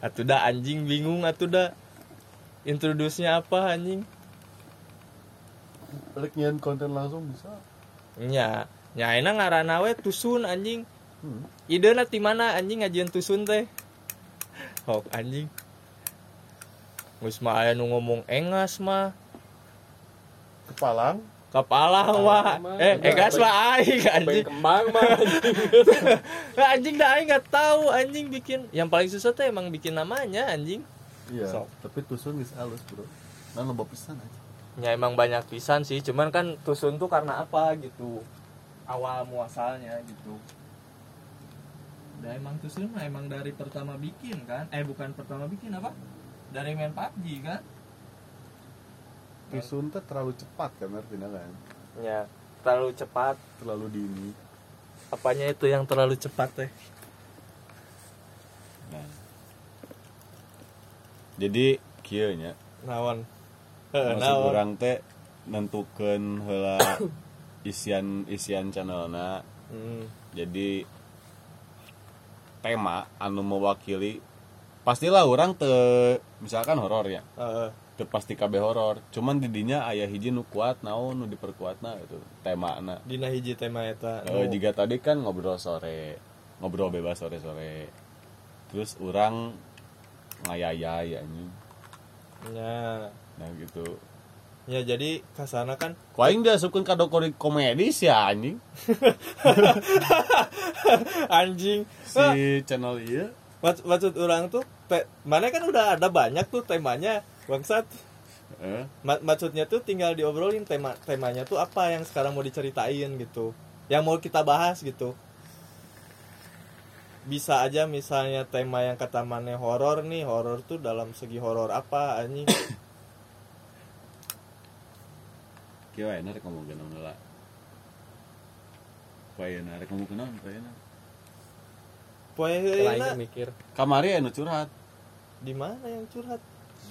atuh dah anjing bingung atuh dah introduce-nya apa anjing Balik nyian konten langsung bisa. nya nya ayeuna ngaranna we tusun anjing Hmm. idena ti mana anjing ngajian tusun teh hok anjing Geus mah aya nu ngomong engas mah Kepalang. Kepala mah mah. eh engas mah aing anjing. Kembang mah anjing dah aing nggak tahu. Anjing bikin yang paling susah tuh emang bikin namanya anjing. Iya. Sok. Tapi tusun geus halus, Bro. Nah, loba pisan aja. ya emang banyak pisan sih. Cuman kan tusun tuh karena apa gitu? Awal muasalnya gitu. Nah emang tusun mah emang dari pertama bikin kan? Eh bukan pertama bikin apa? Dari main PUBG kan Tusun teh terlalu cepat kan artinya kan. ya terlalu cepat Terlalu dini. apanya itu yang terlalu cepat teh Nah. Jadi kieu nya. nawan Maksud urang teh nentukeun heula isian isian channelna. Hmm. Jadi tema anu mewakili pastilah orang te misalkan horor ya Heeh. Pasti kabeh horor. Cuman didinya ayah hiji nu kuat naon nu diperkuatna itu tema na dina hiji tema eta Eh, jika tadi kan ngobrol sore. Ngobrol bebas sore sore terus orang ngayayay anjing. Ya. Nah gitu. Ya jadi kasana kan Ku aing diasupkeun ka dokori komedi sih anjing. Anjing. Si channel Mak- maksud orang tuh te- mana kan udah ada banyak tuh temanya bangsat. Eh, Ma- maksudnya tuh tinggal diobrolin tema temanya tuh apa yang sekarang mau diceritain gitu. Yang mau kita bahas gitu. Bisa aja misalnya tema yang kata mana horor nih horor tuh dalam segi horor apa anjing? Kieu aya rek ngomongkeun heula Poe rek ngomongkeun naon poe poe Lainnya heulina mikir. Kamari anu curhat. Di mana yang curhat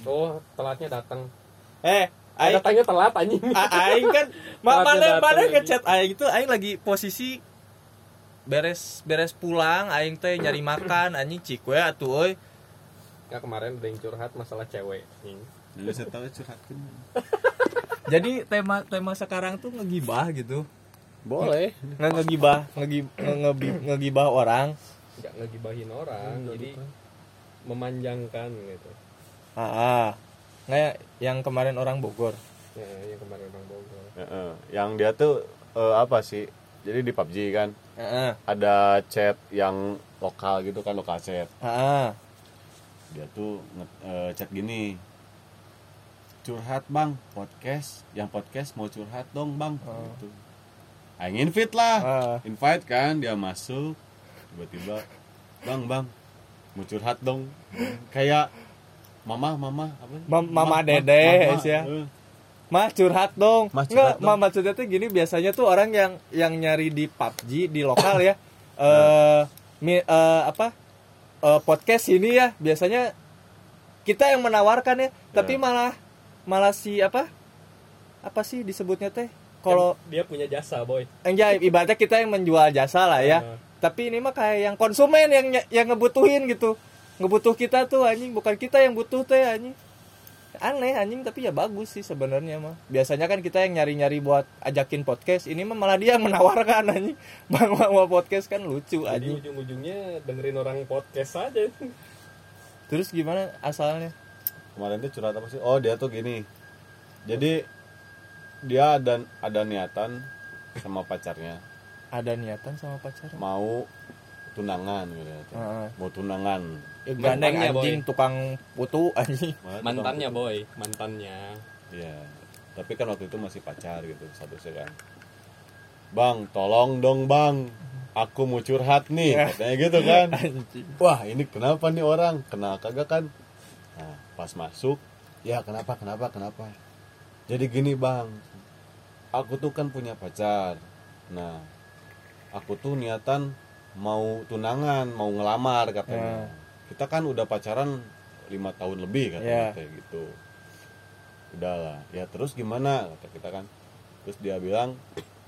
oh telatnya datang. Eh aing datangnya telat anjing. Aing kan ma- mana mana ngechat aing itu aing lagi posisi beres beres pulang aing teh nyari makan anjing cikwe atuh euy. Ya kemarin ada yang curhat masalah cewek anjing. Jadi saya tahu curhatkeun jadi tema tema sekarang tuh ngegibah gitu. Boleh. Nggak ngegibah ngegi- nge- ngebi- ngegibah orang. Nggak ngegibahin orang Nggak jadi gitu. memanjangkan gitu ah, ah. nggak yang kemarin orang Bogor ya, yang kemarin orang Bogor Heeh. yang dia tuh eh, apa sih jadi di PUBG kan Heeh. ada chat yang lokal gitu kan lokal chat Heeh. dia tuh nge- eh, chat gini curhat bang podcast yang podcast mau curhat dong bang Oh. gitu Aing invite lah Ah. invite kan dia masuk tiba-tiba bang bang mau curhat dong kayak mama mama apa Mam- mama dede, ya. eh. Mah curhat dong. Mas, curhat dong. mah maksudnya tuh gini biasanya tuh orang yang yang nyari di PUBG di lokal ya. Eh mi- eh, apa? eh, podcast ini ya biasanya kita yang menawarkan ya, tapi Ya. malah malah si apa? Apa sih disebutnya teh? Kalau dia punya jasa boy enggak ibaratnya kita yang menjual jasa lah ya. Ah. Tapi ini mah kayak yang konsumen yang yang ngebutuhin gitu. Ngebutuh kita tuh anjing, bukan kita yang butuh teh anjing. Aneh anjing tapi ya bagus sih sebenarnya mah. Biasanya kan kita yang nyari-nyari buat ajakin podcast, ini mah malah dia yang menawarkan anjing. Bang bang mau podcast kan lucu jadi anjing. ujung-ujungnya dengerin orang podcast aja Terus gimana asalnya? kemarin tuh curhat apa sih oh dia tuh gini jadi dia ada ada niatan sama pacarnya Ada niatan sama pacarnya? mau tunangan gitu ya. Heeh. mau tunangan Ya, gandeng anjing Boy. tukang putu anjing. Mantannya boy mantannya Iya. Tapi kan waktu itu masih pacar gitu satu kan. Bang, tolong dong bang. Aku mau curhat nih, Ya. katanya gitu kan. Anjing. Wah ini kenapa nih orang? Kenal kagak kan? Nah, pas masuk, ya kenapa, kenapa, kenapa? Jadi gini bang, aku tuh kan punya pacar. Nah, aku tuh niatan mau tunangan, mau ngelamar katanya. Kita kan udah pacaran lima tahun lebih katanya Ya. kayak gitu. Udahlah, ya terus gimana kata kita kan? Terus dia bilang,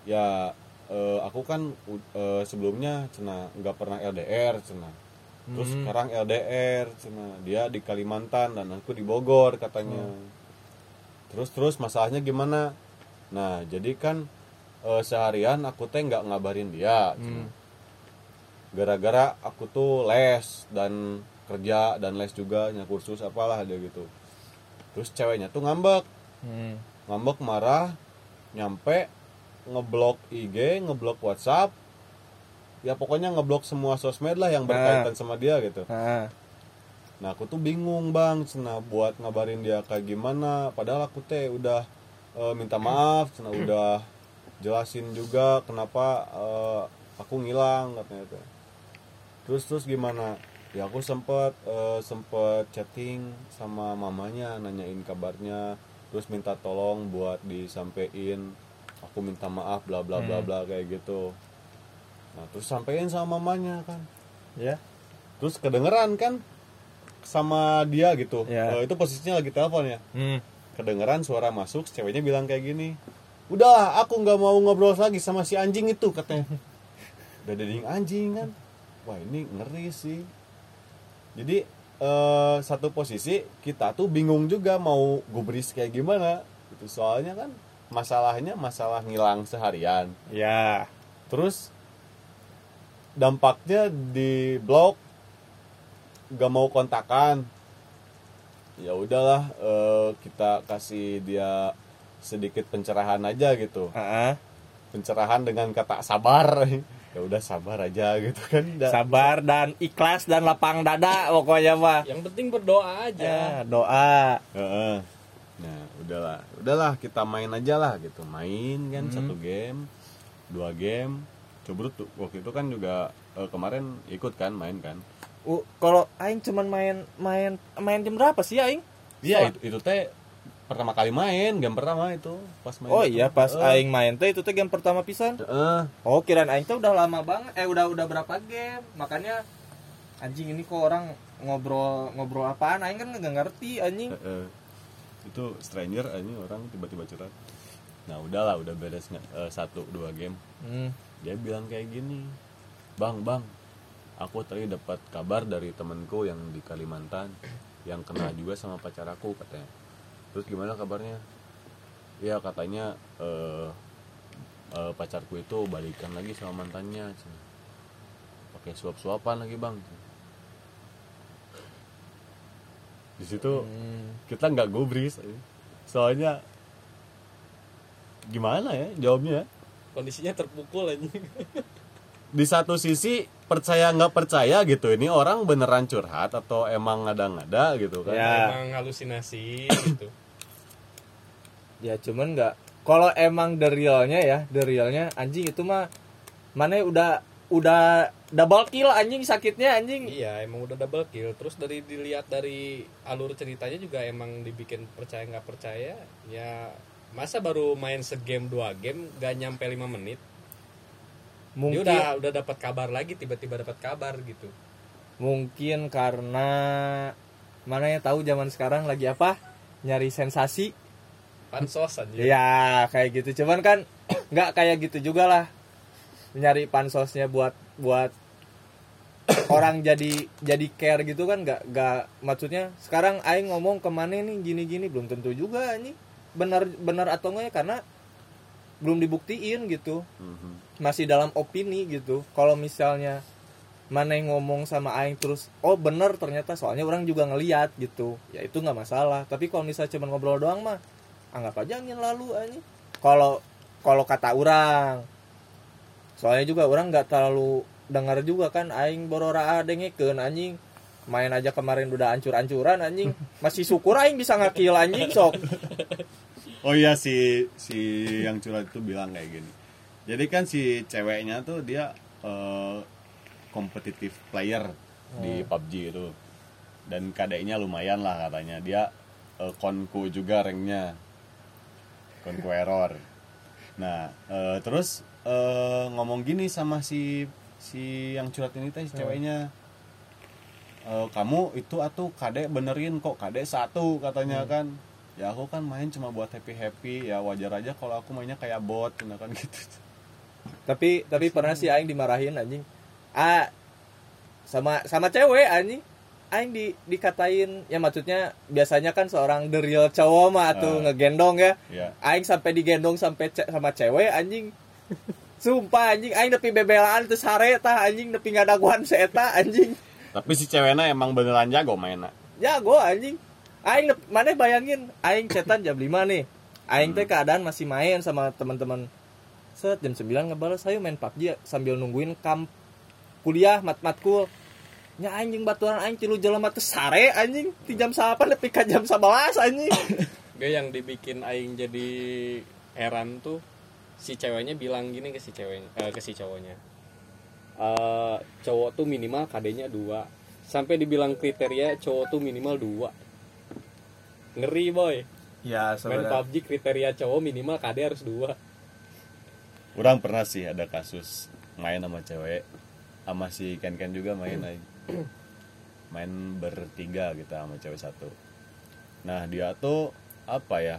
ya eh, aku kan u- eh, sebelumnya cina nggak pernah LDR cina terus Hmm. sekarang LDR cina dia di Kalimantan dan aku di Bogor katanya terus terus masalahnya gimana nah jadi kan eh, seharian aku teh nggak ngabarin dia cina. Gara-gara aku tuh les dan kerja dan les juga nya kursus apalah ada gitu. Terus ceweknya tuh ngambek. Hmm. ngambek marah nyampe ngeblok IG ngeblok WhatsApp. Ya pokoknya ngeblok semua sosmed lah yang berkaitan sama dia gitu. Nah, nah aku tuh bingung bang cina buat ngabarin dia kayak gimana. Padahal aku teh udah eh, minta maaf cina udah jelasin juga kenapa eh, aku ngilang katanya teh terus terus gimana? Ya aku sempet eh, sempet chatting sama mamanya nanyain kabarnya terus minta tolong buat disampein aku minta maaf bla bla bla bla kayak gitu. Nah terus sampein sama mamanya kan. Ya. terus kedengeran kan sama dia gitu. Ya. Eh, itu posisinya lagi telepon ya. Hmm. kedengeran suara masuk ceweknya bilang kayak gini udahlah aku nggak mau ngobrol lagi sama si anjing itu katanya. Udah dading anjing kan wah ini ngeri sih. Jadi eh, satu posisi kita tuh bingung juga mau gubris kayak gimana. Itu soalnya kan masalahnya masalah ngilang seharian. Ya. terus dampaknya di blok gak mau kontakan. Ya udahlah eh, kita kasih dia sedikit pencerahan aja gitu. Ah, pencerahan dengan kata sabar ya udah sabar aja gitu kan Da- sabar dan ikhlas dan lapang dada pokoknya mah. yang penting berdoa aja Ya, doa. Heeh. nah udahlah udahlah kita main aja lah gitu main kan satu game dua game coba tuh waktu itu kan juga eh, kemarin ikut kan main kan Uh, kalau aing cuman main main main jam berapa sih aing? Iya itu, itu teh pertama kali main game pertama itu pas main Oh iya pas Eh, aing main teh itu teh game pertama pisan. eh, Oh kirain aing teh udah lama banget. Eh udah udah berapa game? Makanya anjing ini kok orang ngobrol ngobrol apaan aing kan nggak ngerti anjing. eh, eh. itu stranger ini orang tiba-tiba curhat nah udahlah udah beres nggak eh, satu dua game Hmm. dia bilang kayak gini bang bang aku tadi dapat kabar dari temanku yang di Kalimantan yang kena juga sama pacar aku katanya terus gimana kabarnya? Ya katanya eh, eh, pacarku itu balikan lagi sama mantannya cina. pakai suap-suapan lagi bang. Di situ Hmm. kita nggak gubris. Soalnya gimana ya jawabnya? Kondisinya terpukul anjing. Di satu sisi percaya nggak percaya gitu ini orang beneran curhat atau emang ngada-ngada gitu kan? Ya. emang halusinasi gitu Ya cuman nggak. Kalau emang the realnya ya, the realnya anjing itu mah mana udah udah double kill anjing sakitnya anjing. iya emang udah double kill. Terus dari dilihat dari alur ceritanya juga emang dibikin percaya nggak percaya ya masa baru main segame dua game gak nyampe lima menit. Mungkin dia udah udah dapat kabar lagi tiba-tiba dapat kabar gitu. Mungkin karena mana ya tahu zaman sekarang lagi apa? Nyari sensasi pansos aja ya kayak gitu. Cuman kan nggak kayak gitu juga lah. Nyari pansosnya buat buat orang jadi jadi care gitu kan nggak nggak maksudnya sekarang aing ngomong ke mana nih gini gini belum tentu juga ini benar benar atau enggak ya karena belum dibuktiin gitu. Mhm. masih dalam opini gitu. Kalau misalnya mana yang ngomong sama aing terus oh bener ternyata soalnya orang juga ngeliat gitu. Ya itu nggak masalah. Tapi kalau misalnya cuma ngobrol doang mah anggap aja angin lalu aja kalau kalau kata orang. Soalnya juga orang nggak terlalu dengar juga kan aing borora dengekeun anjing. Main aja kemarin udah ancur-ancuran anjing. Masih syukur aing bisa ngakil anjing sok. Oh iya si si yang curhat itu bilang kayak gini. Jadi kan si ceweknya tuh dia eh, competitive player di PUBG itu. Dan kadeknya lumayan lah katanya. Dia eh, konku juga ranknya konku error. Nah eh, terus eh, ngomong gini sama si si yang curhat ini teh si ceweknya. "Eh, kamu itu atuh kadek benerin kok kadek satu katanya kan. Ya aku kan main cuma buat happy happy ya wajar aja kalau aku mainnya kayak bot gitu kan gitu. Tapi tapi pernah sih aing dimarahin anjing. Ah sama sama cewek anjing aing di dikatain ya maksudnya biasanya kan seorang the real cowok mah tuh Ah. ngegendong ya. Ya aing sampai digendong sampai ce- sama cewek anjing. Sumpah anjing aing nepi bebelaan terus sare tah anjing nepi ngadaguan seeta anjing. Tapi si ceweknya emang beneran jago mainnya. Jago anjing. Aing mana bayangin aing cetan jam 5 nih. Aing teh keadaan masih main sama teman-teman. Set jam 9 ngebales ayo main PUBG ya, sambil nungguin kamp kuliah mat matkul nya anjing baturan aing tilu jelema teh sare anjing. Di jam 8 nepi ka jam 11 anjing. Gak yang dibikin aing jadi heran tuh si ceweknya bilang gini ke si ceweknya eh, ke si cowoknya. Eh, cowok tuh minimal KD-nya dua. Sampai dibilang kriteria cowok tuh minimal dua. Ngeri boy. Ya main PUBG kriteria cowok minimal KD harus dua. Orang pernah sih ada kasus main sama cewek sama si Ken Ken juga main aja. main bertiga gitu sama cewek satu. Nah dia tuh apa ya?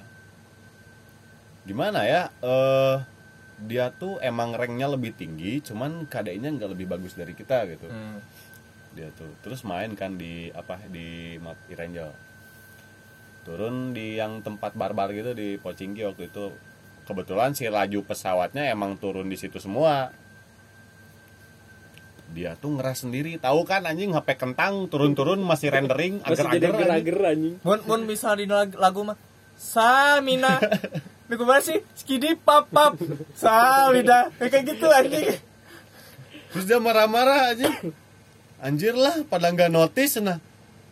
Gimana ya? Eh dia tuh emang ranknya lebih tinggi cuman KD-nya nggak lebih bagus dari kita gitu. Hmm. dia tuh terus main kan di apa di map Irenjel turun di yang tempat barbar gitu di Pocingki waktu itu. Kebetulan si laju pesawatnya emang turun di situ semua dia tuh ngeras sendiri tahu kan anjing HP kentang turun-turun masih rendering agar-agar anjing. ager anjing Mun mun bisa di lag- lagu mah Samina. Ini gimana sih? Skidi pap pap. Samina. Kayak gitu anjing. terus dia marah-marah anjing anjir lah pada nggak notice nah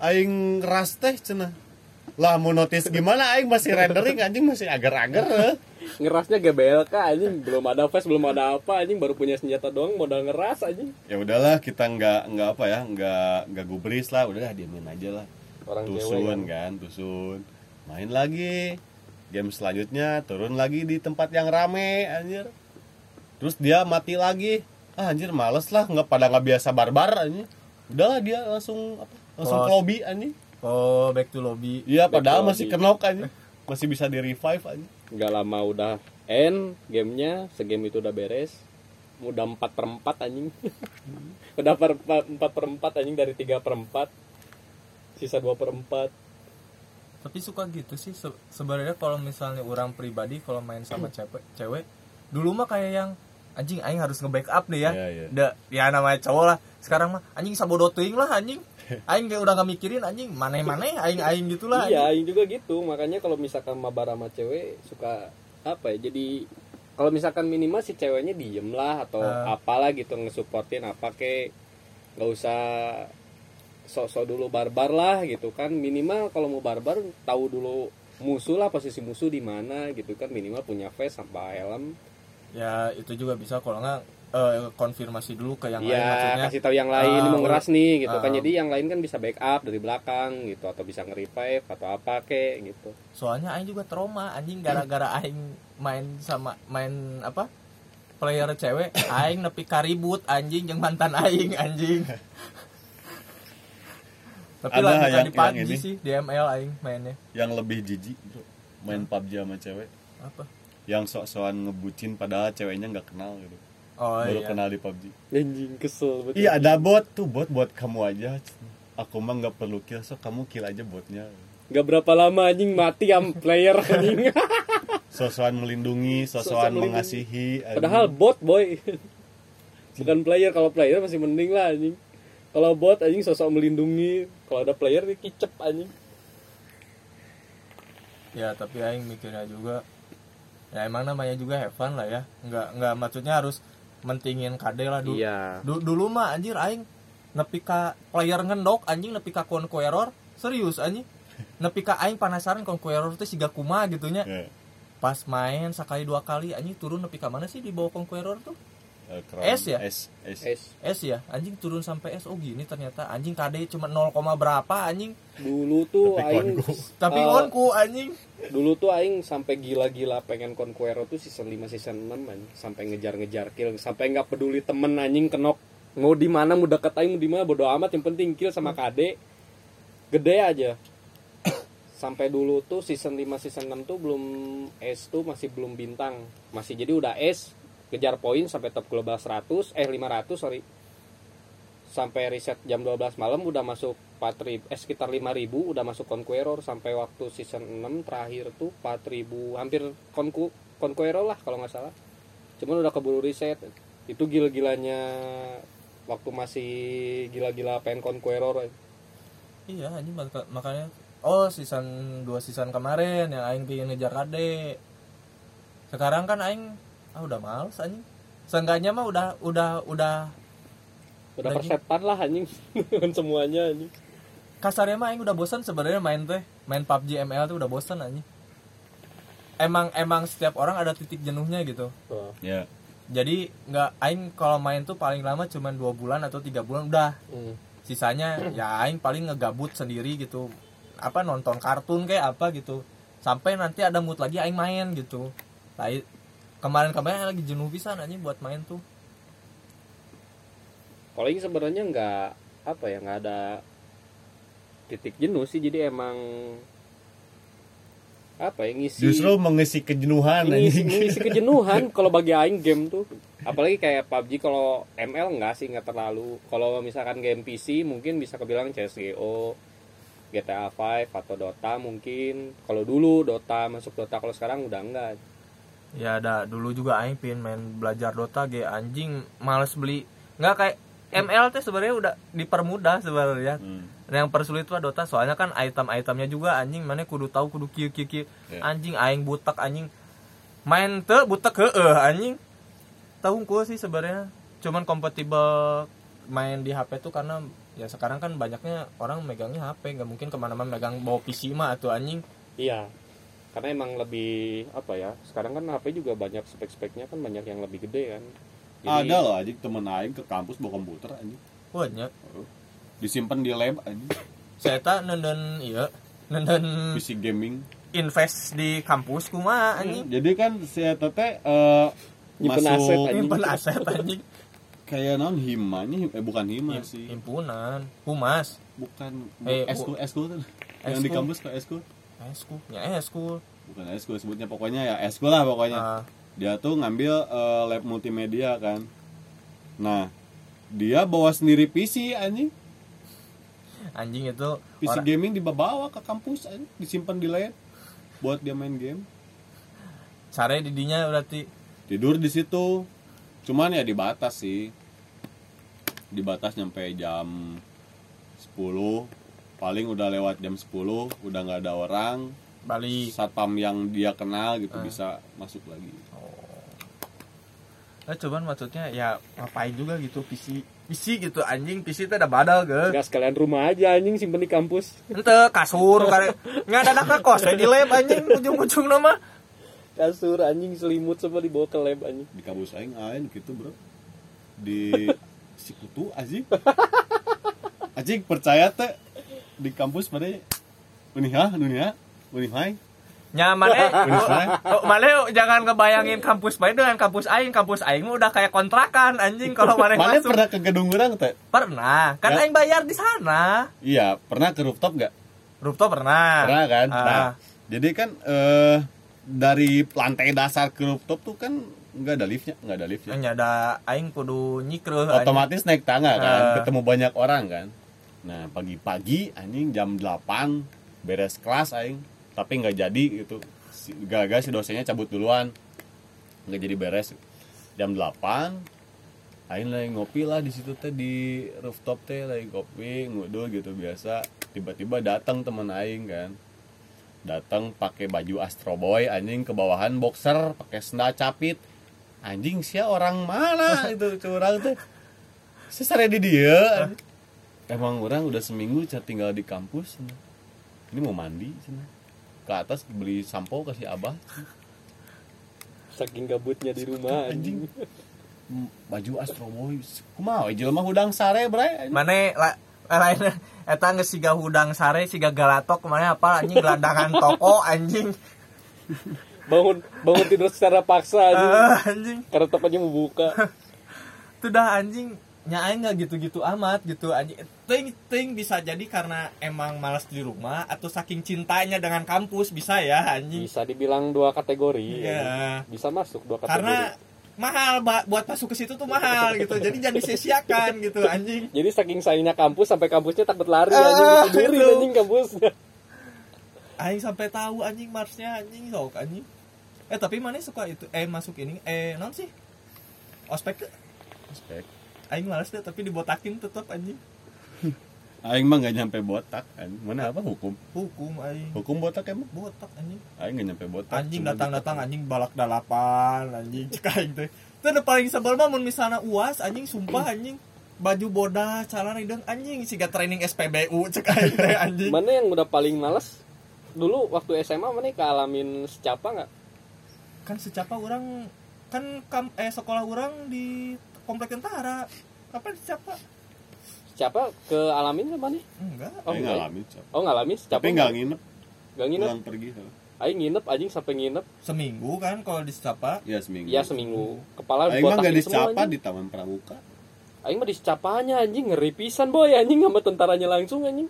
aing ngeras teh cenah lah mau notice gimana aing masih rendering anjing masih agar-agar ngerasnya GBLK anjing. Belum ada face belum ada apa anjing. Baru punya senjata doang modal ngeras anjing. Ya udahlah kita nggak nggak apa ya nggak nggak gubris lah. Udahlah diamin aja lah. Orang tusun cewek kan. kan tusun. Main lagi. Game selanjutnya turun lagi di tempat yang rame anjir. Terus dia mati lagi. Ah anjir males lah. Nggak pada nggak biasa barbar anjir udahlah dia langsung apa langsung lobby anjir Oh, back to lobby. iya padahal masih kenok anjir masih bisa di revive anjir nggak lama udah end gamenya segame itu udah beres udah 4 per 4 anjing udah per 4 per 4 anjing dari 3 per 4 sisa 2 per 4 Tapi suka gitu sih se- sebenarnya kalau misalnya orang pribadi kalau main sama cewek, cewek dulu mah kayak yang anjing aing harus nge-backup nih ya. Iya, iya. Da- ya namanya cowok lah. Sekarang mah anjing sabodo teuing lah anjing. Aing kayak udah gak mikirin anjing maneh-maneh aing-aing gitulah. iya aing juga gitu. Makanya kalau misalkan mabar sama cewek suka apa ya jadi kalau misalkan minimal si ceweknya diem lah atau Ah. apalah gitu ngesupportin apa kek. Nggak usah sok-sok dulu barbar lah gitu kan. Minimal kalau mau barbar tahu dulu musuh lah posisi musuh di mana gitu kan. Minimal punya face sampai helm. Ya itu juga bisa. Kalau nggak eh, konfirmasi dulu ke yang lain ya maksudnya. kasih tahu yang lain Ah, mau ngeras nih gitu kan ah. jadi yang lain kan bisa backup dari belakang gitu atau bisa nge-revive atau apa kek gitu Soalnya aing juga trauma anjing gara-gara aing main sama main apa? player cewek aing nepi karibut anjing yang mantan aing anjing. Tapi Ada lah yang- di PUBG yang ini? sih, di ML aing mainnya. yang lebih jijik main PUBG sama cewek Apa? yang sok-sokan ngebucin padahal ceweknya nggak kenal gitu Oh baru iya. kenal di PUBG anjing kesel betul Iya ada bot tuh bot buat kamu aja. Aku mah nggak perlu kill, so kamu kill aja botnya. Gak berapa lama anjing mati am player anjing. Sosokan melindungi, Sosokan mengasihi. anjing. Padahal bot boy. Bukan player kalau player masih mending lah anjing. Kalau bot anjing sosok melindungi, kalau ada player dia kicep anjing. Ya tapi aing mikirnya juga ya emang namanya juga have fun lah ya. Enggak enggak maksudnya harus mentingin KD lah dulu. Iya. Du- dulu mah anjir aing nepi ka player ngendok anjing nepi ka conqueror serius anjing nepi ka aing penasaran conqueror teh siga kumaha gitunya Ya, pas main sekali dua kali anjing turun nepi ka mana sih di bawah conqueror tuh crown. S ya? S, S. Es S ya? Anjing turun sampai S. Oh gini ternyata. Anjing KD cuma 0, berapa anjing? Dulu tuh Tapi aing konku. tapi eh, onku anjing. dulu tuh aing sampai gila-gila pengen Conqueror tuh season 5 season 6 anjing. sampai ngejar-ngejar kill. Sampai nggak peduli temen anjing kenok. Mau di mana mau deket aing mau di mana bodo amat. Yang penting kill sama KD gede aja. Sampai dulu tuh season 5 season 6 tuh belum S tuh masih belum bintang. Masih jadi udah S kejar poin sampai top global 100 eh 500 sorry. Sampai riset jam 12 malam udah masuk 4000 eh sekitar 5000 udah masuk Conqueror sampai waktu season 6 terakhir tuh 4000 hampir Conqu Conqueror lah kalau nggak salah. Cuman udah keburu riset itu gila-gilanya waktu masih gila-gila pengen Conqueror iya anjing maka- makanya oh season 2 season kemarin yang aing pengen ngejar kade sekarang kan aing ah udah males anjing. Seenggaknya mah udah udah udah udah persetan lah anjing. Dengan semuanya anjing. Kasarnya mah aing udah bosan sebenarnya main teh. Main PUBG ML tuh udah bosan anjing. Emang emang setiap orang ada titik jenuhnya gitu. Wah. ya. Jadi nggak aing kalau main tuh paling lama cuman dua bulan atau tiga bulan udah. Hmm. sisanya ya aing paling ngegabut sendiri gitu. Apa nonton kartun kayak apa gitu. Sampai nanti ada mood lagi aing main gitu kemarin-kemarin lagi jenuh pisan anjing buat main tuh. Kalau ini sebenarnya nggak apa ya nggak ada titik jenuh sih jadi emang apa ya ngisi justru mengisi kejenuhan ngisi, anjing. ngisi kejenuhan kalau bagi aing game tuh. Apalagi kayak PUBG kalau ML enggak sih nggak terlalu. Kalau misalkan game PC mungkin bisa kebilang CSGO GTA 5 atau Dota mungkin. Kalau dulu Dota masuk Dota kalau sekarang udah enggak ya ada dulu juga aing pin main belajar Dota ge anjing males beli. Nggak kayak ML teh sebenarnya udah dipermudah sebenarnya. Hmm. yang persulit tuh Dota soalnya kan item-itemnya juga anjing mana kudu tahu kudu kieu kieu kieu. Ya. anjing aing butek anjing. Main teu butek heueuh anjing. Tahu ku sih sebenarnya. Cuman kompatibel main di HP tuh karena ya sekarang kan banyaknya orang megangnya HP nggak mungkin ke mana-mana megang bawa PC mah atau anjing. Iya karena emang lebih apa ya sekarang kan HP juga banyak spek-speknya kan banyak yang lebih gede kan. Jadi- ada loh anjing temen aing ke kampus bawa komputer anjing. Banyak. Disimpan di lab anjing. Saya tak nenden iya nenden PC gaming. invest di kampus kumaha anjing. Jadi kan si eta teh eh, Nyimpen masuk aset, anjing. nyimpen aset anjing. Kayak non himanya him- eh bukan hima sih. himpunan. Humas. Bukan Eh, eskul eskul tuh. Yang di kampus ke eskul eskul ya eskul bukan eskul sebutnya pokoknya ya eskul lah pokoknya. Ah, dia tuh ngambil eh, lab multimedia kan. Nah dia bawa sendiri PC anjing. Anjing itu PC orang- gaming dibawa ke kampus anjing. Disimpan di lab buat dia main game. Sare didinya berarti? Tidur di situ. Cuman ya dibatas sih. Dibatas nyampe jam 10 paling udah lewat jam 10 udah nggak ada orang balik. satpam yang dia kenal gitu Ah. bisa masuk lagi. Nah, cuman maksudnya ya ngapain juga gitu PC PC gitu anjing PC itu ada badal ge nggak sekalian rumah aja anjing simpen di kampus. Ente kasur kare. Nggak ada anak kos di lab anjing ujung-ujung nama. Kasur anjing selimut semua dibawa ke lab anjing. Di kampus aing aing gitu bro. Di Sikutu anjing anjing percaya teh di kampus pada Uniha Uniha Unihai nyaman eh Unihai Oh, mana jangan ngebayangin kampus main dengan kampus aing kampus aing mah udah kayak kontrakan anjing kalau mana masuk pernah ke gedung orang teh pernah kan Ya. aing bayar di sana iya pernah ke rooftop nggak rooftop pernah Pernah kan? Ah. Nah, jadi kan eh dari lantai dasar ke rooftop tuh kan nggak ada liftnya, nggak ada liftnya. yang ada aing kudu nyikreuh anjing. Otomatis naik tangga kan, Ah. ketemu banyak orang kan. Nah pagi-pagi anjing jam 8 beres kelas aing, tapi nggak jadi gitu. Si- Gara-gara si dosennya cabut duluan, nggak jadi beres. Jam 8 Aing lagi ngopi lah di situ teh di rooftop teh lagi ngopi ngudul gitu biasa tiba-tiba datang temen Aing kan datang pakai baju Astro Boy anjing ke bawahan boxer pakai sendal capit anjing sia orang mana itu curang tuh sesare di dia anjing. Emang orang udah seminggu cat tinggal di kampus. Ini mau mandi cenah. ke atas beli sampo kasih abah. Saking gabutnya di rumah anjing. baju Astro Boy kumaha we? Jelema hudang sare anjing. mana la, lain eta geus siga hudang sare siga galatok mana apa anjing? Gelandangan toko anjing. Bangun bangun tidur secara paksa anjing. Eh, anjing. Karena tokonya mau buka itu dah anjing. Nyaai nggak gitu-gitu amat gitu anjing ting ting bisa jadi karena emang malas di rumah atau saking cintanya dengan kampus bisa ya anjing. Bisa dibilang dua kategori. Iya. bisa masuk dua kategori. Karena mahal buat masuk ke situ tuh mahal gitu. Jadi jangan disia-siakan gitu anjing. Jadi saking sayangnya kampus sampai kampusnya takut lari Ah, anjing. Sendiri itu. anjing kampusnya. aing sampai tahu anjing marsnya anjing sok anjing. Eh tapi mana suka itu? Eh masuk ini. Eh non sih? Ospek Respect. aing males deh tapi dibotakin tetap anjing Aing mah gak nyampe botak kan. Mana apa hukum? hukum aing Hukum botak emang? botak anjing Aing gak nyampe botak. anjing datang-datang anjing balak dalapan anjing cek aing teh itu udah paling sebel mah mun misalnya uas anjing sumpah anjing baju boda celana hidung anjing siga training SPBU cek aing teh anjing Mana yang udah paling males? Dulu waktu SMA mana kealamin secapa nggak? kan secapa orang kan kam, eh sekolah orang di komplek tentara apa secapa Secapa kealamin sama nih? enggak Oh, enggak. ngalamin. Cap. Oh ngalamin secapa? Tapi gak nginep. Gak nginep. Pulang pergi. Aing nginep anjing sampai nginep. seminggu kan kalau di secapa Ya seminggu. Ya seminggu. Kepala Aing mah gak dibotakin semua, dicapa anjing. di Taman Pramuka. Aing mah disecapanya anjing ngeri pisan boy anjing sama tentaranya langsung anjing.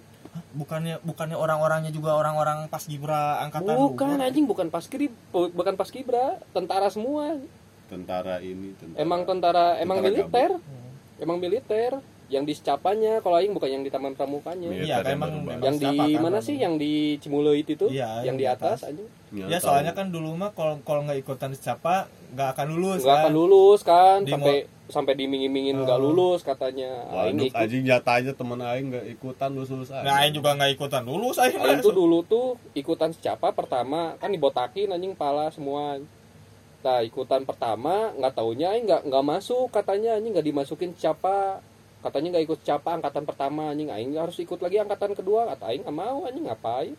bukannya bukannya orang-orangnya juga orang-orang pas gibra angkatan Bukan luar. anjing bukan pas kiri bukan pas kibra, tentara semua. Tentara ini. Tentara. Emang tentara emang Tentara militer. Hmm. Emang militer yang di secapanya kalau aing bukan yang di taman pramukanya. Iya, iya tadi emang yang di kan, mana sih? Yang di Cimuleuit itu? Iya, yang di atas anjing. Nggak ya tahu. soalnya kan dulu mah kalau kalau nggak ikutan secapa nggak akan lulus nggak kan. akan lulus kan Di sampai sampai dimingin-mingin nggak Oh. lulus katanya. Aing Waduh, ikut. anjing jatah aja temen Aing gak ikutan lulus-lulus aja. Nah, Aing juga nggak ikutan lulus Aing Aing tuh dulu tuh ikutan secapa pertama kan dibotakin anjing pala semua. Nah ikutan pertama nggak taunya Aing nggak nggak masuk katanya anjing nggak dimasukin secapa katanya nggak ikut secapa angkatan pertama anjing Aing harus ikut lagi angkatan kedua kata Aing nggak mau anjing ngapain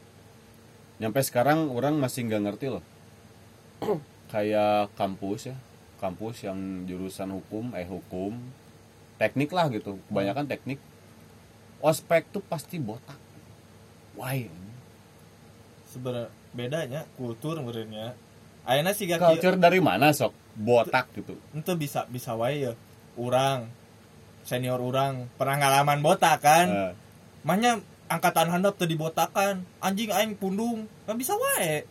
Nyampe sekarang orang masih nggak ngerti loh. Kayak kampus ya, kampus yang jurusan hukum, eh hukum, teknik lah gitu. Kebanyakan teknik. Ospek tuh pasti botak. Why? Sebenarnya bedanya kultur sebenarnya. Ayeuna sih gak Culture dari mana sok? Botak gitu. itu bisa bisa wae ya. Urang senior urang pernah ngalaman botak kan. Eh, Mahnya angkatan handap teu dibotakan. Anjing aing pundung. Kan bisa wae.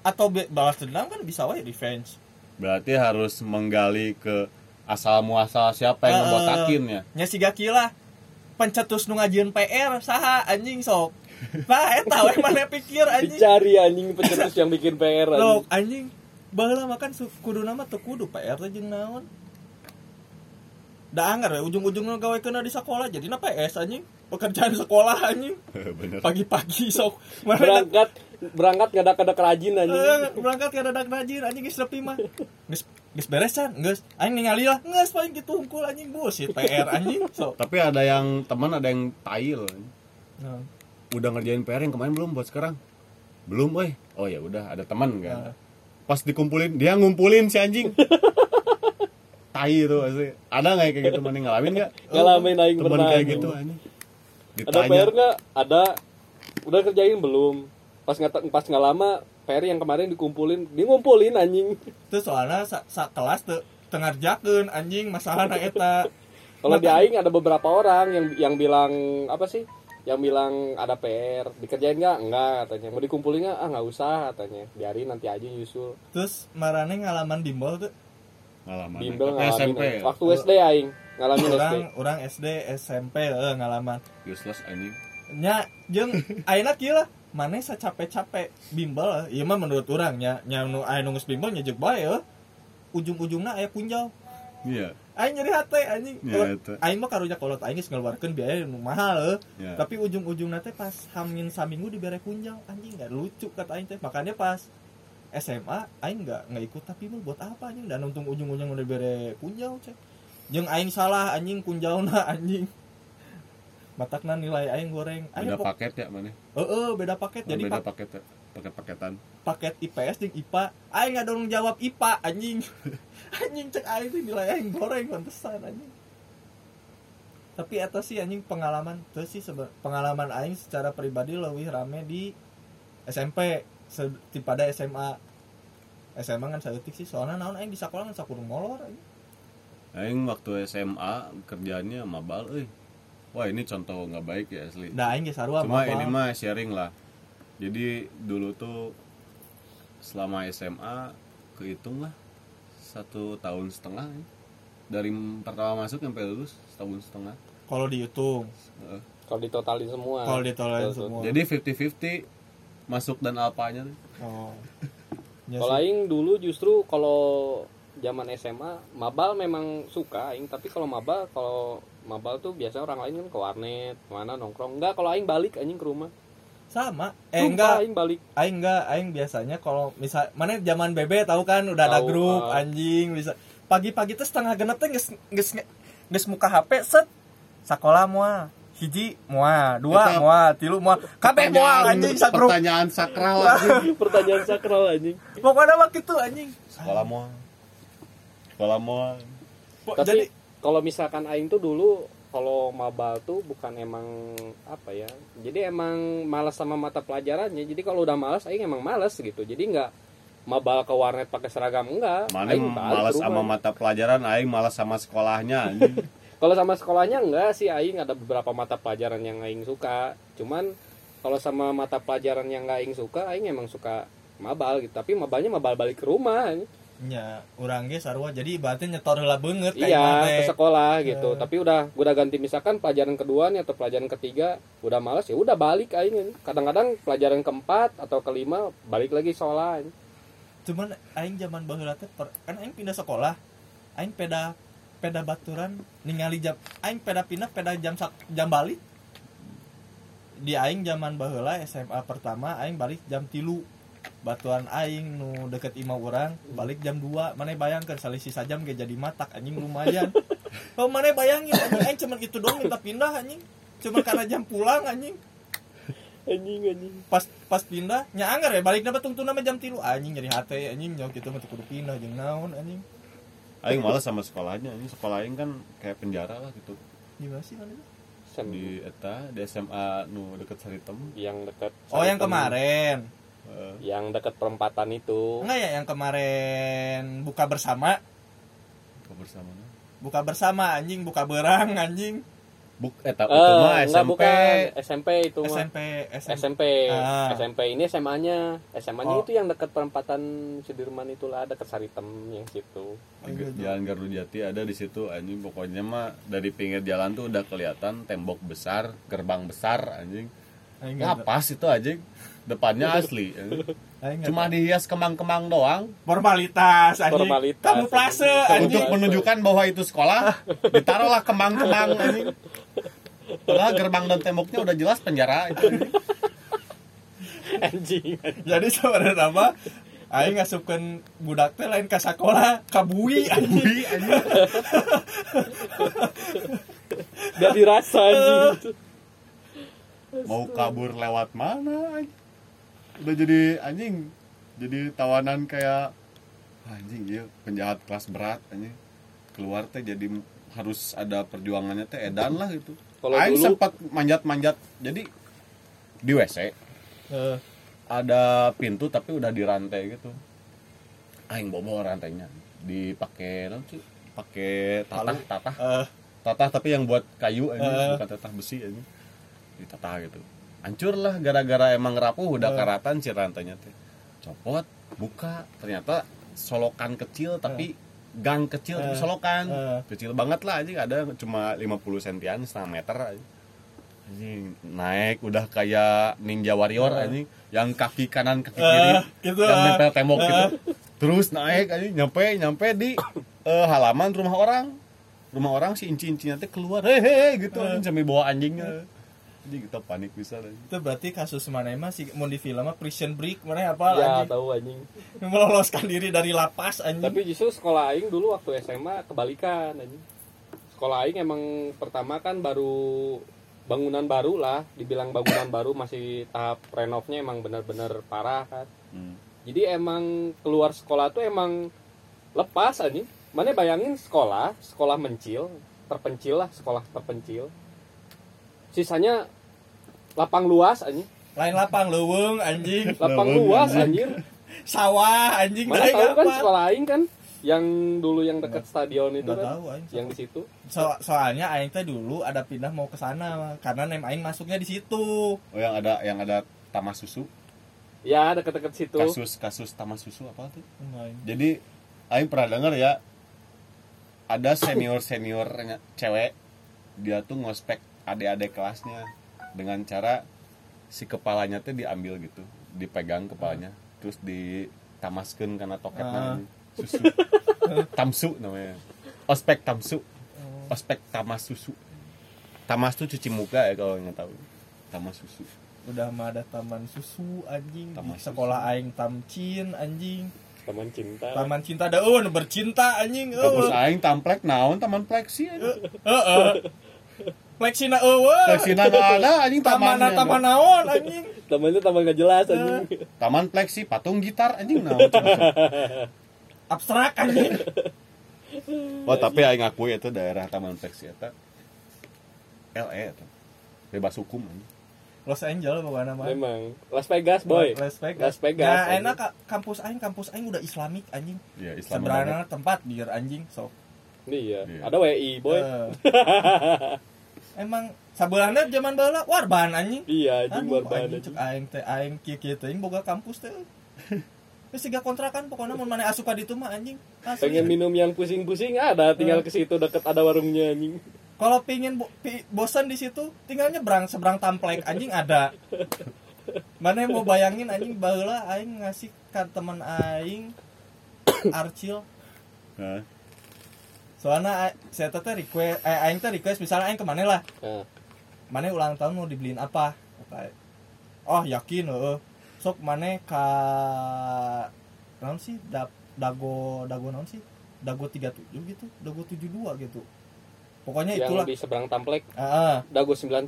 Atau balas dendam kan bisa wae revenge. berarti harus menggali ke asal muasal siapa yang Eh, ngebotakin ya. Nya siga kieu lah. Pencetus nu ngajieun PR saha anjing sok. Nah, eta we mana pikir anjing. dicari anjing pencetus yang bikin PR anjing. Loh, anjing. Baheula makan kudu nama teu kudu PR teh jeung naon. Da anggar we ujung-ujungna gawekeunna di sekolah jadi na PS anjing. Pekerjaan sekolah anjing. Bener. Pagi-pagi sok. Berangkat berangkat nggak ada kada kerajin anjing Eh, berangkat ke dadak rajin anjing geus nepi mah. Geus geus beres can? Geus. Aing ningali lah. Geus paling kitu hungkul anjing bullshit PR anjing. So. Tapi ada yang teman ada yang tail. Nah, Udah ngerjain PR yang kemarin belum buat sekarang? Belum, woi. Oh ya udah, ada teman kan. Nah. Pas dikumpulin, dia ngumpulin si anjing. tai itu pasti. Ada nggak kayak gitu? Mana ngalamin nggak? ngalamin aing pernah kayak anjing. gitu anjing. ada PR nggak? Ada. Udah kerjain? Belum. Pas nggak pas nggak lama PR yang kemarin dikumpulin. Dia ngumpulin anjing. Itu soalnya sa, sa kelas teu teu ngarjakeun anjing masalahna eta. kalau di aing ada beberapa orang yang yang bilang apa sih? Yang bilang ada PR. Dikerjain nggak? Enggak katanya. Mau dikumpulin nggak? Ah nggak usah katanya. Biarin nanti aja nyusul Terus marane ngalaman bimbel tuh Ngalaman. bimbel ngalamin SMP ya? waktu SD aing ngalamin SD orang orang SD SMP eh, ngalaman useless anjing. nya jeung ayeuna kieu lah maneh capek-capek bimbel ieu mah menurut urang nya nya nu aya nu geus bimbel nya jeung bae eh. ujung-ujungna aya kunjau Iya. aing nyeri hate anjing Ya, Kalau- eta. aing mah karunya kolot aing geus ngeluarkeun biaya nu mahal eh. Ya. tapi ujung-ujungna teh pas hamin saminggu dibere kunjau anjing gak lucu kata aing teh makanya pas SMA aing nggak nggak ikut tapi mah buat apa anjing dan untung ujung-ujung udah dibere kunjau cek jeung aing salah anjing kunjauna anjing matakna nilai aing goreng aing Beda paket ya mana? Heeh, beda paket. Oh, Jadi beda pak- paket ya. Paket-paketan. paket IPS jeung IPA. Aing nggak dong jawab IPA anjing. anjing cek aing tuh nilai aing goreng pantesan anjing. Tapi eta sih anjing pengalaman tuh sih pengalaman aing secara pribadi lebih rame di SMP daripada SMA. SMA kan saeutik sih soalnya naon aing di sekolah kan sakudu molor anjing. Aing waktu SMA kerjaannya mabal euy. Wah, ini contoh nggak baik ya asli. Da aing ge sarua Cuma ini mah sharing lah. Jadi dulu tuh selama SMA kehitung lah satu tahun setengah ya. dari pertama masuk sampai lulus setahun setengah kalau dihitung Heeh. kalau ditotalin semua kalau Betul, semua jadi 50-50 masuk dan alpanya tuh. oh Ya Kalau aing dulu justru kalau zaman SMA mabal memang suka aing tapi kalau mabal kalau mabal tuh biasa orang lain kan ke warnet mana nongkrong. Enggak kalau aing balik anjing ke rumah. Sama. Eh Sumpah, enggak. aing balik. Aing enggak. Aing biasanya kalau misal mana zaman BB tahu kan udah ada Tahu, grup ah. anjing bisa. Pagi-pagi tuh setengah genep teh geus geus geus muka HP set. Sekolah moal hiji moal dua Eta moal tilu moal kabeh moal anjing sa grup pertanyaan sakral anjing. pertanyaan sakral anjing. Pokoknya waktu itu anjing. Sekolah mau sekolah Po- tapi jadi kalau misalkan aing tuh dulu kalau mabal tuh bukan emang apa ya jadi emang malas sama mata pelajarannya. Jadi kalau udah malas aing emang malas gitu. Jadi nggak mabal ke warnet pakai seragam enggak mana Aing malas sama mata pelajaran aing malas sama sekolahnya anjing. Kalau sama sekolahnya enggak sih aing ada beberapa mata pelajaran yang aing suka. Cuman kalau sama mata pelajaran yang enggak aing suka, aing emang suka mabal gitu. Tapi mabalnya mabal balik ke rumah. nya urang ge sarua jadi ibaratnya nyetor beungeut ka Iya, ke sekolah gitu. Tapi udah udah ganti misalkan pelajaran kedua nih atau pelajaran ketiga udah malas ya udah balik aing. Kadang-kadang pelajaran keempat atau kelima balik lagi sekolah. cuman aing zaman baheula teh kan aing pindah sekolah aing peda peda baturan ningali jam aing peda pindah peda jam sak- jam balik. Di aing zaman baheula SMA pertama aing balik jam tilu. Batuan aing nu deket imah orang balik jam 2 mana bayangkan selisih sajam ge jadi matak anjing lumayan. Oh mana bayangin anjing aing cuman itu doang minta pindah anjing. Cuma karena jam pulang anjing. Anjing anjing. pas pas pindah nya anggar ya balik nama tungtu nama jam tilu. Anjing nyari hati anjing nyok gitu mah kudu pindah jeung naon anjing aing malas sama sekolahnya anjing. Sekolah aing kan kayak penjara lah gitu. Gimana sih mana di eta di SMA nu deket Saritem. Yang dekat oh yang kemarin. Eh, yang dekat perempatan itu. enggak ya yang kemarin buka bersama? Kebersamaan buka bersama anjing. Buka berang anjing buk eta Eh, itu mah enggak, SMP bukan SMP itu mah. SMP SMP SMP, Ah. SMP ini SMA-nya, SMA-nya Oh. itu yang dekat perempatan Sudirman itulah dekat Saritem yang situ. jalan Gardu Jati ada di situ anjing pokoknya mah dari pinggir jalan tuh udah kelihatan tembok besar gerbang besar anjing ngapas itu anjing depannya asli anjing. Cuma dihias kemang-kemang doang formalitas anjing Formalitas, kamu plase anjing. untuk menunjukkan bahwa itu sekolah ditaruhlah kemang-kemang anjing Padahal gerbang dan temboknya udah jelas penjara itu anjing. Jadi sebenarnya apa Aing ngasupkan budak teh lain ke sekolah kabui anjing anjing. Gak dirasa anjing. mau kabur lewat mana anjing? Udah jadi anjing. Jadi tawanan kayak anjing ya penjahat kelas berat anjing. Keluar teh jadi harus ada perjuangannya teh edan lah gitu. Kalau Aing dulu- sempat manjat-manjat. Jadi di WC Eh, ada pintu tapi udah dirantai gitu. Aing bobo rantainya. Dipakai naon sih pakai tatah tatah. Eh, tatah tapi yang buat kayu aja Eh. bukan tatah besi aja ditatah gitu hancur lah gara-gara emang rapuh udah Eh. karatan si rantainya teh. Copot buka ternyata solokan kecil tapi gang kecil tapi Eh. solokan kecil banget lah aja ada cuma 50 sentian setengah meter aja anjing naik udah kayak ninja warrior Eh. anjing. Yang kaki kanan kaki kiri gitu, yang nempel tembok Eh. gitu. Terus naik anjing. Nyampe nyampe di eh, halaman rumah orang. Rumah orang si inci incinya teh keluar. Hehe gitu anjing sambil bawa anjingnya jadi kita panik bisa anjing. itu berarti kasus mana mah si mau di film mah prison break mana apa Ya anjing tahu anjing. meloloskan diri dari lapas anjing Tapi justru sekolah aing dulu waktu SMA kebalikan anjing. Sekolah aing emang pertama kan baru bangunan baru lah, dibilang bangunan baru masih tahap renovnya emang benar-benar parah kan. Hmm. Jadi emang keluar sekolah tuh emang lepas anjing. Mana bayangin sekolah, sekolah mencil, terpencil lah, sekolah terpencil. Sisanya lapang luas anjing. lain lapang leuweung anjing Lapang luas anjing. anjing. sawah anjing Mana tahu kan sekolah aing kan yang dulu yang dekat stadion itu Nggak kan. tahu aing Yang di situ. So- soalnya aing teh dulu ada pindah mau ke sana karena nem aing masuknya di situ oh yang ada yang ada tamas susu Ya, deket-deket situ. kasus kasus tamas susu apa tuh jadi Aing pernah denger ya ada senior senior cewek dia tuh ngospek adik-adik kelasnya dengan cara si kepalanya tuh diambil gitu dipegang kepalanya terus ditamaskan karena toketnya Ah. susu. Tamsu namanya. Ospek tamsu. Ospek tamas susu. Tamas tuh cuci muka ya kalau nggak tahu. Tamas susu. Udah mah ada taman susu anjing. Taman di sekolah aing tamcin anjing. Teman cinta. taman cinta daun bercinta anjing. Kampus eueuh. aing tamplek naon taman pleksi aja heeh Flexina eueuh pleksina nggak ada anjing taman tamannya taman naon anjing Temannya tambah gak jelas anjing. taman pleksi patung gitar anjing naon abstrak anjing oh tapi aing akui itu daerah taman pleksi eta LE eta bebas hukum anjing Los Angeles pokoknya mah Memang Las Vegas, boy. Las Vegas. Las Vegas. Nah, anjing. enak ka- kampus aing, kampus aing udah Islamik anjing. ya Islam Sebenarnya tempat biar anjing so. Iya. Iya. Ada WI, boy. Eh. Emang sabeulana zaman baheula warban anjing. Iya, anjing berbahan anjing cek aing teh aing kieu kieu teh aing boga kampus teh. Terus siga kontrakan pokoknya mun maneh asup ka ditu mah anjing. Asli. Pengen minum yang pusing-pusing ada, tinggal ke situ deket ada warungnya anjing. Kalau pingin bo- pi- bosan di situ tinggal nyebrang seberang tamplek anjing ada. Mana yang mau bayangin anjing baheula aing ngasih ke teman aing Arcil Hah? Soalnya a- saya teh request eh, aing teh request misalnya aing ke mana lah? Nah, mana ulang tahun mau dibeliin apa? Kata oh yakin heeh. Sok mana ka naon sih? Da, dago dago naon sih? Dago 37 gitu dago 72 gitu. Pokoknya yang itulah. di seberang Tamplek, Heeh. Dago 97.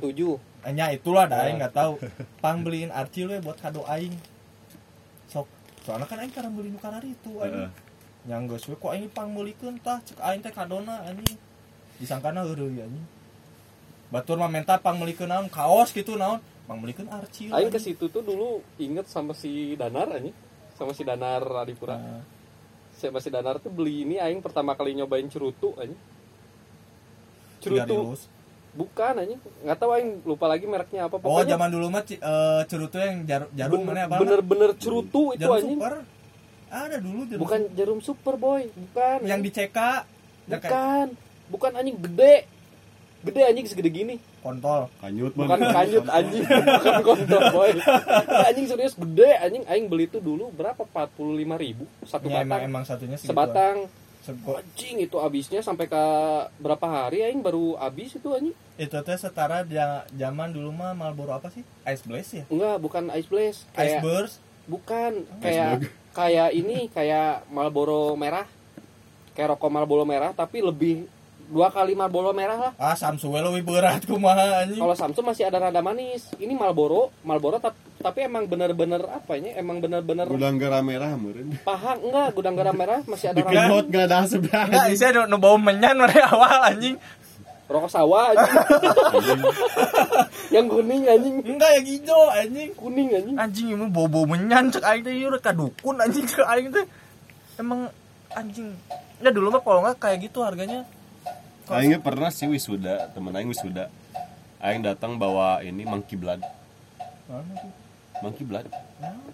hanya itulah dah aing nggak tahu. Pang beliin arcil we buat kado aing. Sok soalnya kan aing karena beli nu karari itu aing. Yang geus we kok aing pang meulikeun tah cek aing teh kadona anjing disangkana heureuy anjing batur mah minta pang meulikeun naon kaos gitu naon pang meulikeun arcil Aing ke situ tuh dulu inget sama si Danar anjing. Sama si Danar Adipura. Nah, Sama si Danar tuh beli ini aing pertama kali nyobain cerutu anjing. Cerutu bukan anjing. Nggak tahu aing lupa lagi mereknya apa oh pokoknya. zaman dulu mah eh, cerutu yang jar- jarum bener, mana apa bener-bener cerutu itu jarum anjing. super ada dulu jarum Bukan jarum super boy, bukan. yang di CK bukan. Bukan anjing gede. Gede anjing segede gini. kontol. Kanyut bukan mana? kanyut anjing. Bukan kontol boy. Anjing serius gede anjing. Aing beli itu dulu berapa? 45 ribu satu Ya, emang batang. emang satunya segitu sebatang. Sego- anjing itu habisnya sampai ke berapa hari aing baru habis itu anjing? Itu teh setara dia zaman dulu mah Marlboro apa sih? Ice Blaze ya? Enggak bukan ice blaze Ice Burst. Bukan kayak kayak ini kayak Marlboro merah. Kayak rokok Marlboro merah tapi lebih dua kali Marlboro merah lah. Ah Samsu we lebih berat kumaha anjing. Kalau Samsung masih ada rada manis. Ini Marlboro Marlboro tap- tapi emang bener-bener apa ya emang bener-bener gudang garam merah meureun. pahang enggak? Gudang garam merah masih ada rada dikemot nggak ada sebelah enggak bisa nu bau menyan dari awal anjing rokok sawah anjing. yang kuning anjing. Enggak yang hijau anjing. Kuning anjing. Anjing ini bau menyan cek aing teh ieu kadukun anjing cek aing teh. Emang anjing. Ya dulu mah kalau nggak kayak gitu harganya. Aingnya pernah sih wisuda, temen aing wisuda. Aing datang bawa ini monkey blood. Mana tuh? Monkey blood,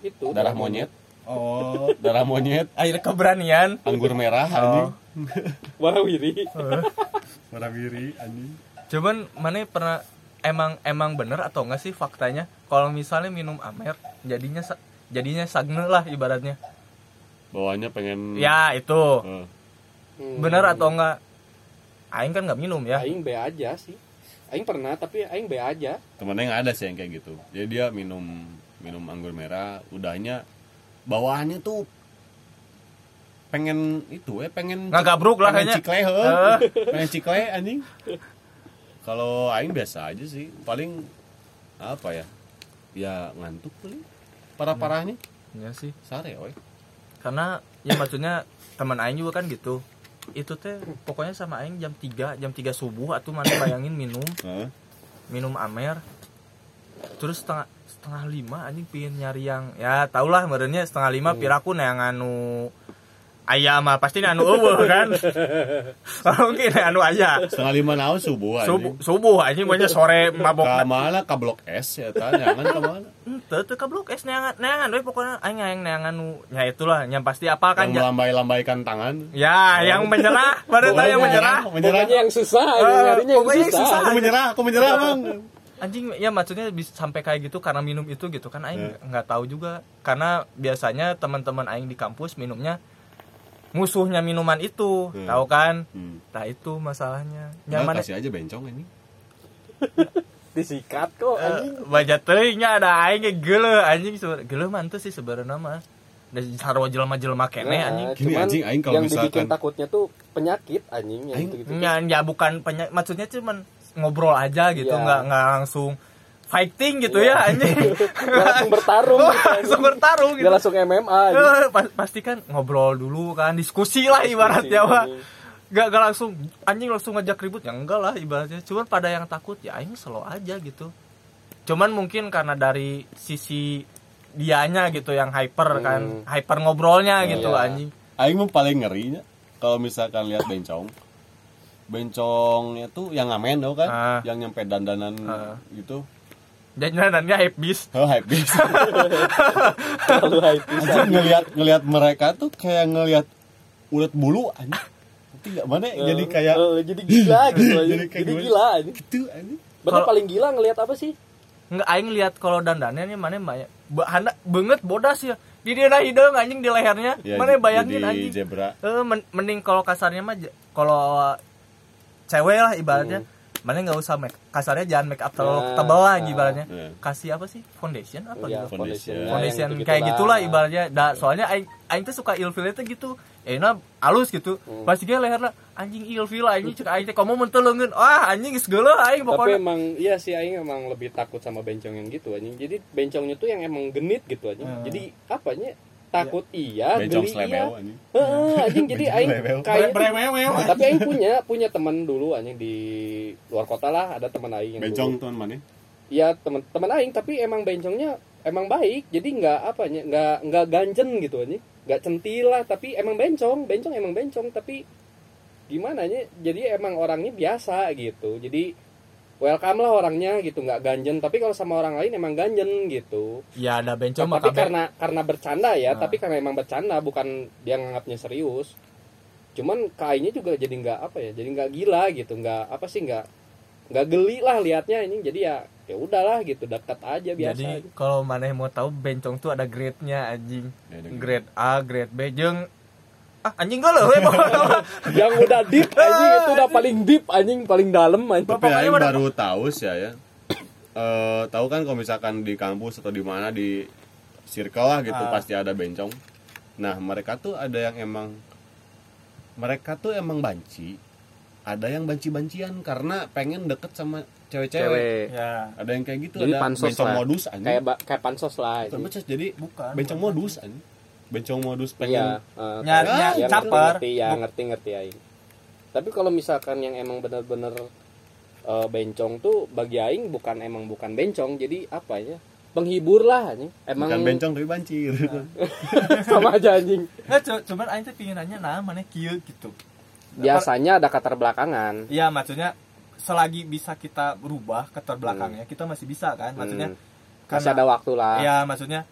itu. Darah monyet, oh. Darah monyet, air keberanian. Anggur merah Oh. warawiri. Warna biru anjing. cuman mana pernah emang emang bener atau enggak sih faktanya? Kalau misalnya minum amer jadinya jadinya sagne lah ibaratnya. Bawahnya pengen ya itu. Hmm. bener atau enggak? Aing kan nggak minum ya. Aing be aja sih. Aing pernah tapi aing be aja. Temen aing ada sih yang kayak gitu. Jadi dia minum minum anggur merah, udahnya bawahannya tuh pengen itu eh pengen Nggak gabruk lah pengen kayaknya. cikle heuh. Eh. pengen cikle anjing. Kalau aing biasa aja sih paling apa ya? Ya ngantuk paling. Parah parahnya ya sih. Sare oi. Karena ya maksudnya teman aing juga kan gitu. Itu teh pokoknya sama aing jam 3 jam 3 subuh atau mana bayangin minum. Minum amer. Terus setengah setengah lima anjing pingin nyari yang ya tau lah merenya setengah lima Hmm. piraku yang anu ayah mah pasti anu eueuh kan? Mungkin anu aya setengah lima naon subuh anjing. subuh subuh anjing banyak sore mabok. Ka mana ka blok S ya tah jangan ka mana Teu teu ka blok es neangan neangan we pokoknya aing yang neangan nu nya itulah yang pasti apa kan yang melambai-lambaikan tangan. Ya yang menyerah baru tahu yang menyerah. menyerah. Pokoknya yang susah, Eh, yang nyarinya yang susah. susah. aku menyerah aku menyerah bang. anjing ya maksudnya bisa sampai kayak gitu karena minum itu gitu kan aing Ya. nggak tahu juga. Karena biasanya teman-teman aing di kampus minumnya musuhnya minuman itu Hmm. tahu kan hmm. nah itu masalahnya Ya, nyaman kasih aja bencong ini Disikat kok anjing. baca teuingnya ada aing ge geuleuh anjing mah teu sih sebenarnya mah dari sarwa jelema-jelema kene Nah, anjing Gini, cuman anjing, aing kalau yang dibikin misalkan- takutnya tuh penyakit anjing yang gitu-gitu. ya, ya bukan penya- maksudnya cuman ngobrol aja gitu nggak nggak langsung fighting gitu Iya. ya anjing Nggak langsung bertarung gitu, anjing. langsung bertarung gitu langsung MMA anjing. Pas- pasti kan ngobrol dulu kan diskusi lah ibaratnya anjing. gak, gak langsung anjing langsung ngajak ribut ya enggak lah ibaratnya cuman pada yang takut ya aing slow aja gitu cuman mungkin karena dari sisi dianya gitu yang hyper kan Hmm. hyper ngobrolnya gitu Iya. anjing aing mah paling ngerinya kalau misalkan lihat bencong bencongnya tuh yang ngamen tau kan Ah. yang nyampe dandanan Ah. gitu dan nanti hype bis oh hype beast. Terlalu hype pisan. anjing ngelihat ngelihat mereka tuh kayak ngelihat ulet bulu anjing. Ngerti nggak? Mana jadi kayak Eh, jadi gila gitu. Jadi Jadi gila anjing. gitu anjing. Bener Kalau- paling gila ngelihat apa sih? nggak aing lihat kalau dandannya nih mana banyak handa banget bodas ya. Di dia hidung anjing di lehernya. Ya, mana jadi bayangin anjing. zebra. Eh, men- mending kalau kasarnya mah kalau cewek lah ibaratnya mana nggak usah make kasarnya jangan make up terlalu Nah, tebal lah nah. ibaratnya Iya. kasih apa sih foundation apa Iya, gitu Foundation. Nah, foundation yang kayak gitu-gitulah. gitulah ibaratnya da, soalnya aing aing tuh suka ilfil itu gitu ya ini halus gitu Hmm. pasti dia leher lah anjing ilfil anjing cek aing teh kamu mentelengin ah anjing geus geuleuh aing Tapi pokoknya emang iya sih aing emang lebih takut sama bencong yang gitu anjing. Jadi bencongnya tuh yang emang genit gitu anjing. Hmm. Jadi apanya? Takut iya, bencong geli iya. anjing. Heeh, anjing jadi aing kayak Brewewew. tapi aing punya punya teman dulu anjing di luar kota lah ada teman aing yang bencong tuan mana? Iya teman teman aing tapi emang bencongnya emang baik jadi nggak apa ya nggak nggak ganjen gitu anjing. Nggak centil lah tapi emang bencong bencong emang bencong tapi gimana nya jadi emang orangnya biasa gitu. Jadi welcome lah orangnya gitu nggak ganjen. Tapi kalau sama orang lain emang ganjen gitu. Ya ada bencong mah tapi karena karena bercanda ya Nah. tapi karena emang bercanda bukan dia nganggapnya serius. Cuman kayaknya juga jadi nggak apa ya jadi nggak gila gitu nggak apa sih nggak nggak geli lah liatnya ini. Jadi ya ya udahlah gitu dekat aja biasa jadi kalau mana mau tahu bencong tuh ada grade-nya anjing. Ya, ada grade. A grade B. Jeung ah anjing pokoknya. yang udah deep anjing itu udah paling deep anjing paling dalam anjing tapi udah- baru tahu sih ya eh tahu kan kalau misalkan di kampus atau di mana di circle lah gitu Ah. pasti ada bencong nah mereka tuh ada yang emang mereka tuh emang banci ada yang banci-bancian karena pengen deket sama cewek-cewek cewek ya ada yang kayak gitu Jadi ada pansos bencong lah. modus anjing kayak kayak pansos lah anjing. jadi bukan bencong bukan. modus anjing bencong modus iya pengen Nyari- kayak- nyari ya, caper. ngerti, ya ngerti ngerti aing tapi kalau misalkan yang emang bener-bener eh, bencong tuh bagi aing bukan emang bukan bencong jadi apa ya? Penghibur lah anjing. Emang bukan bencong tapi bancir. Sama aja anjing. Cu- cuman aing teh pingin nanya nah mana kieu? gitu. Biasanya ada kata belakangan. Iya maksudnya selagi bisa kita berubah keterbelakangnya kita masih bisa kan? Maksudnya Hmm. masih ada waktu lah. Ya maksudnya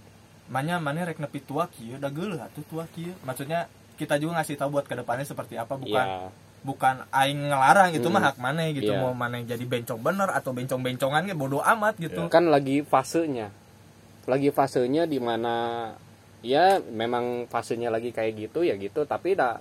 mana mana rek nepi tua kieu da geuleuh atuh tua kieu. Maksudnya kita juga ngasih tahu buat ke depannya seperti apa bukan Iya. bukan aing ngelarang itu Hmm. mah hak mana gitu. Iya. mau mana jadi bencong bener atau bencong bencongan bodoh amat gitu. Kan lagi fasenya. Lagi fasenya di mana ya memang fasenya lagi kayak gitu ya gitu. Tapi dah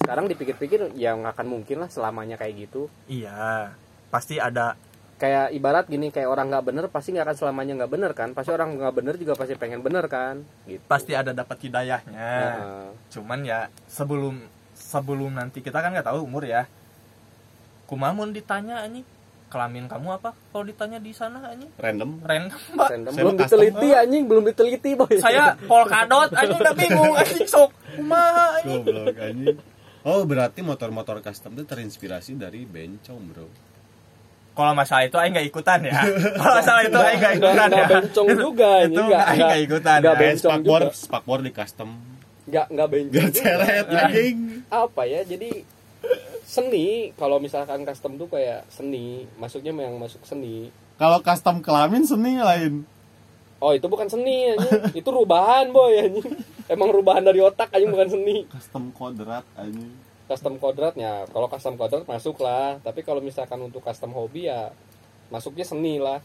sekarang dipikir-pikir ya nggak akan mungkin lah selamanya kayak gitu. Iya. Pasti ada kayak ibarat gini kayak orang nggak bener pasti nggak akan selamanya nggak bener kan? Pasti orang nggak bener juga pasti pengen bener kan? Gitu. Pasti ada dapat hidayahnya. Nah, cuman ya sebelum sebelum nanti kita kan nggak tahu umur ya. Kumamun ditanya anjing kelamin kamu apa kalau ditanya di sana anjing? Random. Random mbak. Random. Belum diteliti anjing belum diteliti boy. Saya polkadot anjing udah bingung anjing sok. Kumaha anjing. Oh, berarti motor-motor custom itu terinspirasi dari bencong, Bro. Kalau masalah itu aing nggak ikutan ya kalau masalah itu aing nggak ikutan nggak ya bencong juga ini Itu nggak aing nggak ikutan nggak ya. bencong spakbor, juga. spakbor di custom. nggak nggak bencong juga. ceret anjing. apa ya jadi seni kalau misalkan custom tuh kayak seni masuknya yang masuk seni Kalau custom kelamin seni lain. oh itu bukan seni anjing. itu rubahan boy anjing. emang rubahan dari otak aja bukan seni Custom kodrat anjing. Custom kodratnya kalau custom kodrat masuk lah tapi kalau misalkan untuk custom hobi ya masuknya seni lah.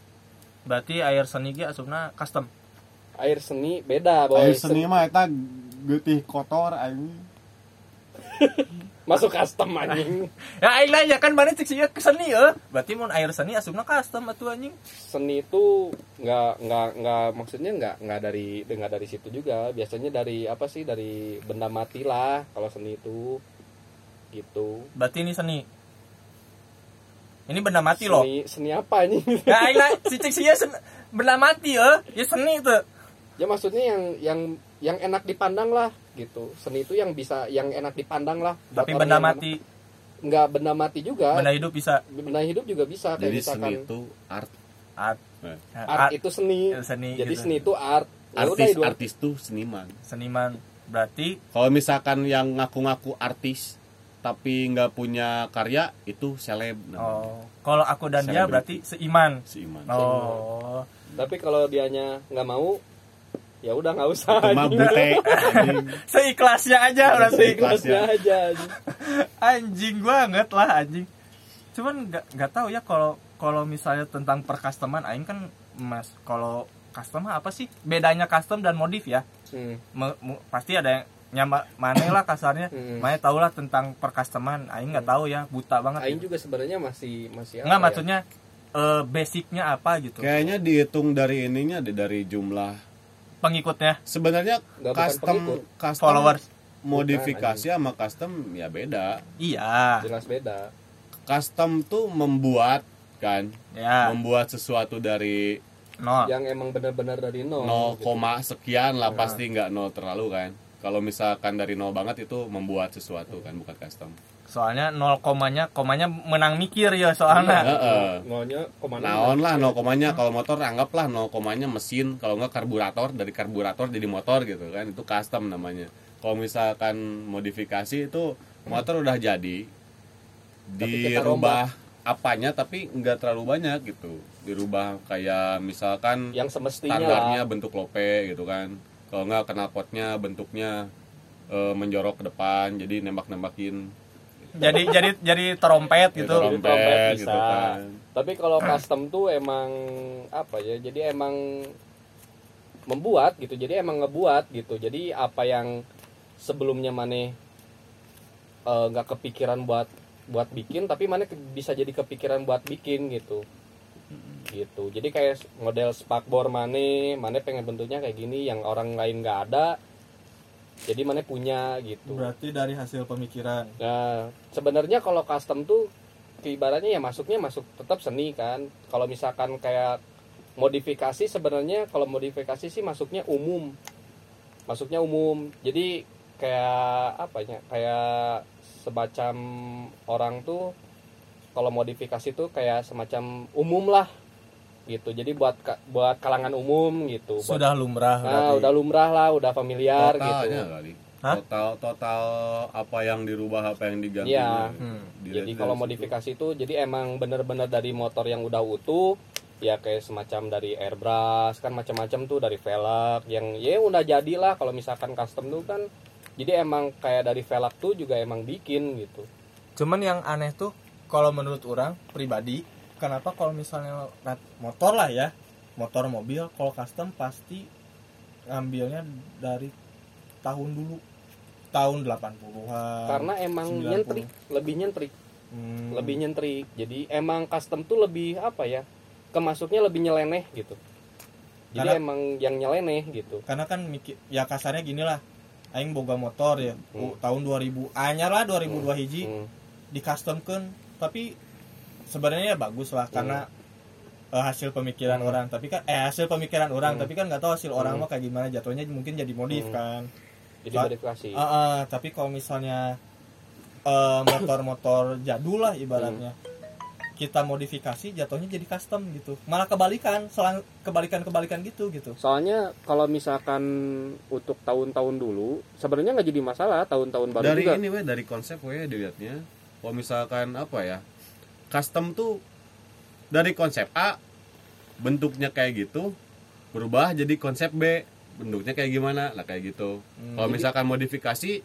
Berarti air seni ge asupna custom? Air seni beda boy. Ayo seni mah eta getih kotor anjing. masuk custom anjing. Ya aing lah ya kan mana cek sia ke seni eh? Berarti mun air seni asupna custom atuh anjing. Seni itu nggak nggak nggak maksudnya nggak nggak dari nggak dari situ juga. Biasanya dari apa sih dari benda mati lah kalau seni itu gitu. Berarti ini seni. Ini benda mati loh. Seni seni apa nih ya aing lah si cek sia sen- benda mati eh. Ya seni itu. Ya maksudnya yang yang yang enak dipandang lah gitu. Seni itu yang bisa yang enak dipandang lah tapi benda mati mana- nggak benda mati juga. Benda hidup bisa. Benda hidup juga bisa kayak Jadi misalkan seni itu art. art. Nah, art, itu seni. Ya, seni jadi gitu. seni itu art. Ya Artis itu artis tuh seniman. seniman. Berarti Kalau misalkan yang ngaku-ngaku artis tapi nggak punya karya itu seleb namanya. oh kalau aku dan dia Selebriti. berarti seiman Seiman. oh tapi kalau dianya nggak mau ya udah nggak usah anjing. butek. seikhlasnya aja berarti Seikhlasnya aja anjing. anjing banget lah anjing cuman nggak nggak tahu ya kalau kalau misalnya tentang percustoman aing kan mas kalau custom apa sih bedanya custom dan modif ya Hmm. Me- pasti ada yang nyama mana lah kasarnya Hmm. mana tahu lah tentang percustoman aing nggak tahu ya buta banget Aing juga sebenarnya masih masih nggak ya? maksudnya eh, basicnya apa gitu Kayaknya dihitung dari ininya deh dari jumlah. pengikutnya Sebenarnya bukan custom pengikut. custom followers modifikasi sama custom ya beda. iya jelas beda Custom tuh membuat kan, ya membuat sesuatu dari no yang emang benar-benar dari nol 0, gitu. sekian lah Nah. pasti nggak nol terlalu kan. Kalau misalkan dari nol banget itu membuat sesuatu kan bukan custom. soalnya nol komanya komanya menang mikir ya soalnya. Heeh. nolnya ke mana Naon lah 0 komanya. Kalau motor anggaplah 0 komanya mesin kalau nggak karburator dari karburator jadi motor gitu kan. Itu custom namanya. Kalau misalkan modifikasi itu motor udah jadi dirubah apanya tapi nggak terlalu banyak gitu. Dirubah kayak misalkan yang semestinya. standarnya lah bentuk lope gitu kan kalau nggak knalpotnya bentuknya eh, menjorok ke depan jadi nembak-nembakin. Jadi jadi jadi trompet gitu. Jadi Jadi trompet trompet bisa. gitu kan. Tapi kalau custom tuh emang apa ya jadi emang membuat gitu jadi emang ngebuat gitu. Jadi apa yang sebelumnya maneh eh, nggak kepikiran buat buat bikin tapi mana bisa jadi kepikiran buat bikin gitu gitu jadi kayak model spakbor mana mana pengen bentuknya kayak gini yang orang lain nggak ada jadi mana punya gitu berarti dari hasil pemikiran Nah, sebenarnya kalau custom tuh ibaratnya ya masuknya masuk tetap seni kan. Kalau misalkan kayak modifikasi sebenarnya kalau modifikasi sih masuknya umum. Masuknya umum. Jadi kayak apa ya? Kayak semacam orang tuh kalau modifikasi tuh kayak semacam umum lah gitu. Jadi buat buat kalangan umum gitu. Buat- sudah lumrah Nah, berarti. udah lumrah lah, udah familiar totalnya gitu. kali Hah? total total apa yang dirubah apa yang diganti Iya. Hmm. Jadi kalau modifikasi itu jadi emang bener-bener dari motor yang udah utuh ya kayak semacam dari airbrush kan macam-macam tuh dari velg yang ya udah jadilah kalau misalkan custom tuh kan jadi emang kayak dari velg tuh juga emang bikin gitu cuman yang aneh tuh kalau menurut orang pribadi kenapa kalau misalnya motor lah ya motor mobil kalau custom pasti ngambilnya dari tahun dulu tahun 80-an karena emang 90. nyentrik lebih nyentrik Hmm. lebih nyentrik jadi emang custom tuh lebih apa ya kemasuknya lebih nyeleneh gitu jadi Karena- emang yang nyeleneh gitu karena kan mikir ya kasarnya gini lah aing boga motor ya Hmm. tahun 2000 anyar lah 2002 hiji Hmm. di customkan tapi sebenarnya bagus lah karena eh, hasil pemikiran Hmm. orang. Tapi kan eh hasil pemikiran orang Hmm. tapi kan nggak tahu hasil orang Hmm. mah kayak gimana. Jatuhnya mungkin jadi modif Hmm. kan. Jadi modifikasi. Ah, ah, tapi kalau misalnya eh, motor-motor jadul lah ibaratnya kita modifikasi jatuhnya jadi custom gitu. Malah kebalikan selang kebalikan kebalikan gitu gitu. Soalnya kalau misalkan untuk tahun-tahun dulu sebenarnya nggak jadi masalah tahun-tahun baru dari juga. ini weh dari konsep weh dilihatnya kalau misalkan apa ya custom tuh dari konsep A bentuknya kayak gitu berubah jadi konsep B bentuknya kayak gimana? Lah kayak gitu. Kalau misalkan modifikasi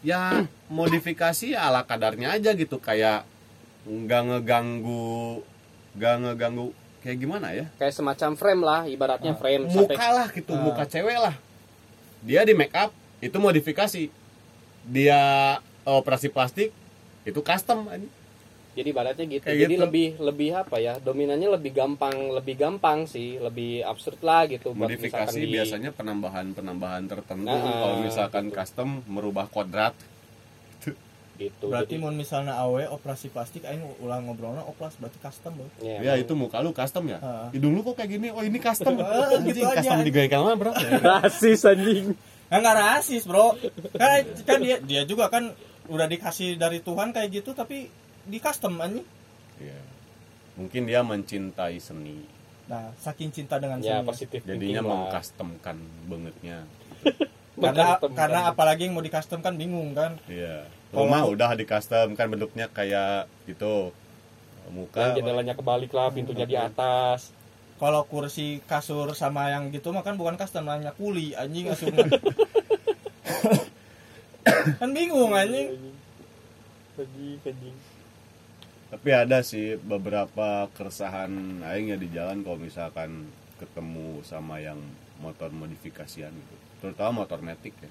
ya modifikasi ya ala kadarnya aja gitu kayak nggak ngeganggu nggak ngeganggu kayak gimana ya? Kayak semacam frame lah ibaratnya frame sampai muka lah gitu Ah. muka cewek lah. Dia di make up itu modifikasi. Dia operasi plastik itu custom anjing. jadi ibaratnya gitu. Kayak jadi gitu. lebih lebih apa ya dominannya lebih gampang lebih gampang sih lebih absurd lah gitu buat modifikasi di- biasanya penambahan penambahan tertentu. Ah, kalau misalkan gitu. custom merubah kodrat. Gitu. Berarti jadi, mau misalnya awe operasi plastik aing ulang ngobrolnya oplas berarti custom boy ya, ya emang. itu muka lu custom ya? Ah. hidung lu kok kayak gini? Oh ini custom. Anjing gitu aja. custom digaya mana bro. Rasis anjing. Nah, nggak rasis bro. Kan, kan dia dia juga kan udah dikasih dari Tuhan kayak gitu tapi di custom anjing. Iya. mungkin dia mencintai seni. Nah saking cinta dengan ya seni. positif jadinya lah. mengcustomkan bangetnya. Karena Mengcustom karena kan. apalagi yang mau di custom kan bingung kan. Iya. Rumah udah di custom kan bentuknya kayak gitu. Muka yang jendelanya kebalik lah pintunya di atas. Kalau kursi kasur sama yang gitu mah kan bukan custom namanya kuli anjing asup kan bingung anjing. Anjing tapi ada sih beberapa keresahan aing ya di jalan kalau misalkan ketemu sama yang motor modifikasian gitu. Terutama motor metik ya.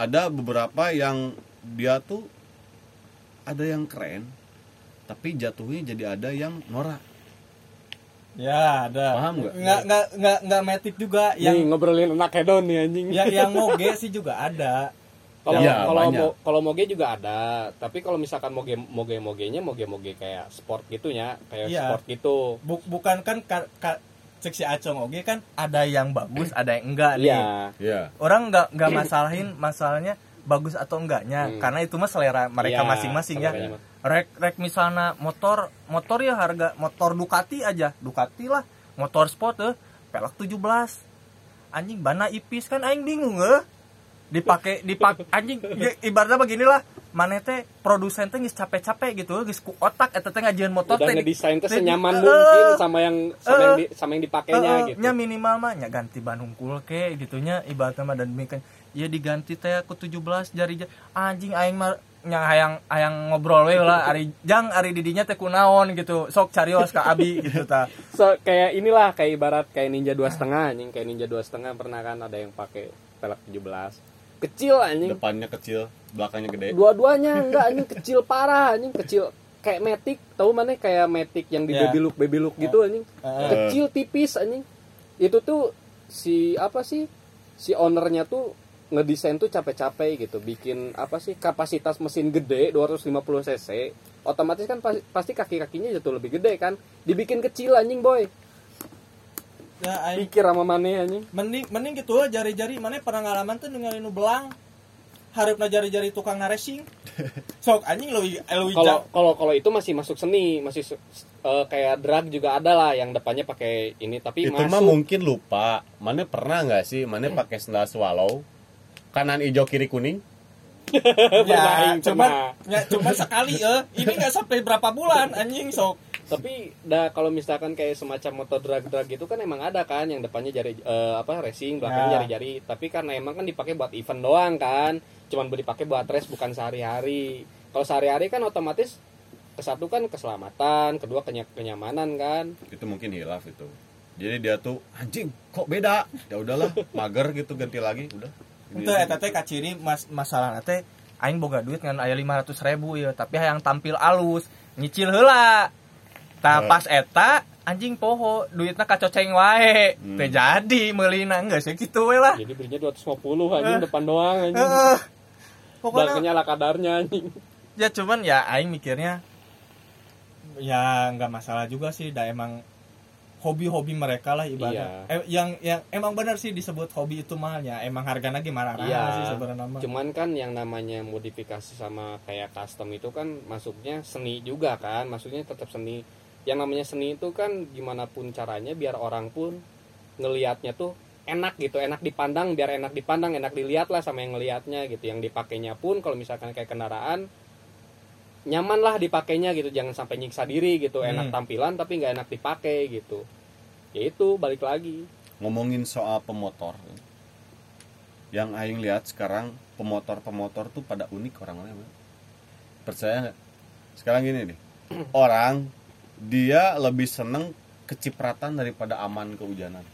Ada beberapa yang dia tuh ada yang keren tapi jatuhnya jadi ada yang norak ya ada. Paham nggak? nggak nggak nggak nggak metik juga yang yang ngobrolin anak hedon nih anjing. Yang yang moge sih juga ada. Kalau Ya, kalau mo- kalau moge juga ada. Tapi kalau misalkan moge moge mogenya moge moge kayak sport gitunya kayak Iya. sport gitu. Bu- bukan kan ka, ka, cek si Acong oge kan ada yang bagus ada yang enggak nih. Iya. Ya orang nggak nggak masalahin masalahnya bagus atau enggaknya. Hmm. karena itu mah selera mereka Iya, masing-masing ya. mah. rek rek misalnya motor motor ya harga motor Ducati aja. Ducati lah motor sport eh. Pelak 17 anjing bana ipis kan aing bingung eh. Dipakai dipak anjing ibaratnya beginilah. Mana teh produsen teh geus capek-capek gitu geus ku otak eta teh ngajian motor teh ngedesain teh senyaman Eh, mungkin sama yang sama yang eh, di, sama yang dipakainya Heeh, gitu. nya minimal mah nya ganti ban hungkul ke gitunya ibaratnya mah dan demikian ya diganti teh aku 17 jari ja- anjing aing mah nya hayang hayang ngobrol we lah ari jang ari didinya teh kunaon gitu sok carios ka abi gitu ta. So kayak inilah kayak ibarat kayak ninja dua setengah anjing kayak ninja dua setengah pernah kan ada yang pakai pelek 17 kecil anjing. Depannya kecil belakangnya gede. Dua-duanya enggak anjing kecil parah anjing kecil kayak metik tahu mana kayak metik yang di Ya. baby look baby look gitu anjing. Heeh. kecil tipis anjing. Itu tuh si apa sih si ownernya tuh ngedesain tuh capek-capek gitu. Bikin apa sih kapasitas mesin gede 250 cc otomatis kan pas- pasti kaki-kakinya jatuh lebih gede kan. Dibikin kecil anjing boy. Ya aing pikir sama mana anjing. Mending mending gitu lah jari-jari. Mana pernah ngalaman tuh dengan nu belang. Harapna jari-jari tukang racing sok anjing leuwih kalau kalau kalau itu masih masuk seni masih su- eh, kayak drag juga ada lah yang depannya pakai ini tapi itu masuk. mah mungkin lupa. Mana pernah nggak sih? Mana pakai sendal swallow kanan hijau kiri kuning? Ya Aing, cuma. ya cuma sekali eh. Ini nggak sampai berapa bulan anjing sok. Tapi dah kalau misalkan kayak semacam motor drag drag gitu kan emang ada kan yang depannya jari eh, apa racing belakangnya Ya. jari-jari. Tapi karena emang kan dipakai buat event doang kan cuman dipakai buat race bukan sehari-hari. Kalau sehari-hari kan otomatis kesatu kan keselamatan kedua kenya- kenyamanan kan. Itu mungkin hilaf itu. Jadi dia tuh anjing kok beda? Ya udahlah mager gitu ganti lagi udah itu aja. eta teh kaciri mas masalah teh aing boga duit ngan aya 500 ribu ya tapi hayang tampil alus nyicil heula tah Eh. pas eta anjing poho duitna kacoceng wae Hmm. teh jadi meulina geus ya kitu we lah jadi belinya 250 anjing depan doang anjing Heeh. pokoknya kadarnya anjing ya cuman ya aing mikirnya ya nggak masalah juga sih dah emang hobi-hobi mereka lah ibaratnya. Iya. Eh, yang yang emang benar sih disebut hobi itu malnya. Emang harganya gimana Iya. sih sebenarnya. Cuman kan yang namanya modifikasi sama kayak custom itu kan masuknya seni juga kan, maksudnya tetap seni. Yang namanya seni itu kan gimana pun caranya biar orang pun ngelihatnya tuh enak gitu, enak dipandang, biar enak dipandang, enak dilihat lah sama yang ngelihatnya gitu. Yang dipakainya pun kalau misalkan kayak kendaraan nyaman lah dipakainya gitu, jangan sampai nyiksa diri gitu, enak Hmm. tampilan tapi nggak enak dipakai gitu. Ya itu balik lagi. ngomongin soal pemotor yang aing lihat sekarang pemotor-pemotor tuh pada unik orang-orang Bang. percaya nggak sekarang gini nih orang dia lebih seneng kecipratan daripada aman kehujanan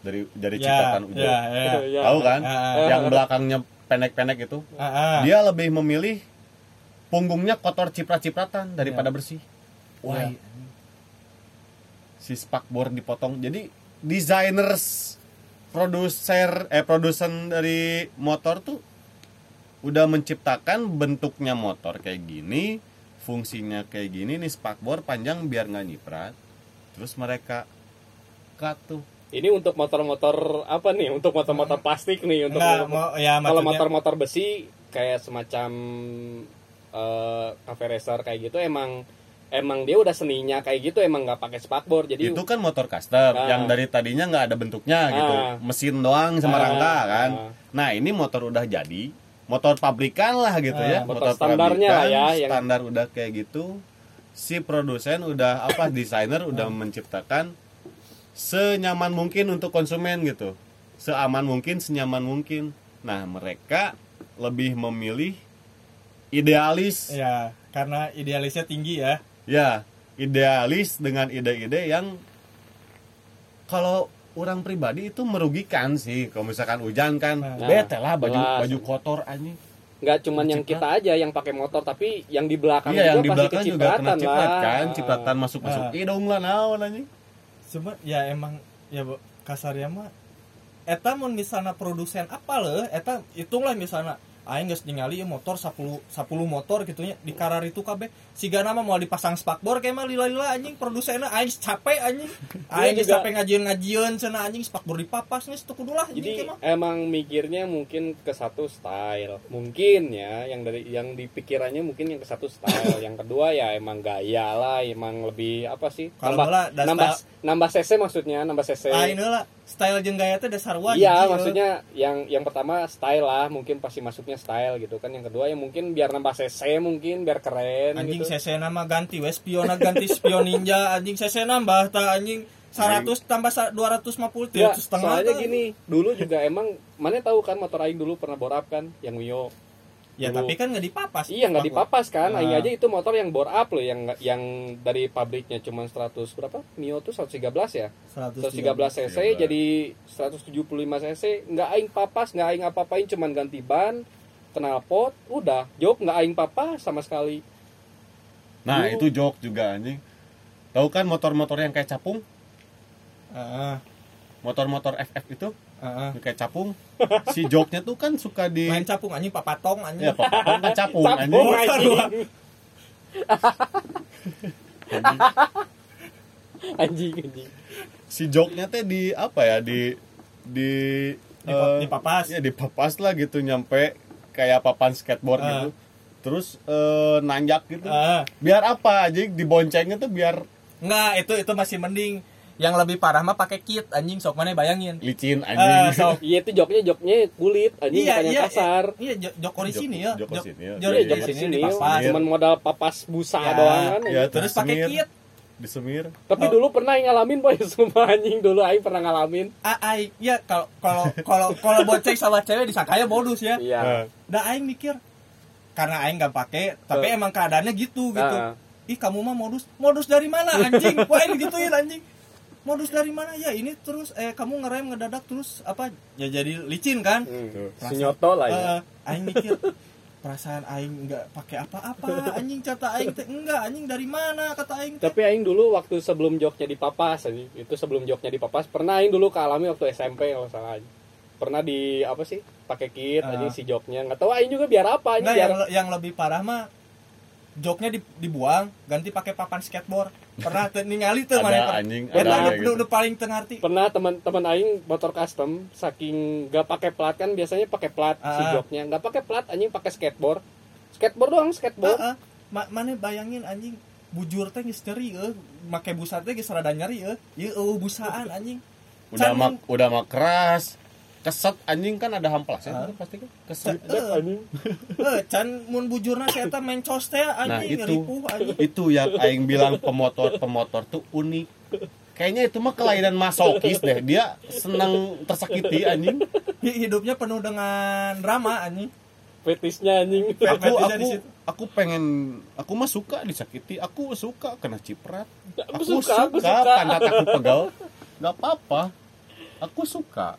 dari dari Ya, cipratan hujan ya, ya. Ya. tahu kan Ah, yang belakangnya pendek-pendek itu ah. dia lebih memilih punggungnya kotor ciprat-cipratan daripada Ya. bersih. Wah, Ya. si spakbor dipotong. Jadi designers, produser, eh produsen dari motor tuh udah menciptakan bentuknya motor kayak gini, fungsinya kayak gini nih spakbor panjang biar nggak nyiprat. Terus mereka cut tuh. Ini untuk motor-motor apa nih? Untuk motor-motor plastik nih untuk Enggak, mau ya kalau motor-motor besi kayak semacam eh cafe racer kayak gitu emang emang dia udah seninya kayak gitu emang nggak pakai spakbor jadi itu kan motor custom Ah. yang dari tadinya nggak ada bentuknya gitu. Ah. mesin doang sama Ah, rangka kan? Ah. nah ini motor udah jadi motor pabrikan lah gitu Ah, ya motor standarnya lah ya, yang- standar udah kayak gitu. Si produsen udah apa desainer udah menciptakan senyaman mungkin untuk konsumen gitu. Seaman mungkin senyaman mungkin. Nah mereka lebih memilih idealis ya karena idealisnya tinggi ya. ya idealis dengan ide-ide yang kalau orang pribadi itu merugikan sih kalau misalkan hujan kan Nah, bete lah baju jelas. baju kotor anjing nggak cuman yang Ciprat. kita aja yang pakai motor tapi yang di belakang iya yang di pasti belakang juga kena ciprat lah. kan cipratan masuk masuk Ah. hidung lah naon anjing Cuma ya emang ya Bu, kasarnya mah eta mun misalnya produsen apa leh eta hitunglah misalnya aing geus ningali ieu motor 10 10 motor gitu nya di karar itu kabeh. Siga nama mau dipasang spakbor kayak mah lila-lila anjing produsennya aing capek anjing. Aing geus capek ngajieun-ngajieun cenah anjing spakbor dipapas nih setu kudu lah jadi emang mikirnya mungkin ke satu style. Mungkin ya yang dari yang dipikirannya mungkin yang ke satu style. Yang kedua ya emang gaya lah emang lebih apa sih? Kalau nambah da nambah style- nambah cc maksudnya nambah cc Aing lah style jeung gaya teh dasar wajib. Iya, maksudnya yang yang pertama style lah, mungkin pasti masuknya style gitu kan. Yang kedua ya mungkin biar nambah cc mungkin biar keren anjing gitu. CC nama ganti we spiona ganti spion ninja anjing CC nambah ta anjing 100 tambah sa- 250 Ya, tiga setengah soalnya gini, dulu juga emang mana tahu kan motor aing dulu pernah borap kan yang Mio. Ya dulu. tapi kan nggak dipapas Iya nggak dipapas kan, Ah. aing aja itu motor yang bore up loh yang yang dari pabriknya cuma 100 berapa? Mio tuh 113 ya. 113 cc 113. jadi 175 cc nggak aing papas nggak aing apa-apain cuman ganti ban knalpot udah jok nggak aing papa sama sekali nah Dulu- itu jok juga anjing tahu kan motor-motor yang kayak capung Heeh, motor-motor FF itu heeh. yang kayak capung si joknya tuh kan suka di main capung anjing papatong anjing ya papa kan capung Capung, anjing anjing. anjing anjing si joknya teh di apa ya di di Di eh, dipapas. ya dipapas lah gitu nyampe kayak papan skateboard Ah. gitu terus eh, nanjak gitu Ah. biar apa aja diboncengnya tuh biar Enggak, itu itu masih mending. Yang lebih parah mah pakai kit anjing sok mana bayangin. licin Eh, anjing sok iya itu joknya joknya kulit anjing bukan yang kasar Iya, jok, jok orisinil ya. Jok- jok orisinil. Jok Iya, Iya, jok iya, sini dipapas. Iya. cuman modal papas busa Ya. doang kan ya Terus pakai kit. disemir tapi Oh. dulu pernah yang ngalamin boy semua anjing dulu aing pernah ngalamin Ah, ai, ya kalau kalau kalau kalau boceng sama cewek disangkanya modus ya. iya Nah, Dah aing mikir karena aing nggak pakai, tapi Eh. emang keadaannya gitu gitu. Ah. Ih kamu mah modus, modus dari mana anjing? Wah ini gituin anjing. Modus dari mana ya ini terus eh kamu ngerem ngedadak terus apa ya jadi licin kan? Hmm. Perasaan- senyoto lah ya Eh, aing mikir perasaan aing nggak pakai apa-apa anjing kata aing teh enggak anjing dari mana kata aing tapi aing dulu waktu sebelum joknya dipapas anjing itu sebelum joknya dipapas pernah aing dulu kealami waktu SMP kalau salah anjing. pernah di apa sih pakai kit Ah. anjing si joknya nggak tahu aing juga biar apa anjing Enggak biar yang, yang lebih parah mah joknya di- dibuang ganti pakai papan skateboard pernah ningali Ada, mana anjing, Eta ada gitu. nu paling teu ngarti pernah teman-teman aing motor custom saking gak pakai plat kan biasanya pakai plat si Ah. joknya. Nggak pakai plat anjing pakai skateboard. Skateboard doang skateboard. Heeh. Ma- mana bayangin anjing bujur teh geus nyeri euy make busa teh geus rada nyeri euy ieu eueuh busaan anjing. Udah Can mun- udah mah keras keset anjing kan ada hamplasnya Ah. pasti kan? Keset Dak, anjing. Eh, can mun bujurna si eta mencos teh nah anjing itu. ripuh anjing. Itu yang aing bilang pemotor pemotor tuh unik. Kayaknya itu mah kelainan masokis deh. Dia senang tersakiti anjing. Hi- hidupnya penuh dengan drama anjing. Fetisnya anjing. Fet- aku aku situ. aku pengen aku mah suka disakiti. Aku suka kena ciprat. Aku suka, aku suka. pantat aku pegal nggak apa-apa. Aku suka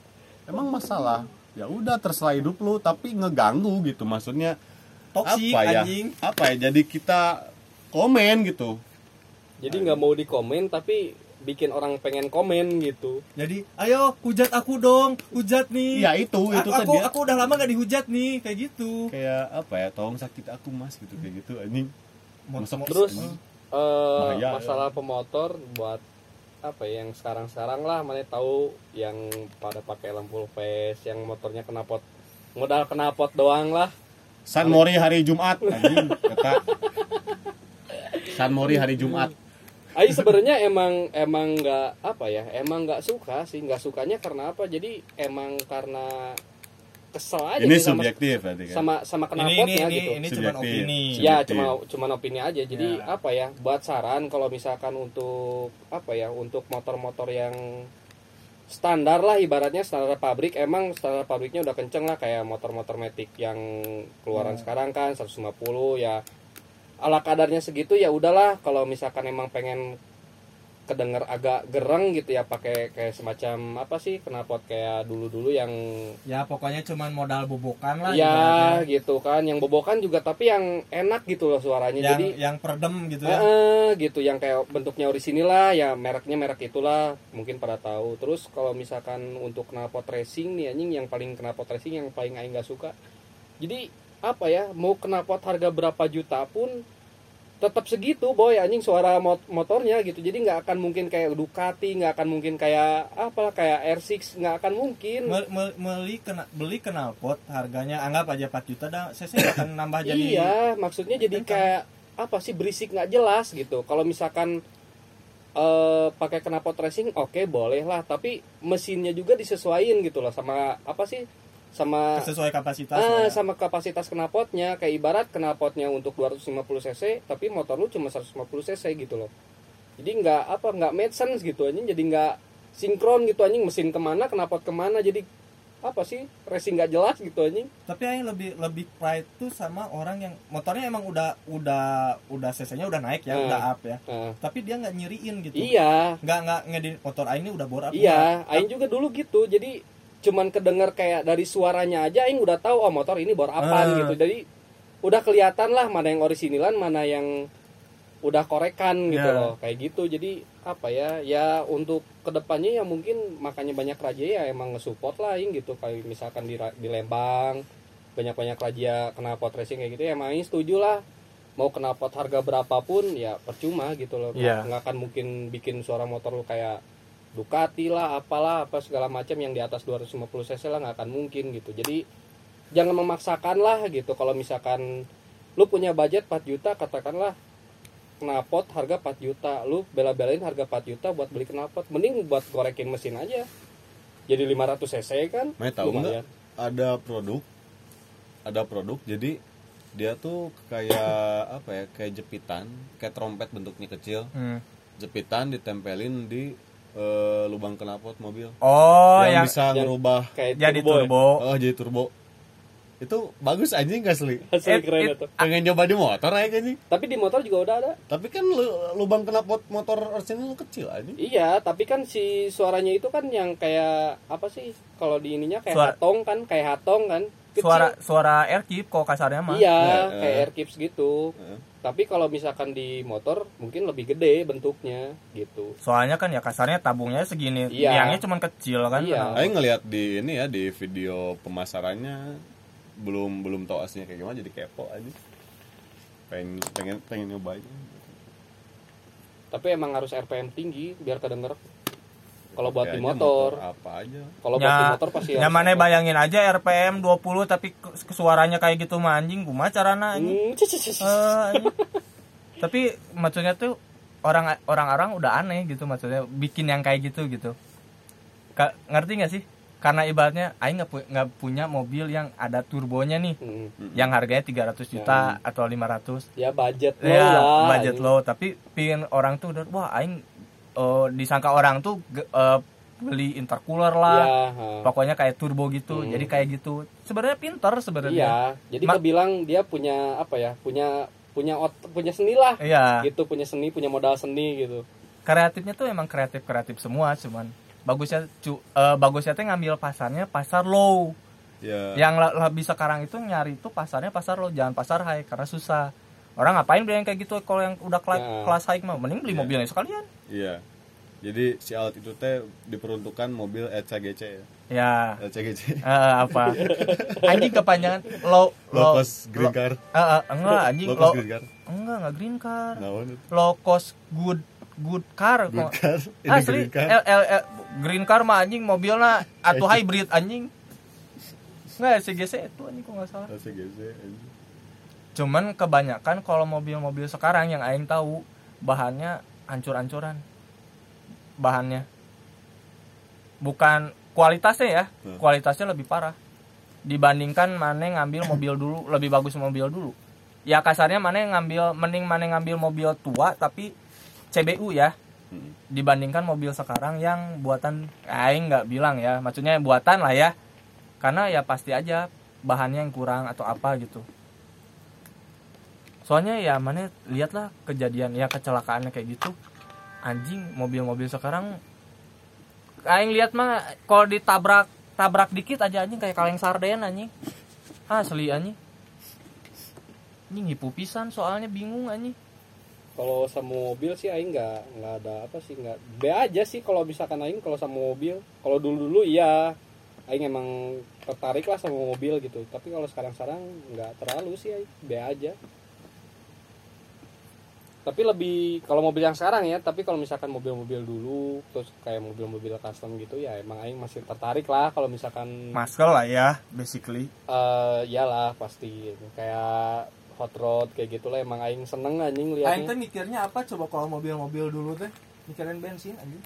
emang masalah? Ya udah terserah hidup lu tapi ngeganggu gitu maksudnya toksik apa ya? anjing. Apa ya jadi kita komen gitu. Jadi nggak mau di komen tapi bikin orang pengen komen gitu. Jadi ayo hujat aku dong hujat nih. Ya itu itu aku, kan aku, dia aku udah lama gak dihujat nih kayak gitu. Kayak apa ya tolong sakit aku mas gitu kayak gitu anjing. Mau- terus eh, Bahaya, masalah pemotor buat apa ya, yang sekarang-sekarang lah mana tahu yang pada pakai lampu face yang motornya knalpot modal knalpot doang lah. San Mori hari Jumat anjing kata. San Mori hari Jumat. Aing sebenarnya emang emang nggak apa ya emang nggak suka sih nggak sukanya karena apa? Jadi emang karena kesel aja ini sama subjektif berarti kan sama sama ini ini knalpotnya ini gitu ini cuma opini Subjektif. ya cuma cuma opini aja jadi Ya. apa ya buat saran kalau misalkan untuk apa ya untuk motor-motor yang standar lah ibaratnya standar pabrik emang standar pabriknya udah kenceng lah kayak motor-motor metik yang keluaran Hmm. sekarang kan 150 ya ala kadarnya segitu ya udahlah kalau misalkan emang pengen kedenger agak gereng gitu ya pakai kayak semacam apa sih knalpot kayak dulu-dulu yang ya pokoknya cuman modal bobokan lah ya ibaratnya. gitu kan. Yang bobokan juga tapi yang enak gitu loh suaranya. Yang jadi yang perdem gitu ya. Eh, gitu. Yang kayak bentuknya orisinil lah ya mereknya merek itulah mungkin pada tahu. Terus kalau misalkan untuk knalpot racing nih anjing yang paling knalpot racing yang paling aing gak suka. Jadi apa ya mau knalpot harga berapa juta pun tetap segitu boy anjing suara mot- motornya gitu. Jadi nggak akan mungkin kayak Ducati nggak akan mungkin kayak apa kayak R6 nggak akan mungkin. Me- me- beli kena beli knalpot harganya anggap aja 4 juta dah cc akan nambah jadi iya maksudnya jadi Kencang. kayak apa sih berisik nggak jelas gitu. Kalau misalkan eh pakai knalpot racing oke boleh lah. Tapi mesinnya juga disesuaikan gitu loh sama apa sih sama sesuai kapasitas ah, ya. sama kapasitas knalpotnya kayak ibarat knalpotnya untuk 250 cc tapi motor lu cuma 150 cc gitu loh jadi nggak apa nggak make sense gitu anjing jadi nggak sinkron gitu anjing mesin ke mana knalpot ke mana jadi apa sih racing nggak jelas gitu anjing tapi yang lebih lebih pride tuh sama orang yang motornya emang udah udah udah cc-nya udah naik ya Hmm. udah up ya Nah, tapi dia nggak nyiriin gitu iya nggak nggak ngedin motor aing ini udah bor up Iya. Aing juga dulu gitu. Jadi cuman kedenger kayak dari suaranya aja Aing udah tahu oh motor ini bor apaan Ah. gitu. Jadi udah kelihatan lah mana yang orisinilan, mana yang udah korekan gitu Ya. loh. Kayak gitu. Jadi apa ya? Ya untuk ke depannya ya mungkin makanya banyak raja ya emang nge-support lah Aing gitu. Kayak misalkan di, di Lembang banyak-banyak raja knalpot racing kayak gitu ya emang Aing setuju lah mau knalpot harga berapapun ya percuma gitu loh Iya. nggak akan mungkin bikin suara motor lu kayak Ducati lah apalah apa segala macam yang di atas 250 cc lah nggak akan mungkin gitu. Jadi jangan memaksakan lah gitu. Kalau misalkan lu punya budget 4 juta katakanlah knalpot harga 4 juta. Lu bela-belain harga 4 juta buat beli knalpot mending buat gorekin mesin aja. Jadi 500 cc kan? Mai tahu Lumayan. nggak ada produk ada produk jadi dia tuh kayak apa ya kayak jepitan kayak trompet bentuknya kecil. Hmm. jepitan ditempelin di eh, lubang knalpot mobil oh yang, yang, bisa yang- ngerubah kayak jadi turbo ya. turbo oh jadi turbo itu bagus anjing asli Asli Eh, keren eh, itu. pengen coba di motor aja anjing tapi di motor juga udah ada tapi kan lu- lubang knalpot motor orisinil kecil anjing Iya, tapi kan si suaranya itu kan yang kayak apa sih? Kalau di ininya kayak Suara- hatong kan, kayak hatong kan. Kecil. suara suara air chip kok kasarnya mah Iya, Ya, kayak eh. air kips gitu. Heeh. Tapi kalau misalkan di motor mungkin lebih gede bentuknya gitu. soalnya kan ya kasarnya tabungnya segini Iya. tiangnya cuman kecil kan Iya. Aing ngelihat di ini ya di video pemasarannya belum belum tahu aslinya kayak gimana jadi kepo aja. Pengen pengen pengen nyobain. tapi emang harus RPM tinggi biar kedenger kalau buat di Kayaknya motor apa aja kalau buat di Ya, motor pasti nyamannya bayangin aja RPM 20 tapi suaranya kayak gitu mah anjing kumaha carana anjing. Hmm, cis, cis, cis. Eh, anjing. tapi maksudnya tuh orang orang-orang udah aneh gitu maksudnya bikin yang kayak gitu gitu Ka- ngerti nggak sih karena ibaratnya aing nggak pu- punya mobil yang ada turbonya nih Hmm. yang harganya 300 juta atau 500 ya budget low ya lah budget low tapi pingin orang tuh udah wah aing eh, disangka orang tuh eh, beli intercooler lah. Ya, pokoknya kayak turbo gitu. Hmm. jadi kayak gitu. Sebenarnya pinter sebenarnya. Iya jadi Ma- kebilang dia punya apa ya punya punya ot punya seni lah. Iya. Gitu punya seni punya modal seni gitu. Kreatifnya tuh emang kreatif kreatif semua cuman bagusnya cu, eh, bagusnya tuh ngambil pasarnya pasar low. Ya yang lebih sekarang itu nyari tuh pasarnya pasar low jangan pasar high karena susah orang ngapain beli yang kayak gitu kalau yang udah kela- Ya. kelas high mah mending beli Ya. mobilnya sekalian iya jadi si alat itu teh diperuntukkan mobil ECGC ya ya ECGC eh, apa anjing kepanjangan low low low cost green car Eh, eh, enggak anjing low low cost green car enggak enggak green car itu? low cost good good car kok. car Asli, green car L, L, L, green car mah anjing mobilnya atau hybrid anjing. Enggak CGC itu anjing kok nggak salah. ECGC anjing. Cuman kebanyakan kalau mobil-mobil sekarang yang aing tahu bahannya hancur-hancuran. Bahannya. Bukan kualitasnya ya, Hmm. kualitasnya lebih parah. Dibandingkan mana ngambil mobil dulu lebih bagus mobil dulu. Ya kasarnya mana ngambil mending mana ngambil mobil tua tapi CBU ya Hmm. dibandingkan mobil sekarang yang buatan aing nggak bilang ya maksudnya buatan lah ya karena ya pasti aja bahannya yang kurang atau apa gitu soalnya ya mana lihatlah kejadian ya kecelakaannya kayak gitu. Anjing mobil-mobil sekarang aing lihat mah kalau ditabrak tabrak dikit aja anjing kayak kaleng sarden anjing. Asli anjing. Anjing hipu pisan soalnya bingung anjing. Kalau sama mobil sih aing nggak nggak ada apa sih nggak be aja sih kalau misalkan aing kalau sama mobil. Kalau dulu dulu iya aing emang tertarik lah sama mobil gitu. Tapi kalau sekarang sekarang nggak terlalu sih aing be aja tapi lebih kalau mobil yang sekarang ya tapi kalau misalkan mobil-mobil dulu terus kayak mobil-mobil custom gitu ya emang aing masih tertarik lah kalau misalkan masker lah ya basically eh iyalah pasti kayak hot rod kayak gitulah emang aing seneng anjing Aing liatnya teh mikirnya apa coba kalau mobil-mobil dulu teh mikirin bensin anjing.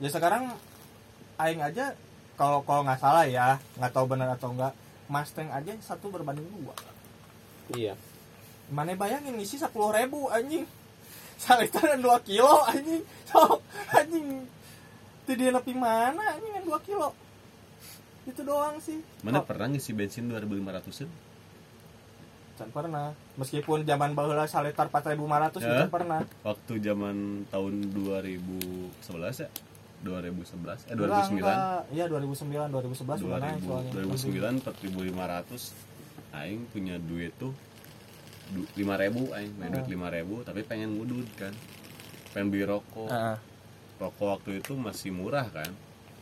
Ya sekarang aing aja kalau kalau nggak salah ya, nggak tahu benar atau enggak, Mustang aja satu berbanding dua. iya Mana bayangin ngisi sepuluh ribu anjing. Salitaran dua kilo anjing. So, anjing. Tidak nepi mana anjing yang dua kilo. Itu doang sih. mana Kok- pernah ngisi bensin 2500 an Can pernah. Meskipun zaman baheula salitar 4500 Ya. itu pernah. waktu zaman tahun 2011 ya 2011 eh Enggak, 2009 enggak. Iya 2009, 2011 udah naik soalnya. 2009 4500 aing punya duit tuh du- 5000 aing punya duit 5000 tapi pengen ngudut kan pengen beli rokok Heeh. rokok waktu itu masih murah kan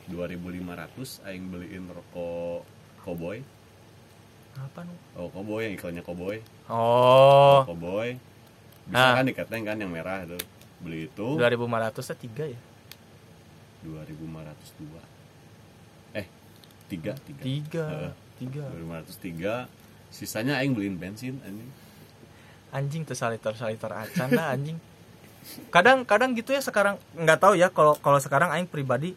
2500 aing beliin rokok Cowboy Apa nu? oh Cowboy yang iklannya Cowboy Oh, Cowboy bisa Ah. kan diketeng kan yang merah tuh beli itu 2500 nya 3 ya? 2502 eh tiga tiga 3. Heeh. 3. 2503 sisanya aing beliin bensin anjing Anjing tuh saliter-saliter acan dah anjing. Kadang kadang gitu ya sekarang nggak tahu ya kalau kalau sekarang aing pribadi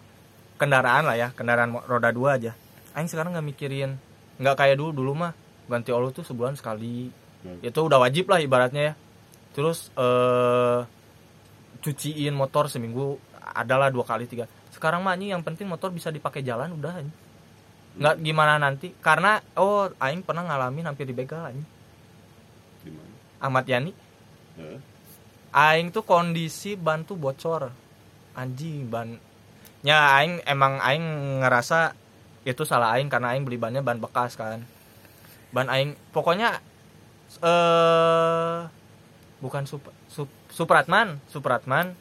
kendaraan lah ya, kendaraan roda dua aja. Aing sekarang nggak mikirin nggak kayak dulu dulu mah ganti oli tuh sebulan sekali. Hmm. Itu udah wajib lah ibaratnya ya. Terus eh cuciin motor seminggu adalah dua kali tiga. Sekarang mah anjing yang penting motor bisa dipakai jalan udah anjing. Nggak gimana nanti karena oh aing pernah ngalamin hampir dibegal anjing. gimana Ahmad Yani. Heeh. aing tuh kondisi ban tuh bocor. Anjing ban. Ya aing emang aing ngerasa itu salah aing karena aing beli bannya ban bekas kan. Ban aing pokoknya eh bukan sup, sup, supratman supratman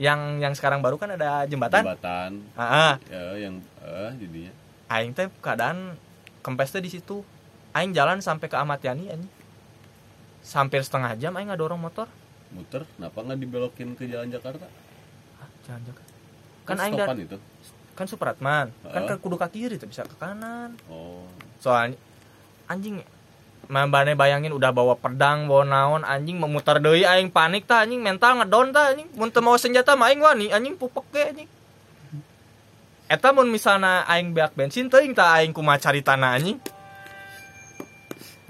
yang yang sekarang baru kan ada jembatan? Jembatan. Ah, ya yang eh jadinya. Aing teh keadaan kempes teh di situ. Aing jalan sampai ke Ahmad Yani anjing hampir setengah jam aing dorong motor muter kenapa nggak dibelokin ke jalan Jakarta Ah, jangan jangan kan kan aing stopan itu kan Supratman kan Heeh. ke kudu ke kiri tuh bisa ke kanan oh soalnya anjing Mambane bayangin udah bawa pedang, bawa naon, anjing memutar deui aing panik tah anjing mental ngedon tah anjing. Mun teu mau senjata mah aing wani anjing pupek ge anjing. Eta mun misalna aing beak bensin teuing tah aing kumaha caritana anjing.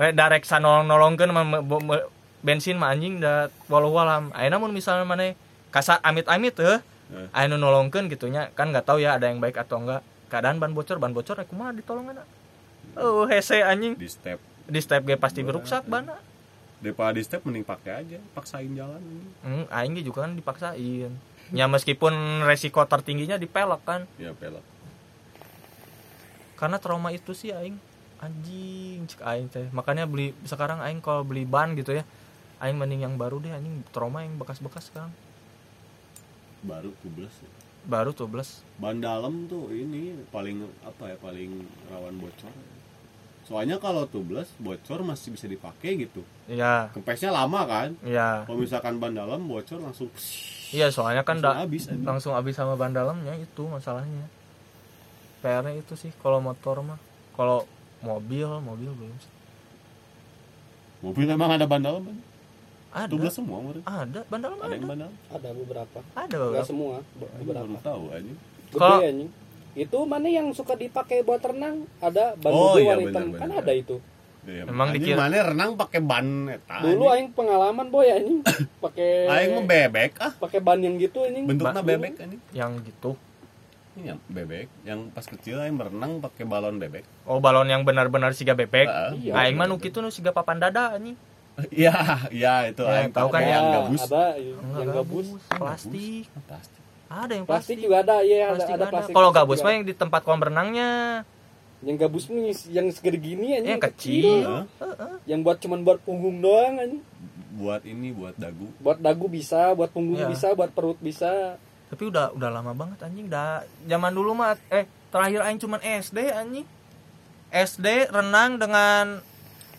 Rek darek mah me- bensin mah anjing da walau walam. Ayeuna mun misalna maneh kasar amit-amit teh Eh. aya nu nolongkeun gitunya kan nggak tahu ya ada yang baik atau enggak. Keadaan ban bocor, ban bocor rek kumaha ditolongan Oh, hese anjing. Di step. Di step ge pasti beruksak bana daripada di step mending pakai aja. Paksain jalan. Hmm, aing juga kan dipaksain. Ya meskipun resiko tertingginya dipelok kan. Ya pelak karena trauma itu sih aing anjing cek aing teh. Makanya beli sekarang aing kalau beli ban gitu ya aing mending yang baru deh anjing. Trauma yang bekas-bekas sekarang. Baru tubeless baru tuh belas ban dalam tuh ini paling apa ya paling rawan bocor. Soalnya kalau tubeless bocor masih bisa dipakai gitu. Ya kempesnya lama kan? Ya kalau misalkan ban dalam bocor langsung iya soalnya kan langsung habis langsung habis sama ban dalamnya itu masalahnya. PR-nya itu sih kalau motor mah. Kalau mobil mobil belum sih. mobil emang ada ban dalam kan ada tubeless semua menurut ada. Ban dalam ada ada yang ban dalam ada beberapa. Ada beberapa. semua. Beberapa. baru tahu aja Kalau- anjing. Itu mana yang suka dipakai buat renang? Ada ban Oh, iya, warna hitam kan ada itu. Ya, Emang dikira- mana renang pakai ban eta dulu anjing. aing pengalaman boy anjing. Pakai aing mah bebek ah. pakai ban yang gitu anjing. Bentuknya bebek anjing. Yang gitu Ini yang bebek. Yang pas kecil aing berenang pakai balon bebek. Oh balon yang benar-benar siga bebek? Ah, Iya. aing mah nu kitu nu siga papan dada anjing. Iya iya itu Ya, aing tahu kan ya. yang gabus. Ada iya, yang gabus plastik. Plastik. Ada yang plastik plastik. juga ada iya ada plastik ada ada. plastik kalau gabus mah yang di tempat kolam renangnya yang gabus nih yang segede gini anjing yang kecil. Hah? yang buat cuman buat punggung doang anjing. Buat ini buat dagu. Buat dagu bisa buat punggung Iya. bisa buat perut bisa tapi udah udah lama banget anjing dah zaman dulu mah eh terakhir aing cuman SD anjing SD renang dengan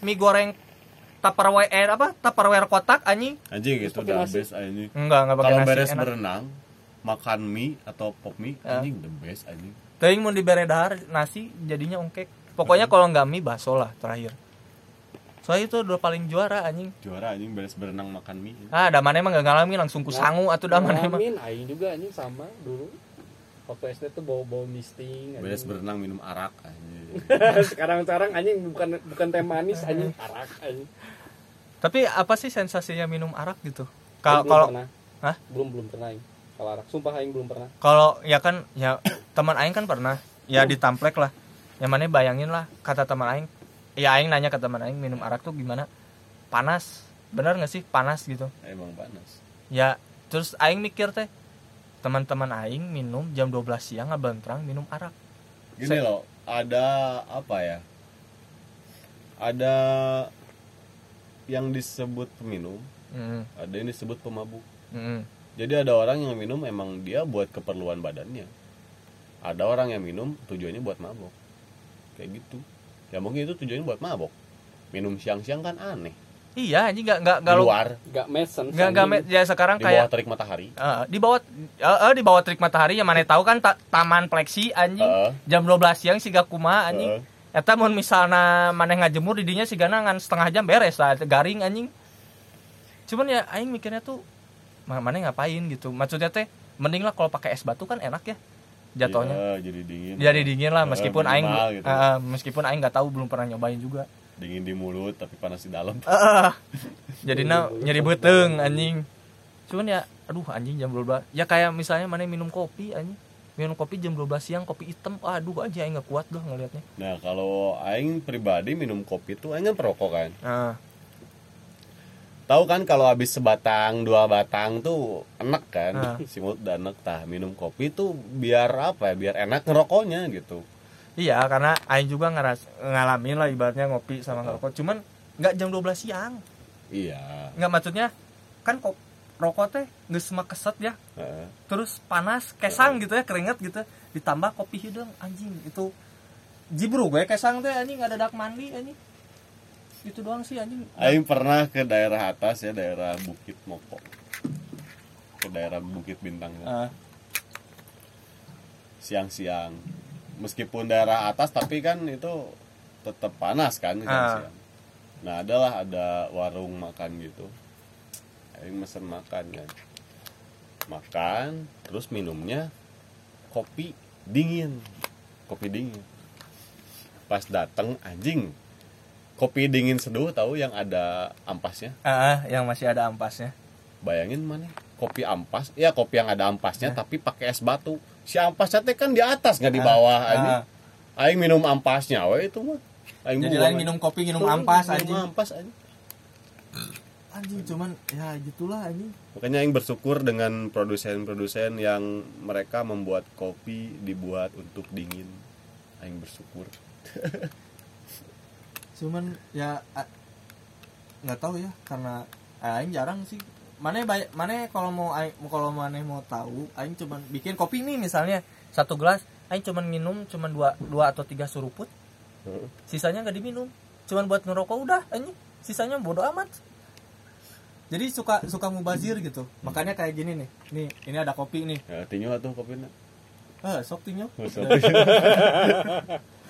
mie goreng tupperware eh, apa tupperware kotak anjing anjing Terus itu pakai udah best anjing enggak enggak pakai kalau beres enak. berenang makan mie atau pop mie Ya. anjing the best anjing Teuing mau dibere dahar nasi jadinya ongkek. Pokoknya kalau nggak mie bakso lah terakhir. Soalnya itu udah paling juara anjing. juara anjing beres berenang makan mie Ah, damane emang gak ngalamin langsung kusangu atuh damane emang. Ngalamin, aing juga anjing sama dulu waktu SD tuh bau bau misting beres berenang minum arak anjing sekarang sekarang anjing bukan bukan teh manis anjing arak anjing Tapi apa sih sensasinya minum arak gitu? Kalau kalau. Hah? belum belum pernah aing kalau arak sumpah aing belum pernah kalau ya kan ya teman aing kan pernah ya ditamplek lah. Yang mana bayangin lah kata teman aing. Ya aing nanya ke teman aing minum arak tuh gimana? Panas. Bener gak sih? Panas gitu? emang panas. Ya, terus aing mikir teh teman-teman aing minum jam 12 siang ngabentrang minum arak. gini Saya- loh ada apa ya? Ada yang disebut peminum Mm, ada yang disebut pemabuk. Mm, jadi ada orang yang minum emang dia buat keperluan badannya. Ada orang yang minum tujuannya buat mabok kayak gitu ya mungkin itu tujuannya buat mabok minum siang-siang kan aneh Iya, anjing nggak nggak di nggak lu- luar gak mesen nggak nggak me- ya sekarang di bawah kayak terik matahari eh, di bawah eh, eh, di bawah terik matahari yang mana tahu kan ta- taman pleksi anjing Heeh. jam 12 siang siga kumaha anjing. Heeh. Eta mun misalna maneh ngajemur di dinya sigana ngan setengah jam beres lah garing anjing. Cuman ya aing mikirnya tuh ma- maneh ngapain gitu. Maksudnya teh mending lah kalau pakai es batu kan enak ya jatuhnya. Iya, jadi dingin Jadi dingin lah meskipun aing gitu. eh, meskipun aing nggak tahu belum pernah nyobain juga. dingin di mulut tapi panas di dalam Heeh. Jadinya nyeri beteng anjing. Cuman ya aduh anjing jam 12. Ya kayak misalnya mana minum kopi anjing. Minum kopi jam 12 siang kopi hitam. Aduh aja aing nggak kuat dah ngelihatnya. nah kalau aing pribadi minum kopi tuh aing kan perokok kan Nah, tahu kan kalau habis sebatang dua batang tuh enak kan Ah. si mulut udah enak tah minum kopi tuh biar apa ya biar enak ngerokoknya gitu iya karena aing juga ngeras ngalamin lah ibaratnya ngopi sama ngerokok. Cuman nggak jam 12 siang. iya Nggak maksudnya kan kok rokok teh nggak semua keset ya. Heeh. Terus panas, kesang gitu ya, keringet gitu. Ditambah kopi hidung anjing itu jibru gue kesang teh anjing ada dak mandi anjing. Itu doang sih anjing Aing pernah ke daerah atas ya, daerah Bukit Moko. Ke daerah Bukit Bintang. Ah, Siang-siang. Meskipun daerah atas tapi kan itu tetap panas kan Ah. siang-siang. Nah, adalah ada warung makan gitu. Aing mesen makan kan. Makan, terus minumnya kopi dingin. Kopi dingin. Pas dateng anjing. Kopi dingin seduh tahu yang ada ampasnya. ah, yang masih ada ampasnya. Bayangin mana? Kopi ampas? Ya kopi yang ada ampasnya tapi pakai es batu. Si ampasnya teh kan di atas nggak di bawah ini ah. aing minum ampasnya we itu mah. Aing jadi lain aja. minum kopi minum Tuh, ampas minum anjing. ampas anjing. anjing cuman ya gitulah anjing. Makanya aing bersyukur dengan produsen-produsen yang mereka membuat kopi dibuat untuk dingin. Aing bersyukur cuman ya nggak tahu ya karena eh, aing jarang sih. Mana banyak mana kalau mau aing kalau mana mau tahu aing cuman bikin kopi nih misalnya satu gelas aing cuman minum cuman dua dua atau tiga suruput sisanya nggak diminum. Cuman buat ngerokok udah anjing. Sisanya bodo amat. Jadi suka suka mubazir gitu. Makanya kayak gini nih. Nih ini ada kopi nih. Ya tinyo tuh kopinya. Ah sok tinyo Masuk.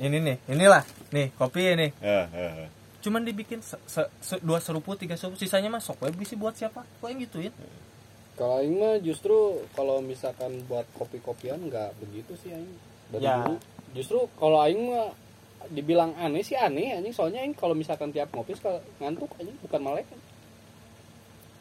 ini nih inilah nih kopi ini Ya, ya, ya. cuman dibikin se- se- se- dua seruput tiga seruput sisanya mah sok bisa buat siapa kok yang gituin Kalau aing mah justru kalau misalkan buat kopi-kopian nggak begitu sih aing. Dari Ya. dulu. Justru kalau aing mah dibilang aneh sih aneh anjing soalnya aing kalau misalkan tiap ngopi suka ngantuk anjing bukan malaikat.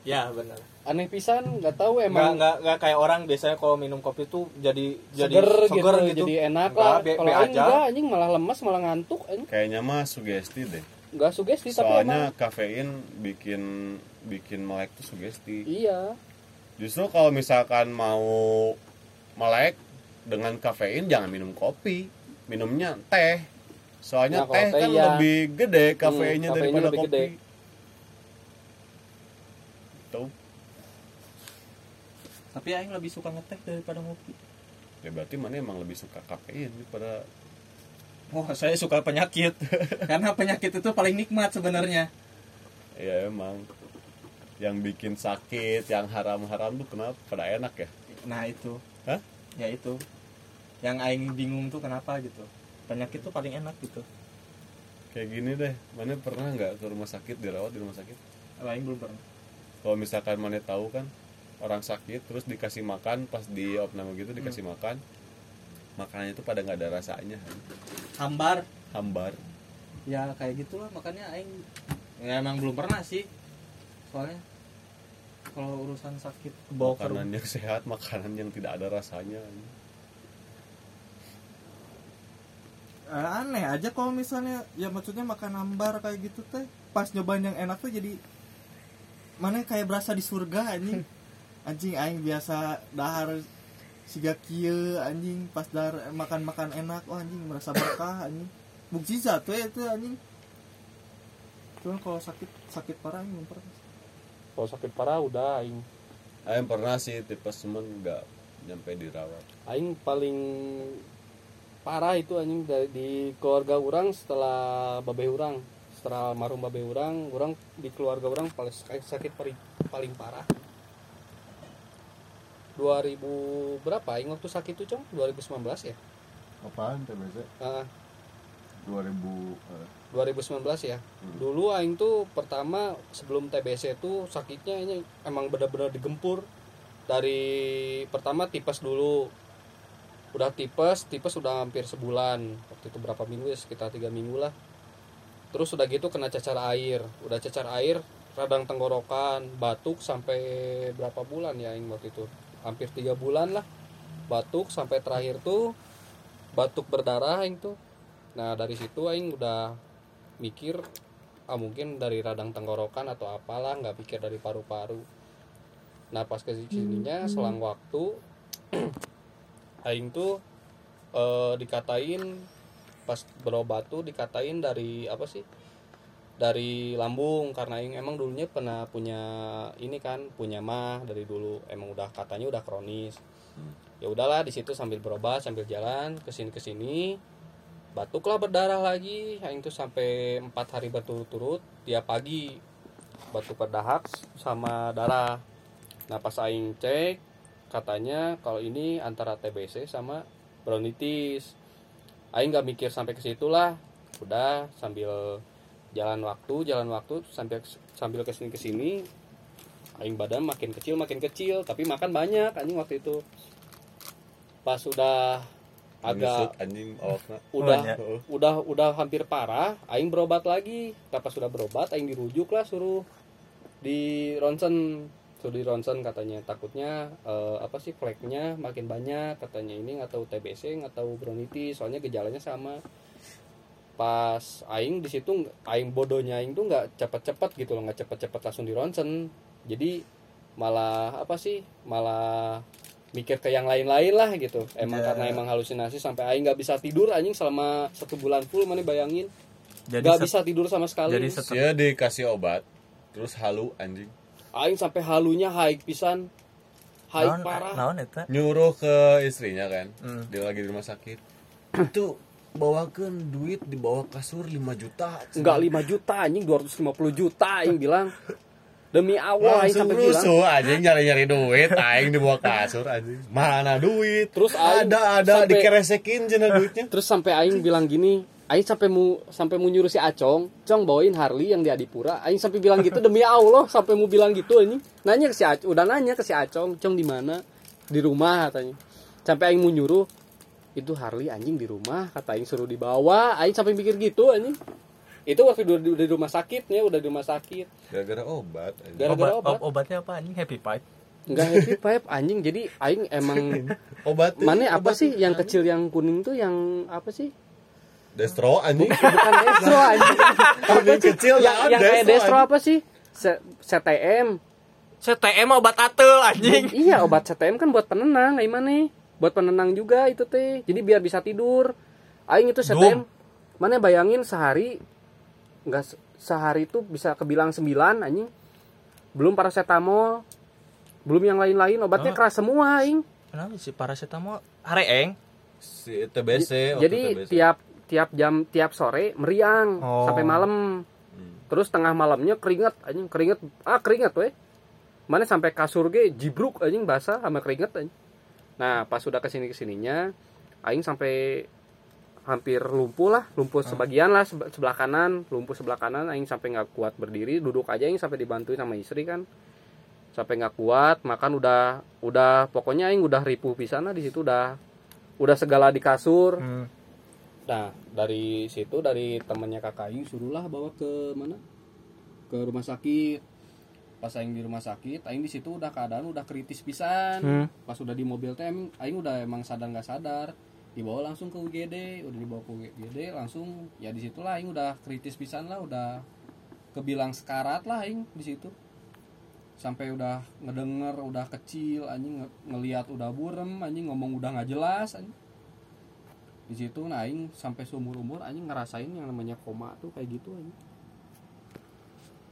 Ya benar Aneh pisan nggak tahu nggak emang nggak nggak kayak orang biasanya kalau minum kopi tuh jadi jadi seger, gitu, jadi enak Nggak, lah. Kalau enggak anjing malah lemas malah ngantuk anjing. kayaknya mah sugesti deh Enggak sugesti tapi soalnya emang kafein bikin bikin melek tuh sugesti iya. Justru kalau misalkan mau melek dengan kafein jangan minum kopi, minumnya teh. Soalnya Nah, teh teh kan iya. lebih gede kafeinnya kafeinnya daripada lebih kopi. gede. Tuh, tapi aing lebih suka ngetek daripada ngopi. Ya berarti mana emang lebih suka kafein daripada oh saya suka penyakit. Karena penyakit itu paling nikmat sebenarnya. Ya emang. Yang bikin sakit, yang haram-haram tuh kenapa? Pada enak ya? nah itu. Hah? ya itu. Yang aing bingung tuh kenapa gitu. Penyakit tuh paling enak gitu. Kayak gini deh, mana pernah nggak ke rumah sakit dirawat di rumah sakit? aing belum pernah kalau misalkan mana tahu kan orang sakit terus dikasih makan pas di opname gitu dikasih makan makanannya itu pada nggak ada rasanya. Hambar. Hambar. Ya kayak gitulah makanya aing. Ya emang belum pernah sih. Soalnya kalau urusan sakit bawa makanan yang sehat makanan yang tidak ada rasanya. Eh, aneh aja kalau misalnya ya maksudnya makan hambar kayak gitu teh pas nyobain yang enak tuh jadi mana kayak berasa di surga anjing? Anjing aing biasa dahar siga kieu anjing. Pas dahar makan makan enak oh anjing merasa berkah anjing. Bukti satu ya itu anjing. Cuma kalau sakit sakit parah anjing pernah Kalau sakit parah udah aing. Aing pernah sih tipes cuman nggak nyampe dirawat. Aing paling parah itu anjing dari di keluarga orang setelah babe orang setelah almarhum babe orang orang di keluarga orang paling sakit, sakit paling paling parah. 2000 berapa? Aing waktu sakit itu cong 2019 ya? Apaan TBC Ah, 2000 2019 ya? Dulu aing tuh pertama sebelum TBC itu sakitnya ini emang benar-benar digempur. Dari pertama tipes dulu. Udah tipes tipes udah hampir sebulan. Waktu itu berapa minggu ya? Sekitar tiga minggu lah terus udah gitu kena cacar air. Udah cacar air radang tenggorokan batuk sampai berapa bulan ya aing waktu itu? Hampir tiga bulan lah. Batuk sampai terakhir tuh batuk berdarah aing tuh. Nah dari situ aing udah mikir ah mungkin dari radang tenggorokan atau apalah nggak pikir dari paru-paru. Nah pas ke sininya selang waktu aing tuh eh, dikatain pas berobat tuh dikatain dari apa sih dari lambung. Karena aing emang dulunya pernah punya ini kan punya mah dari dulu. Emang udah katanya udah kronis. Ya udahlah di situ sambil berobat sambil jalan ke sini ke sini. Batuklah berdarah lagi. Aing tuh sampai empat hari berturut-turut. Tiap pagi batuk berdahak sama darah. Nah pas aing cek katanya kalau ini antara TBC sama bronkitis aing nggak mikir sampai ke situ lah udah sambil jalan waktu jalan waktu sambil sambil ke sini ke sini aing badan makin kecil makin kecil tapi makan banyak anjing waktu itu pas udah agak anjing awakna udah iya. Heeh. udah udah hampir parah aing berobat lagi Nah, pas sudah berobat aing dirujuk lah suruh di ronsen suruh di ronsen katanya takutnya eh, apa sih fleknya makin banyak katanya ini nggak tahu TBC nggak tahu bronkitis soalnya gejalanya sama. Pas aing di situ aing bodohnya aing tuh nggak cepet-cepet gitu loh nggak cepet-cepet langsung di ronsen jadi malah apa sih malah mikir ke yang lain-lain lah gitu. Emang Ya. karena emang halusinasi sampai aing nggak bisa tidur anjing selama satu bulan full mana bayangin. Nggak bisa tidur sama sekali. jadi dikasih obat terus halu anjing aing sampai halunya high pisan. High naon parah. naon eta? Nyuruh ke istrinya kan Hmm. dia lagi di rumah sakit. Itu bawakan duit di bawah kasur 5 juta. Nggak 5 juta anjing 250 juta aing bilang. Demi Allah aing sampai bilang. rusuh anjing nyari-nyari duit aing di bawah kasur anjing. Mana duit? Terus aing ada ada sampai- dikeresekin jena duitnya. Terus sampai aing bilang gini aing sampai mu sampai mau nyuruh si Acong Cong bawain Harley yang di Adipura. Aing sampai bilang gitu demi Allah sampai mau bilang gitu anjing nanya ke si Acong udah nanya ke si Acong Cong di mana? Di rumah katanya. Sampai aing mau nyuruh itu Harley anjing di rumah kata aing suruh dibawa. Aing sampai mikir gitu anjing itu waktu udah di, udah di rumah sakitnya udah di rumah sakit. Gara-gara obat anjing. Gara-gara obat, obat. ob- obatnya apa anjing? Happy pipe nggak happy pipe anjing. Jadi aing emang obat mana apa obat- sih yang kecil yang kuning tuh yang apa sih destro anjing. Bukan destro anjing. Kuning kecil yang, nah, yang kayak destro apa sih? CTM CTM obat atel anjing. Iya obat CTM kan buat penenang gimana buat penenang juga itu teh. Jadi biar bisa tidur. Aing itu CTM mana bayangin sehari nggak se- sehari itu bisa kebilang 9 anjing. Belum paracetamol. Belum yang lain-lain obatnya Oh. keras semua aing. Kenapa sih paracetamol? Hareeng si TBC jadi TBC. tiap tiap jam tiap sore meriang Oh. sampai malam. Hmm. terus tengah malamnya keringet anjing keringet. Ah keringet weh. Mana sampai kasur ge jibruk anjing basah sama keringet anjing. Nah pas sudah ke sini ke sininya aing sampai hampir lumpuh lah lumpuh sebagian lah sebe- sebelah kanan lumpuh sebelah kanan. Aing sampai nggak kuat berdiri duduk aja aing sampai dibantuin sama istri kan. Sampai nggak kuat makan udah udah pokoknya aing udah ripuh pisan lah di situ udah udah segala di kasur. Hmm. Nah, dari situ dari temannya kakak Aing suruhlah bawa ke mana? Ke rumah sakit. Pas aing di rumah sakit, aing di situ udah keadaan udah kritis pisan. Hmm. Pas udah di mobil teh aing, udah emang sadar nggak sadar. Dibawa langsung ke UGD, udah dibawa ke UGD langsung ya di situlah aing udah kritis pisan lah, udah kebilang sekarat lah aing di situ. Sampai udah ngedenger udah kecil anjing nge- ngelihat udah burem anjing ngomong udah nggak jelas anjing di situ nah aing sampai seumur umur anjing ngerasain yang namanya koma tuh kayak gitu anjing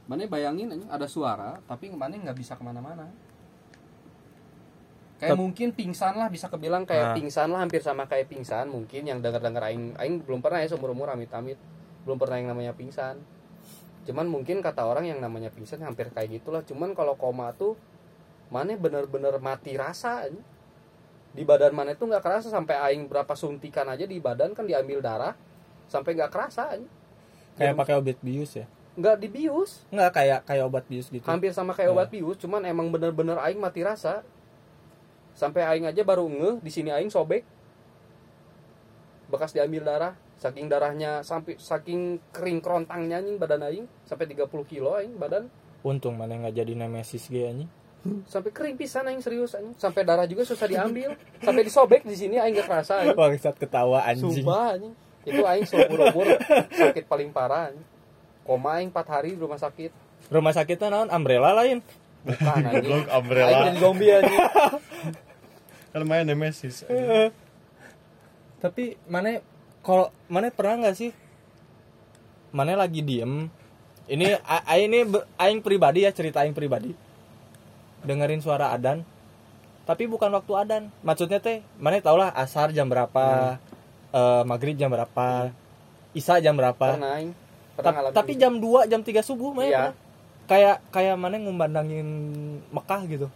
mana bayangin anjing ada suara tapi mana nggak bisa ke mana-mana. Kayak Tep- mungkin pingsan lah bisa kebilang kayak Nah. pingsan lah hampir sama kayak pingsan. Mungkin yang denger denger aing aing belum pernah ya seumur umur amit amit belum pernah yang namanya pingsan. Cuman mungkin kata orang yang namanya pingsan hampir kayak gitulah. Cuman kalau koma tuh mana bener-bener mati rasa anjing di badan mana itu nggak kerasa sampai aing berapa suntikan aja di badan kan diambil darah sampai nggak kerasa kayak pakai obat bius ya? Nggak dibius nggak kayak kayak obat bius gitu. Hampir sama kayak obat bius cuman emang bener-bener aing mati rasa. Sampai aing aja baru ngeh di sini aing sobek. Bekas diambil darah saking darahnya sampai saking kering kerontangnya anjing badan aing sampai 30 kilo aing badan. Untung mana nggak jadi nemesis anjing sampai kering pisan aing serius anjing. Sampai darah juga susah diambil. Sampai disobek di sini aing gak kerasa anjing. Bangsat ketawa anjing. Sumpah anjing. Itu aing seumur umur sakit paling parah anjing. Koma aing 4 hari di rumah sakit. rumah sakitnya naon? Umbrella lain. Bukan anjing. Goblok, Aing umbrella jadi zombie anjing. kan main nemesis tapi mana kalau mana pernah nggak sih? Mana lagi diem. Ini a- a- ini aing pribadi ya cerita aing pribadi dengerin suara adan. Tapi bukan waktu adan. Maksudnya teh mana tau lah asar jam berapa eh, maghrib jam berapa isya jam berapa. Pernah Ta- ngalamin tapi gitu. jam 2 jam 3 subuh mah ya Iya. pernah. kayak kayak mana ngumbandangin Mekah gitu.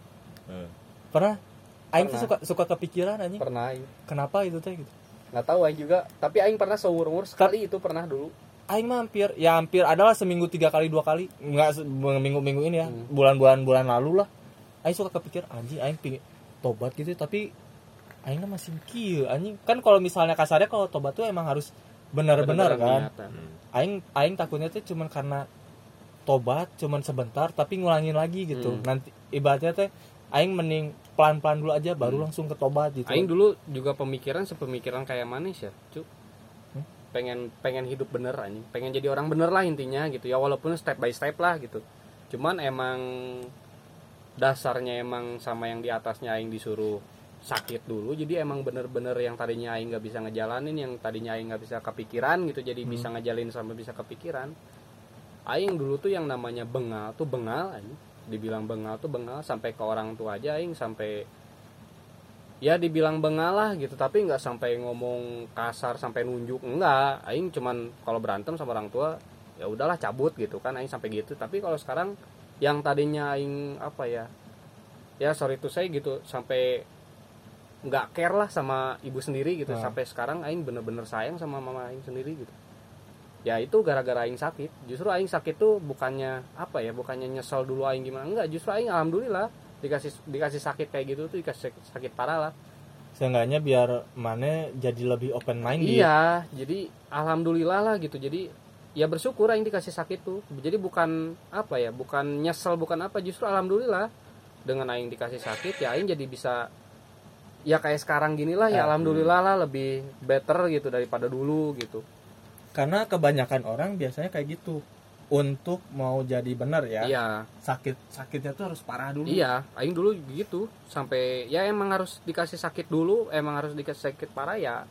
Eh, pernah? Aing tuh suka suka kepikiran anjing. Pernah aing. Kenapa itu teh gitu? Nggak tahu aing juga. Tapi aing pernah seumur umur sekali itu pernah dulu. Aing mah hampir ya hampir adalah seminggu tiga kali dua kali. Nggak minggu minggu ini ya. Hmm. bulan-bulan bulan lalu lah aing suka kepikir anjing aing pingin tobat gitu tapi aing mah masih kieu anjing kan kalau misalnya kasarnya kalau tobat tuh emang harus benar-benar kan hmm. aing aing takutnya tuh cuman karena tobat cuman sebentar tapi ngulangin lagi gitu Hmm. nanti ibaratnya teh aing mending pelan-pelan dulu aja baru langsung ke tobat gitu Aing dulu juga pemikiran sepemikiran kayak manis ya, cu. Hmm? Pengen pengen hidup bener anjing, pengen jadi orang bener lah intinya gitu ya walaupun step by step lah gitu. Cuman emang dasarnya emang sama yang di atasnya aing disuruh sakit dulu jadi emang bener-bener yang tadinya aing nggak bisa ngejalanin yang tadinya aing nggak bisa kepikiran gitu jadi bisa ngejalin sampai bisa kepikiran. Aing dulu tuh yang namanya bengal tuh bengal aing. Dibilang bengal tuh bengal sampai ke orang tua aja aing sampai ya dibilang bengal lah gitu tapi nggak sampai ngomong kasar sampai nunjuk enggak aing cuman kalau berantem sama orang tua ya udahlah cabut gitu kan aing sampai gitu. Tapi kalau sekarang yang tadinya aing apa ya ya sorry tuh saya gitu sampai nggak care lah sama ibu sendiri gitu. Ah. sampai sekarang aing bener-bener sayang sama mama aing sendiri gitu. Ya itu gara-gara aing sakit. Justru aing sakit tuh bukannya apa ya bukannya nyesel dulu aing gimana. Enggak justru aing alhamdulillah dikasih dikasih sakit kayak gitu tuh dikasih sakit parah lah. Seenggaknya biar mana jadi lebih open minded. Iya jadi alhamdulillah lah gitu. Jadi ya bersyukur aing dikasih sakit tuh. Jadi bukan apa ya bukan nyesel bukan apa. Justru alhamdulillah dengan aing dikasih sakit ya aing jadi bisa ya kayak sekarang gini lah ya Ya. alhamdulillah lah lebih better gitu daripada dulu gitu. Karena kebanyakan orang biasanya kayak gitu. Untuk mau jadi benar ya iya. sakit sakitnya tuh harus parah dulu. Iya aing dulu gitu. Sampai ya emang harus dikasih sakit dulu emang harus dikasih sakit parah ya.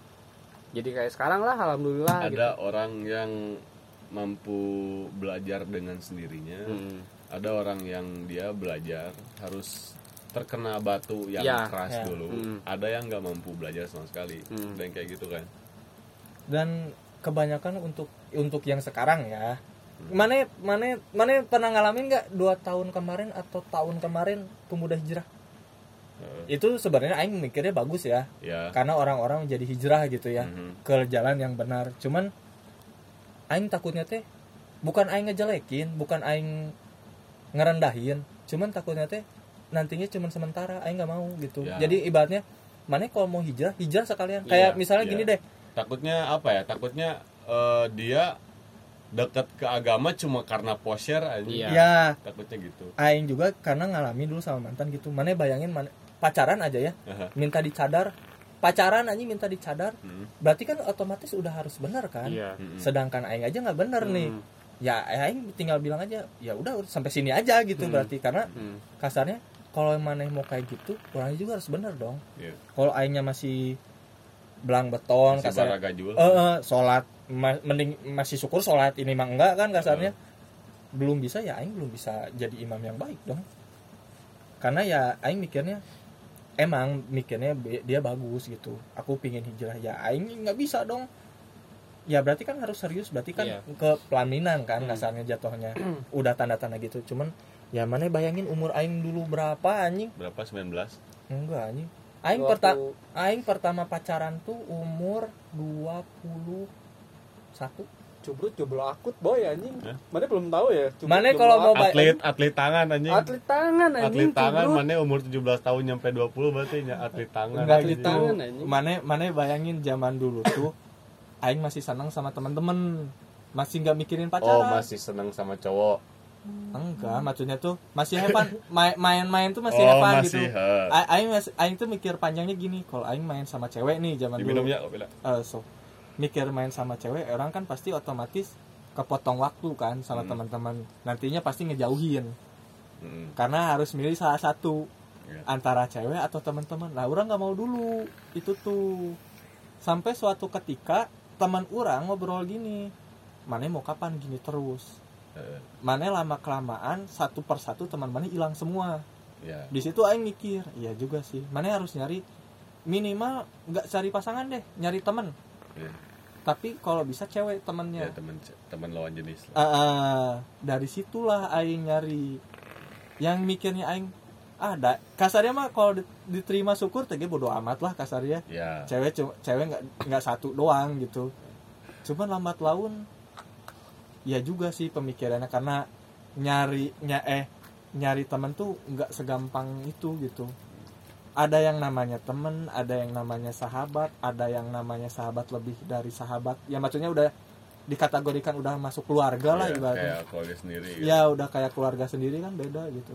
Jadi kayak sekarang lah alhamdulillah gitu. ada orang yang mampu belajar dengan sendirinya. Hmm. ada orang yang dia belajar harus terkena batu yang Ya, keras ya. dulu. Hmm. ada yang nggak mampu belajar sama sekali. Hmm. dan kayak gitu kan. Dan kebanyakan untuk untuk yang sekarang ya. Mana mana mana pernah ngalamin nggak dua tahun kemarin atau tahun kemarin pemuda hijrah? Eh, itu sebenarnya aing mikirnya bagus ya. Ya. Karena orang-orang jadi hijrah gitu ya Mhm. ke jalan yang benar. Cuman aing takutnya teh bukan aing ngejelekin bukan aing ngerendahin cuman takutnya teh nantinya cuman sementara aing nggak mau gitu. Ya. jadi ibaratnya mana kalau mau hijrah hijrah sekalian. Iya, kayak misalnya iya. gini deh. Takutnya apa ya? Takutnya eh, dia dekat ke agama cuma karena posher aja Iya. ya. Takutnya gitu. Aing juga karena ngalamin dulu sama mantan gitu. Mana bayangin mana pacaran aja ya. Aha. minta dicadar pacaran aja minta dicadar Hmm. berarti kan otomatis udah harus benar kan iya Mm-mm. sedangkan aing aja nggak bener nih Hmm. ya aing tinggal bilang aja ya udah sampai sini aja gitu Hmm. berarti karena Hmm. kasarnya kalau mana mau kayak gitu orangnya juga harus bener dong Iya. kalau aingnya masih belang beton Masih kasarnya eh eh, sholat ma- mending masih syukur sholat ini mah enggak kan kasarnya belum bisa ya aing belum bisa jadi imam yang baik dong karena ya aing mikirnya emang mikirnya dia bagus gitu. Aku pingin hijrah. Ya aing nggak bisa dong. Ya berarti kan harus serius. Berarti kan Iya. ke pelaminan kan Hmm. kasarnya jatuhnya. Udah tanda-tanda gitu. Cuman ya mana bayangin umur aing dulu berapa anjing? Berapa? 19 enggak anjing. Aing pertama aing pertama pacaran tuh umur 21 Cubrut jomblo akut boy anjing. Hah? Mana belum tahu ya. Cubrut Mana kalau mau atlet atlet tangan anjing atlet tangan anjing. atlet tangan mana umur 17 tahun nyampe 20 berarti ya atlet tangan enggak atlet tangan, anjing. mana mana bayangin zaman dulu tuh aing masih senang sama teman-teman masih nggak mikirin oh pacaran masih seneng sama cowok enggak maksudnya tuh masih hepan main- main-main tuh masih oh hepan masih gitu aing masih aing tuh mikir panjangnya gini kalau aing main sama cewek nih zaman diminum dulu ya kopi lah. Eh, so mikir main sama cewek orang kan pasti otomatis kepotong waktu kan sama Hmm. teman-teman. Nantinya pasti ngejauhin. Hmm. karena harus milih salah satu Iya. antara cewek atau teman-teman. Nah orang nggak mau dulu. Itu tuh. Sampai suatu ketika teman orang ngobrol gini mana mau kapan gini terus? Eh, mana lama kelamaan satu persatu teman mana hilang semua. Ya. Di situ aing mikir iya juga sih. Mana harus nyari minimal nggak cari pasangan deh nyari teman ya, tapi kalau bisa cewek ya temennya teman teman lawan jenis lah. Ah, ah, dari situlah aing nyari. Yang mikirnya aing ada kasarnya mah kalau di- diterima syukur tege bodo amat lah kasarnya. Ya cewek cuma cewek nggak nggak satu doang gitu. Cuman lambat laun ya juga sih pemikirannya. Karena nyari nya eh nyari temen tuh nggak segampang itu gitu ada yang namanya temen ada yang namanya sahabat ada yang namanya sahabat lebih dari sahabat. Ya maksudnya udah dikategorikan udah masuk keluarga lah Ya, ibaratnya. kayak keluarga sendiri gitu. ya udah kayak keluarga sendiri kan beda gitu.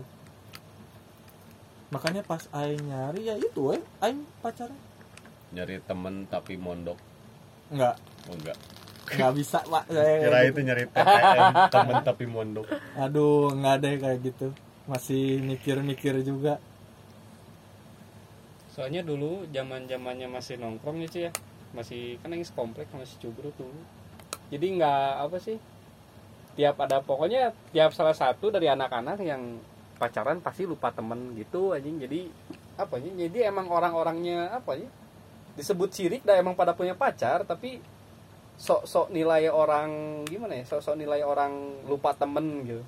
Makanya pas aing nyari ya itu eh aing pacaran. Nyari temen tapi mondok. Nggak oh enggak. Nggak bisa pak. Saya- kira itu nyari TTM temen tapi mondok. Aduh nggak ada kayak gitu. Masih mikir-mikir juga soalnya dulu zaman zamannya masih nongkrong ya cuy ya masih kan yang komplek masih cubrut dulu jadi nggak apa sih tiap ada pokoknya tiap salah satu dari anak-anak yang pacaran pasti lupa temen gitu anjing. Jadi apa ya jadi emang orang-orangnya apa ya disebut sirik dah emang pada punya pacar tapi sok-sok nilai orang gimana ya sok-sok nilai orang lupa temen gitu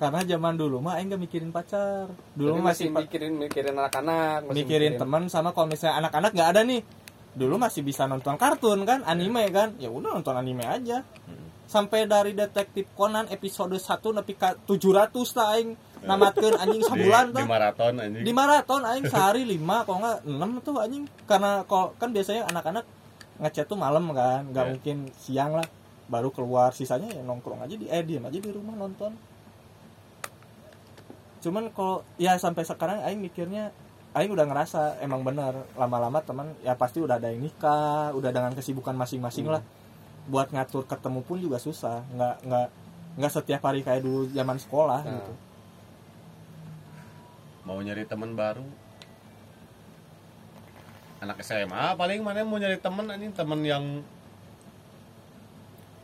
karena zaman dulu mah aing nggak mikirin pacar. Dulu mah masih masih pa- mikirin mikirin anak-anak masih mikirin teman sama kalau misalnya anak-anak nggak ada nih. Dulu masih bisa nonton kartun kan anime kan. Ya udah nonton anime aja. Sampai dari detektif Conan episode 1 nepi ka 700 ta aing namatkeun anjing di, sabulan di tah maraton anjing. Di maraton aing sehari 5 kalau nggak 6 tuh anjing. Karena kok kan biasanya anak-anak ngechat tuh malam kan nggak Ya. mungkin siang lah. Baru keluar sisanya ya nongkrong aja di eh diem aja di rumah nonton cuman kalau ya sampai sekarang aing mikirnya aing udah ngerasa emang bener. Lama-lama teman ya pasti udah ada yang nikah udah dengan kesibukan masing-masing lah. Buat ngatur ketemu pun juga susah. Nggak nggak nggak setiap hari kayak dulu zaman sekolah Nah. gitu. Mau nyari teman baru? Anak SMA paling mana mau nyari temen anjing? Temen yang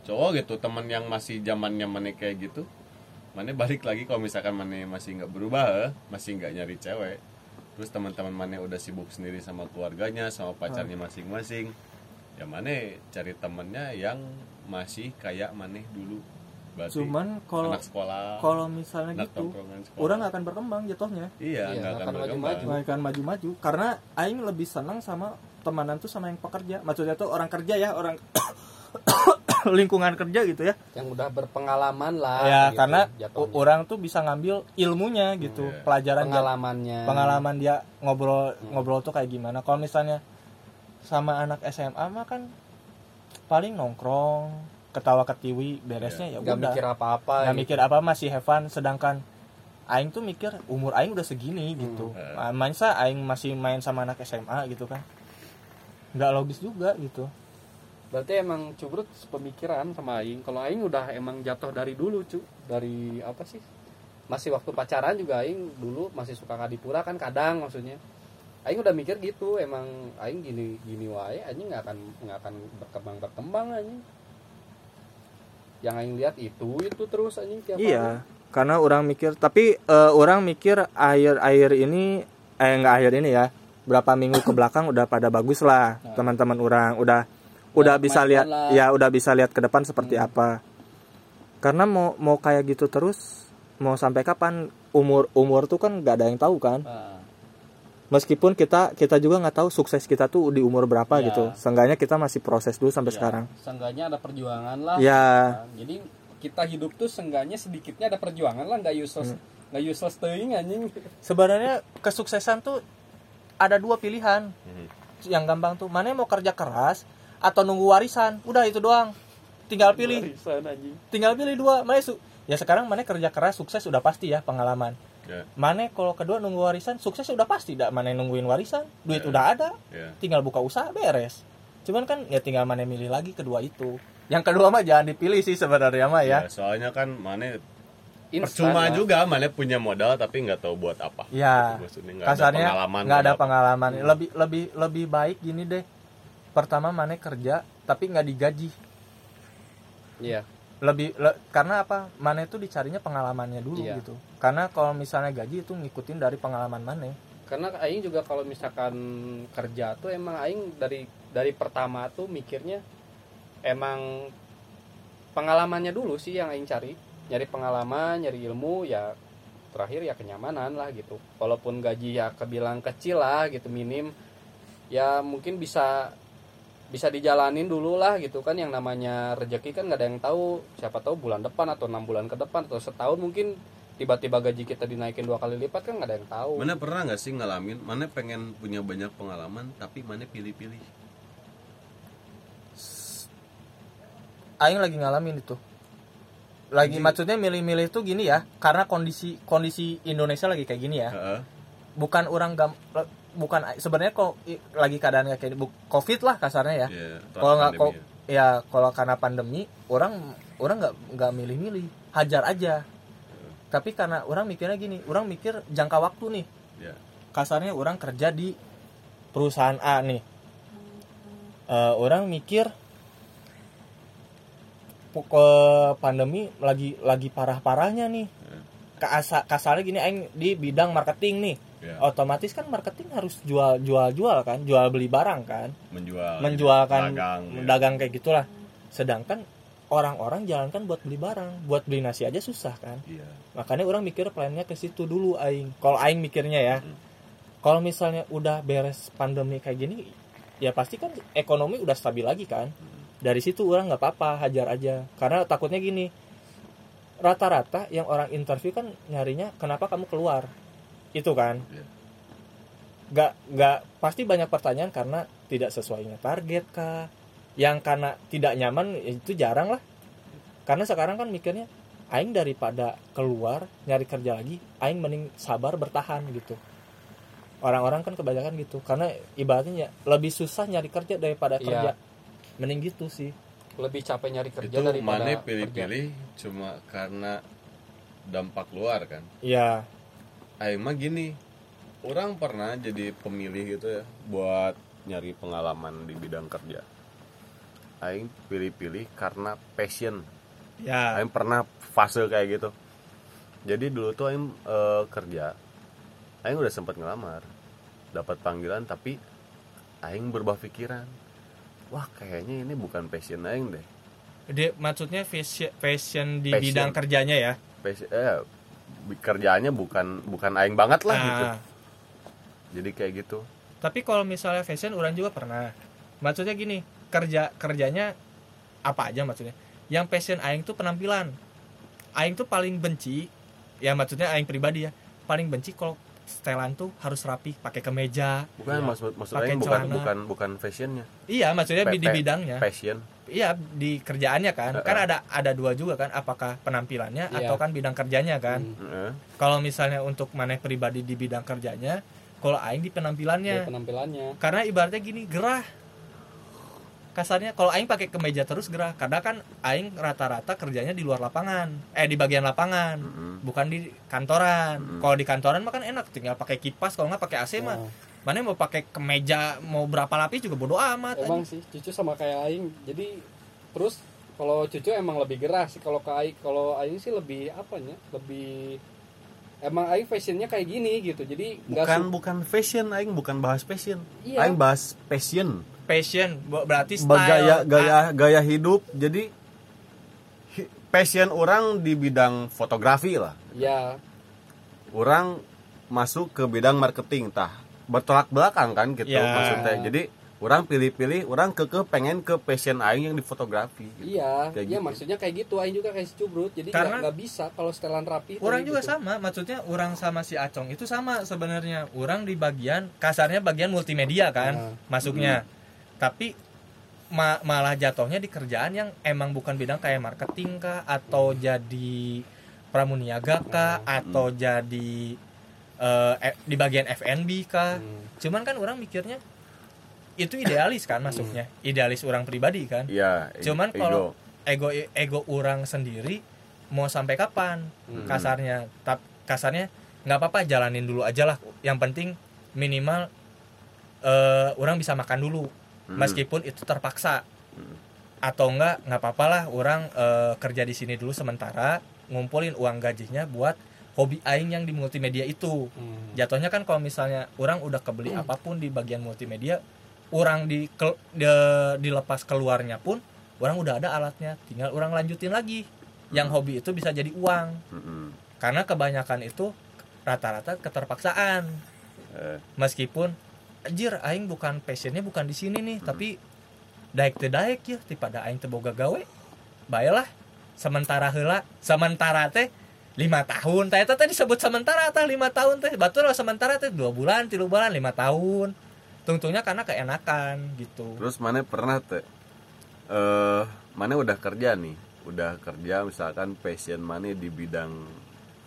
cowok gitu temen yang masih zamannya mana kayak gitu mana balik lagi kalau misalkan mana masih nggak berubah masih nggak nyari cewek. Terus teman-teman mana udah sibuk sendiri sama keluarganya sama pacarnya masing-masing. Ya mana cari temennya yang masih kayak mana dulu. Berarti cuman kalau anak sekolah kalau misalnya gitu orang nggak akan berkembang jatuhnya. Iya Iya, nggak akan akan berkembang. maju-maju. nggak akan maju-maju. Karena aing lebih senang sama temanan tuh sama yang pekerja. Maksudnya tuh orang kerja ya orang lingkungan kerja gitu ya. Yang udah berpengalaman lah ya gitu, karena jatuhnya. orang tuh bisa ngambil ilmunya gitu Iya. pelajaran dia- pengalamannya. Pengalaman dia ngobrol ngobrol tuh kayak gimana. Kalau misalnya sama anak SMA mah kan paling nongkrong ketawa ketiwi beresnya ya nggak udah. mikir apa-apa nggak gitu. mikir apa masih have fun. Sedangkan aing tuh mikir umur aing udah segini gitu. Hmm. Ah, masa aing masih main sama anak SMA gitu kan? Nggak logis juga gitu berarti emang cubrut pemikiran sama aing. Kalau aing udah emang jatuh dari dulu cu. Dari apa sih? Masih waktu pacaran juga aing dulu masih suka kadipura kan kadang maksudnya. Aing udah mikir gitu emang aing gini gini wae aing nggak akan nggak akan berkembang berkembang aing yang aing lihat itu itu terus anjing tiap hari. iya karena orang mikir tapi eh, orang mikir air air ini eh nggak air ini ya berapa minggu ke belakang udah pada bagus lah teman-teman orang udah udah Udah bisa lihat lah. ya udah bisa lihat ke depan seperti apa. Karena mau mau kayak gitu terus mau sampai kapan umur umur tuh kan nggak ada yang tahu kan. Nah, meskipun kita kita juga nggak tahu sukses kita tuh di umur berapa Ya. gitu. Seenggaknya kita masih proses dulu sampai ya, sekarang. seenggaknya ada perjuangan lah. Ya. Nah, jadi kita hidup tuh seenggaknya sedikitnya ada perjuangan lah nggak useless nggak useless teuing anjing. Sebenarnya kesuksesan tuh ada dua pilihan. Mhm. yang gampang tuh mana yang mau kerja keras atau nunggu warisan. Udah itu doang. Tinggal pilih. Warisan, anjing. tinggal pilih dua mana su? Ya sekarang mana kerja keras sukses udah pasti ya pengalaman. Ya. Mana kalau kedua nunggu warisan sukses udah pasti. Dak mana nungguin warisan? Duit Ya. udah ada. Ya. Tinggal buka usaha beres. Cuman kan ya tinggal mana milih lagi kedua itu. Yang kedua mah jangan dipilih sih sebenarnya mah ya. Ya, soalnya kan mana Instan percuma lah. juga mana punya modal tapi nggak tahu buat apa. Ya. Gitu, maksudnya nggak ada pengalaman nggak ada apa. pengalaman. Lebih lebih lebih baik gini deh pertama mana kerja tapi nggak digaji. Iya. Lebih le- karena apa? Mana itu dicarinya pengalamannya dulu Iya. gitu. Karena kalau misalnya gaji itu ngikutin dari pengalaman mana karena aing juga kalau misalkan kerja tuh emang aing dari dari pertama tuh mikirnya emang pengalamannya dulu sih yang aing cari. Nyari pengalaman nyari ilmu ya terakhir ya kenyamanan lah gitu. Walaupun gaji ya kebilang kecil lah gitu minim. Ya mungkin bisa bisa dijalanin dulu lah gitu kan yang namanya rejeki kan nggak ada yang tahu siapa tahu bulan depan atau enam bulan ke depan atau setahun mungkin tiba-tiba gaji kita dinaikin dua kali lipat kan nggak ada yang tahu Mana pernah nggak sih ngalamin? Mana pengen punya banyak pengalaman, tapi mana pilih-pilih? aing lagi ngalamin itu lagi maksudnya milih-milih tuh gini ya karena kondisi kondisi Indonesia lagi kayak gini ya Heeh. bukan orang gam bukan sebenarnya kok lagi keadaan kayak gini bu- covid lah kasarnya ya. Iya, kalau nggak kok ya kalau karena pandemi orang orang nggak nggak milih-milih. Hajar aja. Tapi karena orang mikirnya gini orang mikir jangka waktu nih. Ya. kasarnya orang kerja di perusahaan A nih. Eh, orang mikir ke pandemi lagi lagi parah-parahnya nih. Kasa, kasarnya gini aing di bidang marketing nih Ya. otomatis kan marketing harus jual jual jual kan jual beli barang kan. Menjual menjualkan dagang, ya. dagang kayak gitulah. Sedangkan orang-orang jalankan buat beli barang buat beli nasi aja susah kan. Iya. Makanya orang mikir plannya ke situ dulu aing. Kalau aing mikirnya ya Hmm. kalau misalnya udah beres pandemi kayak gini ya pasti kan ekonomi udah stabil lagi kan. Dari situ orang nggak apa-apa hajar aja. Karena takutnya gini rata-rata yang orang interview kan nyarinya kenapa kamu keluar itu kan. Iya. nggak nggak pasti banyak pertanyaan karena tidak sesuainya target kah? Yang karena tidak nyaman ya itu jarang lah. Karena sekarang kan mikirnya aing daripada keluar nyari kerja lagi aing mending sabar bertahan gitu. Orang-orang kan kebanyakan gitu. Karena ibaratnya ya, lebih susah nyari kerja daripada Iya. kerja. Mending gitu sih. Lebih capek nyari kerja itu daripada mana kerja. pilih-pilih cuma karena dampak luar kan? Ya Aing mah gini orang pernah jadi pemilih gitu ya buat nyari pengalaman di bidang kerja. Aing pilih-pilih karena passion. Ya. Aing pernah fase kayak gitu. Jadi dulu tuh Aing eh, kerja Aing udah sempat ngelamar dapat panggilan tapi Aing berubah pikiran. Wah kayaknya ini bukan passion Aing deh. Dia maksudnya fashion, fashion di Passion. bidang kerjanya ya? Passion, eh, kerjaannya bukan bukan Aing banget lah gitu. Nah, jadi kayak gitu. Tapi kalau misalnya fashion orang juga pernah. Maksudnya gini kerja kerjanya apa aja maksudnya? Yang passion aing tuh penampilan. Aing tuh paling benci ya maksudnya aing pribadi ya paling benci kalau setelan tuh harus rapi pakai kemeja. Bukan Iya. maksud maksud Aing bukan bukan bukan fashionnya. Iya maksudnya di bidangnya. passion iya di kerjaannya kan Heeh. kan ada ada dua juga kan apakah penampilannya Iya. atau kan bidang kerjanya kan Hmm, Heeh. kalau misalnya untuk maneh pribadi di bidang kerjanya kalau aing di penampilannya dia penampilannya karena ibaratnya gini gerah kasarnya kalau aing pakai kemeja terus gerah karena kan aing rata-rata kerjanya di luar lapangan eh di bagian lapangan Mm-mm. bukan di kantoran Mm. kalau di kantoran mah kan enak tinggal pakai kipas kalau nggak pakai AC mah Oh. Mana mau pakai kemeja mau berapa lapis juga bodo amat emang anjing. sih cucu sama kayak aing. Jadi terus kalau cucu emang lebih gerah sih. Kalau ke aing kalau aing sih lebih apanya lebih emang aing fashionnya kayak gini gitu. Jadi bukan su- bukan fashion Aing. Bukan bahas fashion. Iya. Aing bahas passion. Passion berarti style. gaya gaya Ah, gaya hidup. Jadi hi- passion orang di bidang fotografi lah. Ya orang masuk ke bidang marketing tah bertolak belakang kan gitu Ya. maksudnya jadi orang pilih-pilih orang keke pengen ke passion aing yang di fotografi gitu. iya Kayak iya gitu. maksudnya kayak gitu aing juga kayak si cubrut jadi Karena- nggak bisa kalau setelan rapi orang tadi juga gitu. sama maksudnya orang sama si Acong itu sama sebenarnya orang di bagian kasarnya bagian multimedia kan Ah. masuknya tapi ma- malah jatuhnya di kerjaan yang emang bukan bidang kayak marketing kah atau jadi pramuniaga kah atau jadi eh, eh, di bagian F&B kah? Hmm. cuman kan orang mikirnya itu idealis kan masuknya. Idealis orang pribadi kan. E- cuman kalau ego ego orang sendiri mau sampai kapan Hmm. kasarnya? Tap kasarnya nggak apa-apa jalanin dulu aja lah. Yang penting minimal eh orang bisa makan dulu. Hmm. meskipun itu terpaksa. Hmm. atau enggak nggak apa-apa lah. Orang eh, kerja di sini dulu sementara ngumpulin uang gajinya buat hobi aing yang di multimedia itu. Hmm. jatuhnya kan kalau misalnya orang udah kebeli apa pun di bagian multimedia orang di, ke- de- dilepas keluarnya pun orang udah ada alatnya tinggal orang lanjutin lagi. Yang hobi itu bisa jadi uang. Mm-mm. karena kebanyakan itu rata-rata keterpaksaan. Eh, meskipun anjir aing bukan passionnya bukan di sini nih tapi daek teh daek ya tipada aing teu boga gawe baiklah sementara heula sementara teh lima tahun teh. Teh disebut sementara teh. Lima tahun teh. Batur sementara teh. Dua bulan tiga bulan lima tahun. Tungtungnya karena keenakan gitu. Terus mana pernah teh. Eh mana udah kerja nih. Udah kerja misalkan passion mana di bidang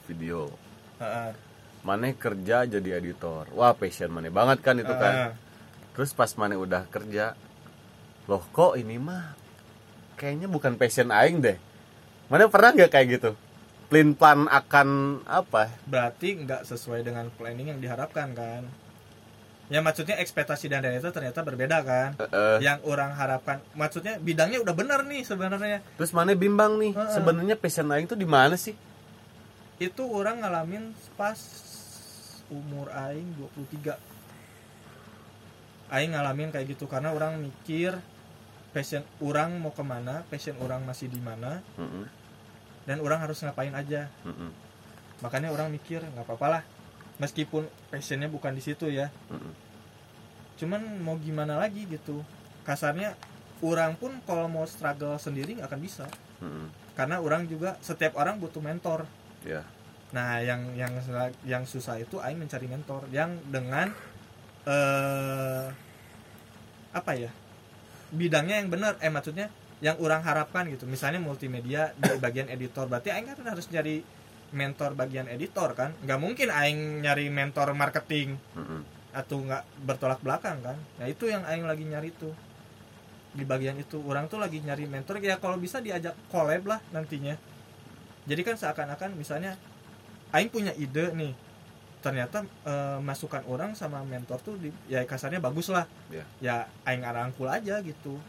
video. Heeh. mana kerja jadi editor. Wah passion mana banget kan itu kan. Heeh. terus pas mana udah kerja loh kok ini mah kayaknya bukan passion aing deh. Mana pernah nggak kayak gitu plan plan akan apa? Berarti nggak sesuai dengan planning yang diharapkan kan? Ya maksudnya ekspektasi dan realita ternyata berbeda kan? Eh. yang orang harapkan maksudnya bidangnya udah benar nih sebenarnya. Terus mana bimbang nih? Heeh. sebenarnya passion aing tuh di mana sih? Itu orang ngalamin pas umur aing 23 aing ngalamin kayak gitu karena orang mikir passion orang mau ke mana passion orang masih di mana. Mm-mm, dan orang harus ngapain aja. Mm-mm, makanya orang mikir nggak apa-apa lah. Meskipun passionnya bukan di situ ya. Mm-mm. cuman mau gimana lagi gitu. Kasarnya orang pun kalau mau struggle sendiri nggak akan bisa. Mm-mm. karena orang juga setiap orang butuh mentor. Ya. Nah yang yang yang susah itu aing mencari mentor. Yang dengan eh apa ya? Bidangnya yang benar. Eh maksudnya yang orang harapkan gitu. Misalnya multimedia di bagian editor berarti aing kan harus nyari mentor bagian editor kan? Nggak mungkin aing nyari mentor marketing atau nggak bertolak belakang kan? Nah itu yang aing lagi nyari tuh. Di bagian itu orang tuh lagi nyari mentor. Ya kalau bisa diajak collab lah nantinya. Jadi kan seakan-akan misalnya aing punya ide nih ternyata eh, masukan orang sama mentor tuh di, ya kasarnya bagus lah. Ya. ya aing arangkul aja gitu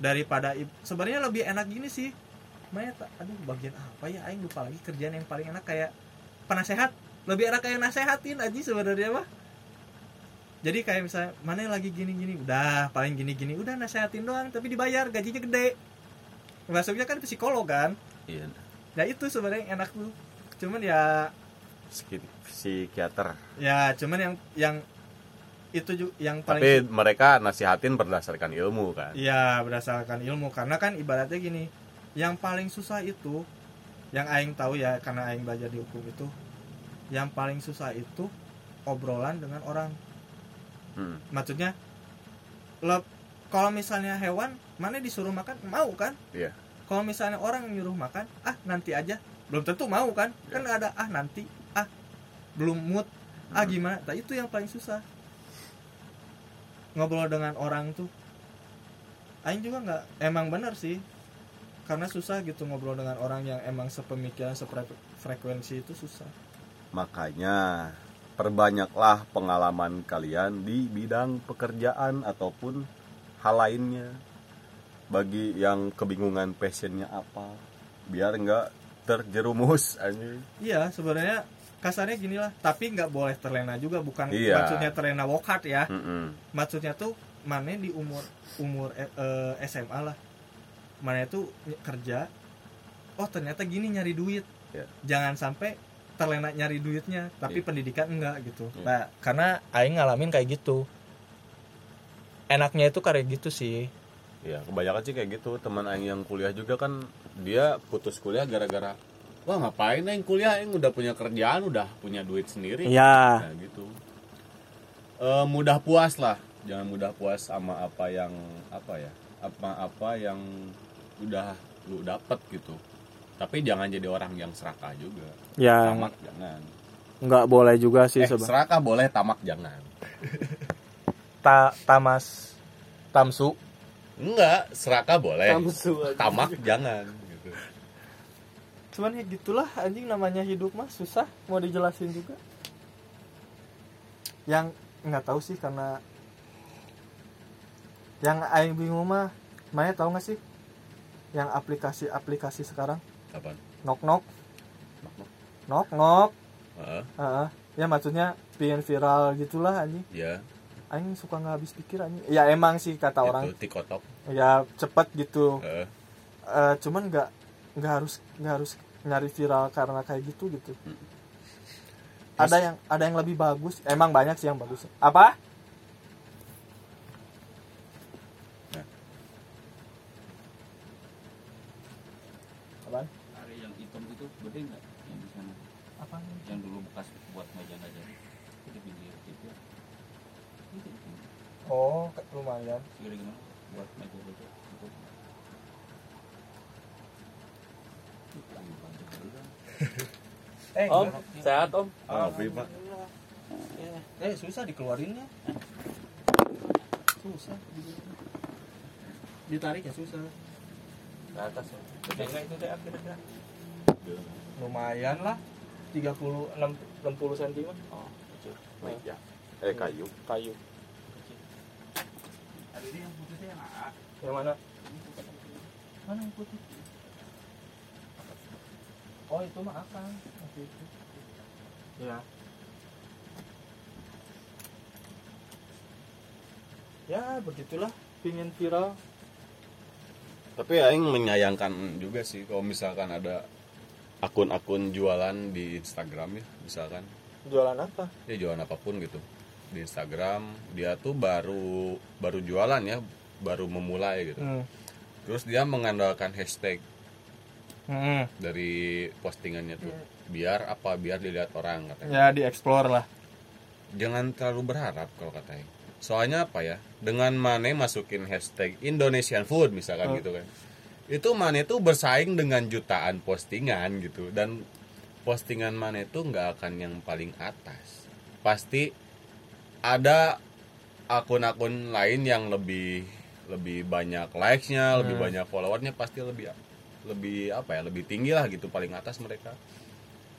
daripada sebenarnya lebih enak gini sih. Maya tak aduh bagian apa ya? Aing lupa lagi kerjaan yang paling enak kayak penasehat. Lebih enak kayak nasehatin aja sebenarnya mah. Jadi kayak misalnya mana yang lagi gini-gini? Udah paling gini-gini. Udah nasehatin doang tapi dibayar gajinya gede. Masuknya kan psikolog kan? Iya. Ya itu sebenarnya yang enak tuh. Cuman ya Psiki- psikiater. Ya cuman yang yang itu juga yang paling tapi mereka nasihatin berdasarkan ilmu kan? Iya berdasarkan ilmu. Karena kan ibaratnya gini yang paling susah itu yang aing tahu ya karena aing belajar di hukum itu yang paling susah itu obrolan dengan orang. Mm. maksudnya le- kalau misalnya hewan mana disuruh makan? Mau kan? Iya. kalau misalnya orang nyuruh makan ah nanti aja. Belum tentu mau kan? Kan ada ah nanti. Ah belum mood. Ah Hmm. gimana? Nah, itu yang paling susah ngobrol dengan orang tuh Aing juga nggak emang benar sih. Karena susah gitu ngobrol dengan orang yang emang sepemikiran sefrekuensi itu susah. Makanya perbanyaklah pengalaman kalian di bidang pekerjaan ataupun hal lainnya. Bagi yang kebingungan passionnya apa biar nggak terjerumus anjing. Iya sebenarnya kasarnya gini lah tapi nggak boleh terlena juga bukan Iya. maksudnya terlena work hard ya Mm-mm. maksudnya tuh mana di umur umur eh, eh, SMA lah mana itu kerja oh ternyata gini nyari duit Ya. jangan sampai terlena nyari duitnya tapi Iya. pendidikan enggak gitu Iya. nah karena aing ngalamin kayak gitu enaknya itu kayak gitu sih ya kebanyakan sih kayak gitu teman aing yang kuliah juga kan dia putus kuliah gara-gara wah ngapain aing kuliah aing udah punya kerjaan udah punya duit sendiri. Iya. Nah, gitu. Eh, mudah puas lah. Jangan mudah puas sama apa yang apa ya apa-apa yang udah lu dapet gitu. Tapi jangan jadi orang yang serakah juga. Ya tamak jangan. Nggak boleh juga sih eh serakah boleh tamak jangan. Ta- tamas tamsu. Enggak serakah boleh. Tamsu aja. tamak jangan cuman ya gitulah anjing namanya hidup mah susah mau dijelasin juga. Yang nggak tahu sih karena yang aing bingung mah Maya tahu nggak sih? Yang aplikasi-aplikasi sekarang? Apa knock knock knock knock Heeh, Heeh. ya maksudnya bikin viral gitulah anjing. Ya aing suka nggak habis pikir anjing. Ya emang sih kata orang. Tikotok ya cepet gitu. Eh, cuman nggak nggak harus nggak harus nyari viral karena kayak gitu gitu ada yang ada yang lebih bagus emang banyak sih yang bagus apa Apaan? Hari yang hitam itu gede nggak yang di sana? Apa? Yang dulu bekas buat meja-meja itu pinggir itu. Oh, lumayan. Segede gimana? Buat meja-meja itu. Itu lagi bantu dulu. Eh, Om, sehat Om. ah, Abi, Pak. eh susah dikeluarinnya. Susah. Ditarik ya susah. Ke atas ya. Gede nggak itu teh kira-kira? Lumayan lah. 30 6 60 cm. Oh, kecil. Meja. Eh kayu. Kayu. Ada ini yang A. Yang mana? Mana yang putih? Oh, itu mah itu. Ya. Ya, begitulah. Pingin viral. Tapi aing menyayangkan juga sih kalau misalkan ada akun-akun jualan di Instagram ya, misalkan Jualan apa? ya jualan apa pun gitu di Instagram dia tuh baru baru jualan ya baru memulai gitu Hmm. terus dia mengandalkan hashtag Hmm. dari postingannya tuh biar apa biar dilihat orang katanya Ya, dieksplor lah. jangan terlalu berharap kalau katanya soalnya apa ya dengan Mane masukin hashtag Indonesian food misalkan Oh. gitu kan itu Mane tuh bersaing dengan jutaan postingan gitu dan postingan Mane tuh nggak akan yang paling atas pasti ada akun-akun lain yang lebih lebih banyak likes-nya lebih Hmm. banyak followernya pasti lebih lebih apa ya lebih tinggi lah gitu paling atas mereka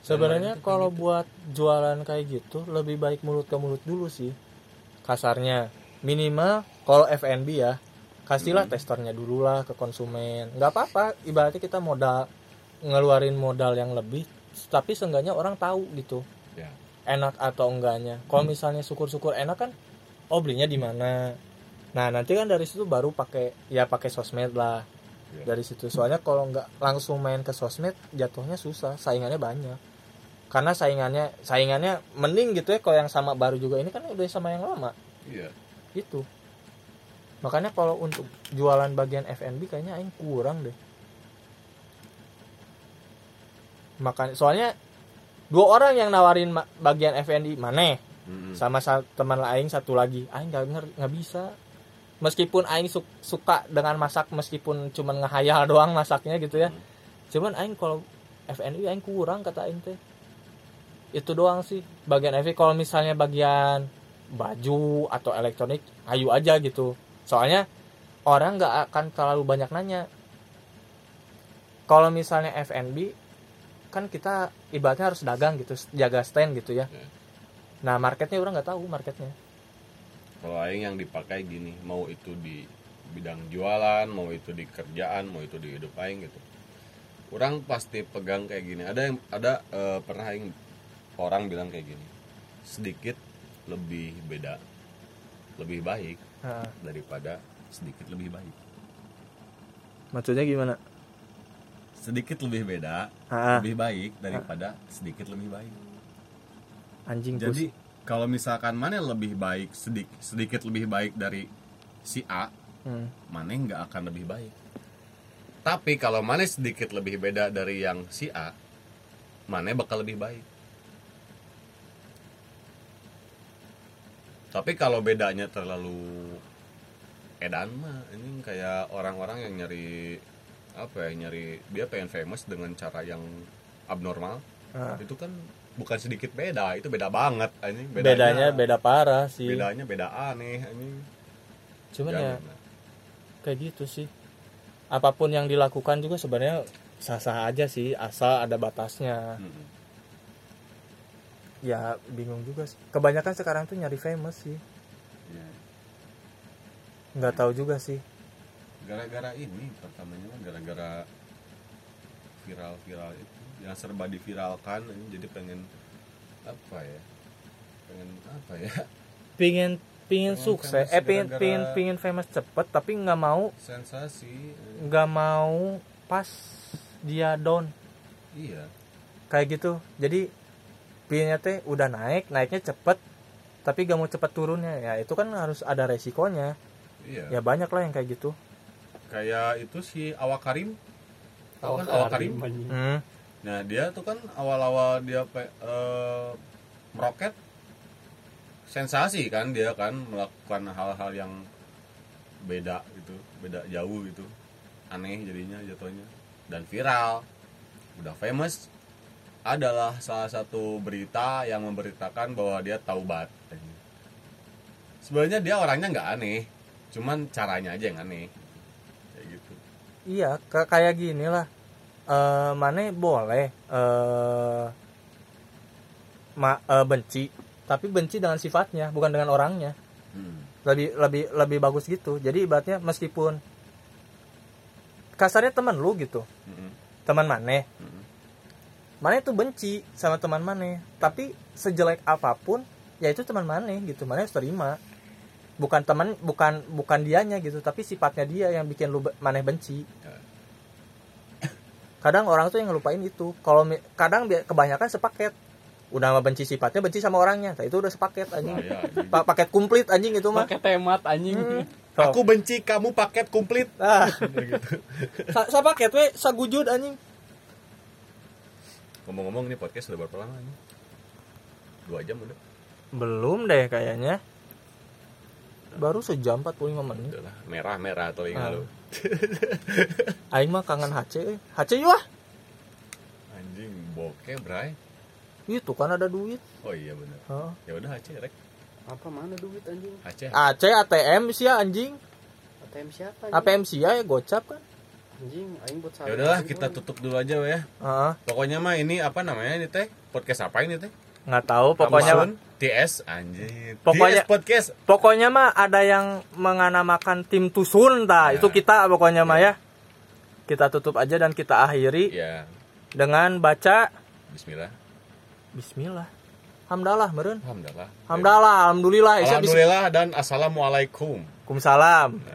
Sebenarnya kalau buat jualan kayak gitu lebih baik mulut ke mulut dulu sih. Kasarnya minimal kalau F&B ya kasihlah testernya dulu lah ke konsumen. nggak apa-apa, ibaratnya kita modal ngeluarin modal yang lebih, tapi seenggaknya orang tahu gitu ya enak atau enggaknya. Kalau misalnya syukur-syukur enak kan, oh belinya di mana. Nah nanti kan dari situ baru pakai ya pakai sosmed lah Ya. dari situ. Soalnya kalau nggak langsung main ke sosmed jatuhnya susah, saingannya banyak. Karena saingannya saingannya mending gitu ya kalau yang sama baru juga ini kan udah sama yang lama iya gitu. Makanya kalau untuk jualan bagian F&B kayaknya aing kurang deh. Makanya soalnya dua orang yang nawarin bagian F&B mana Mm-mm. sama sa- teman aing satu lagi aing nggak nggak bisa meskipun aing su- suka dengan masak meskipun cuman ngehayal doang masaknya gitu ya. Cuman aing kalau FNI aing kurang kata aing teh. Itu doang sih. Bagian FNI kalau misalnya bagian baju atau elektronik ayu aja gitu. Soalnya orang nggak akan terlalu banyak nanya. Kalau misalnya FNB kan kita ibaratnya harus dagang gitu jaga stand gitu ya. Ya. nah marketnya orang nggak tahu marketnya Kalau aing yang dipakai gini, mau itu di bidang jualan, mau itu di kerjaan, mau itu di hidup aing gitu. Orang pasti pegang kayak gini. Ada yang ada eh, pernah aing orang bilang kayak gini. Sedikit lebih beda, lebih baik Nah, daripada sedikit lebih baik. maksudnya gimana Sedikit lebih beda, Ah, lebih baik daripada sedikit lebih baik. anjing Jadi kalau misalkan mana lebih baik sedikit sedikit lebih baik dari si A, Hmm. Mane nggak akan lebih baik. Tapi kalau Mane sedikit lebih beda dari yang si A, Mane bakal lebih baik. Tapi kalau bedanya terlalu edan mah ini kayak orang-orang yang nyari apa ya nyari dia pengen famous dengan cara yang abnormal Ah. itu kan bukan sedikit beda itu beda banget ini bedanya beda parah sih. Bedanya beda aneh ini cuman ya kayak gitu sih. Apa pun yang dilakukan juga sebenarnya sah-sah aja sih asal ada batasnya. Mm-mm. ya bingung juga sih. Kebanyakan sekarang tuh nyari famous sih. Ya. nggak tahu juga sih. Gara-gara ini pertamanya kan gara-gara viral-viral itu yang serba diviralkan ini jadi pengen apa ya? Pengen apa ya? Pingin pingin Pengen sukses. eh pingin pingin pingin famous cepet tapi nggak mau sensasi. nggak mau pas dia down. Iya. Kayak gitu. Jadi pinginnya teh udah naik naiknya cepet tapi gak mau cepet turunnya. Ya itu kan harus ada resikonya. Iya. Ya banyak lah yang kayak gitu. Kayak itu si Awak Karim tahu kan Awak Awak Karim anjing. hmm. Nah dia tuh kan awal-awal dia pe- eh, meroket sensasi kan dia kan melakukan hal-hal yang beda gitu beda jauh gitu. Aneh jadinya jatuhnya. Dan viral udah famous adalah salah satu berita yang memberitakan bahwa dia taubat sebenarnya dia orangnya nggak aneh cuman caranya aja yang aneh. Kayak gitu. Iya ka- kayak gini lah eh mana boleh eh ma eh, benci tapi benci dengan sifatnya bukan dengan orangnya Hmm. lebih lebih lebih bagus gitu jadi ibaratnya meskipun kasarnya teman lu gitu Mm-mm. teman maneh Mm-mm. maneh tuh benci sama teman maneh tapi sejelek apa pun ya itu teman maneh gitu maneh harus terima bukan teman bukan bukan dianya gitu tapi sifatnya dia yang bikin lu maneh benci. Kadang orang tuh yang ngelupain itu kalau kadang kebanyakan sepaket udah sama benci sifatnya benci sama orangnya nah, itu udah sepaket anjing Bahaya, anjing. Pa- paket komplit anjing itu mah pakai temat anjing Hmm. Aku benci kamu paket komplit. ah sa, sa paket we sagujud anjing Ngomong-ngomong ini podcast udah berapa lama ini? Dua jam udah. belum deh kayaknya baru sejam 45 menit Udah lah, merah-merah telinga Ah. lu. aing mah kangen HC. HC yuk ah Anjing, bokeh, bray. itu kan ada duit Oh iya bener. Heeh. Ya udah Aceh rek. apa mana duit anjing Aceh. AC ATM sih ya anjing ATM siapa anjing? APM sih ya gocap kan anjing aing buat Ya udahlah kita tutup dulu aja ya. Heeh. Pokoknya mah ini apa namanya ini teh? Podcast apa ini teh? Nggak tahu pokoknya Kamusun, TS anjing. Pokoknya- TS podcast. pokoknya mah ada yang menganamakan tim tusun ta Ya. itu kita pokoknya mah ya kita tutup aja dan kita akhiri Ya, dengan baca bismillah. Bismillah Hamdalah meren Alhamdulillah. Hamdalah Alhamdulillah Isya Alhamdulillah dan assalamualaikum. Bismillahirrahmanirrahim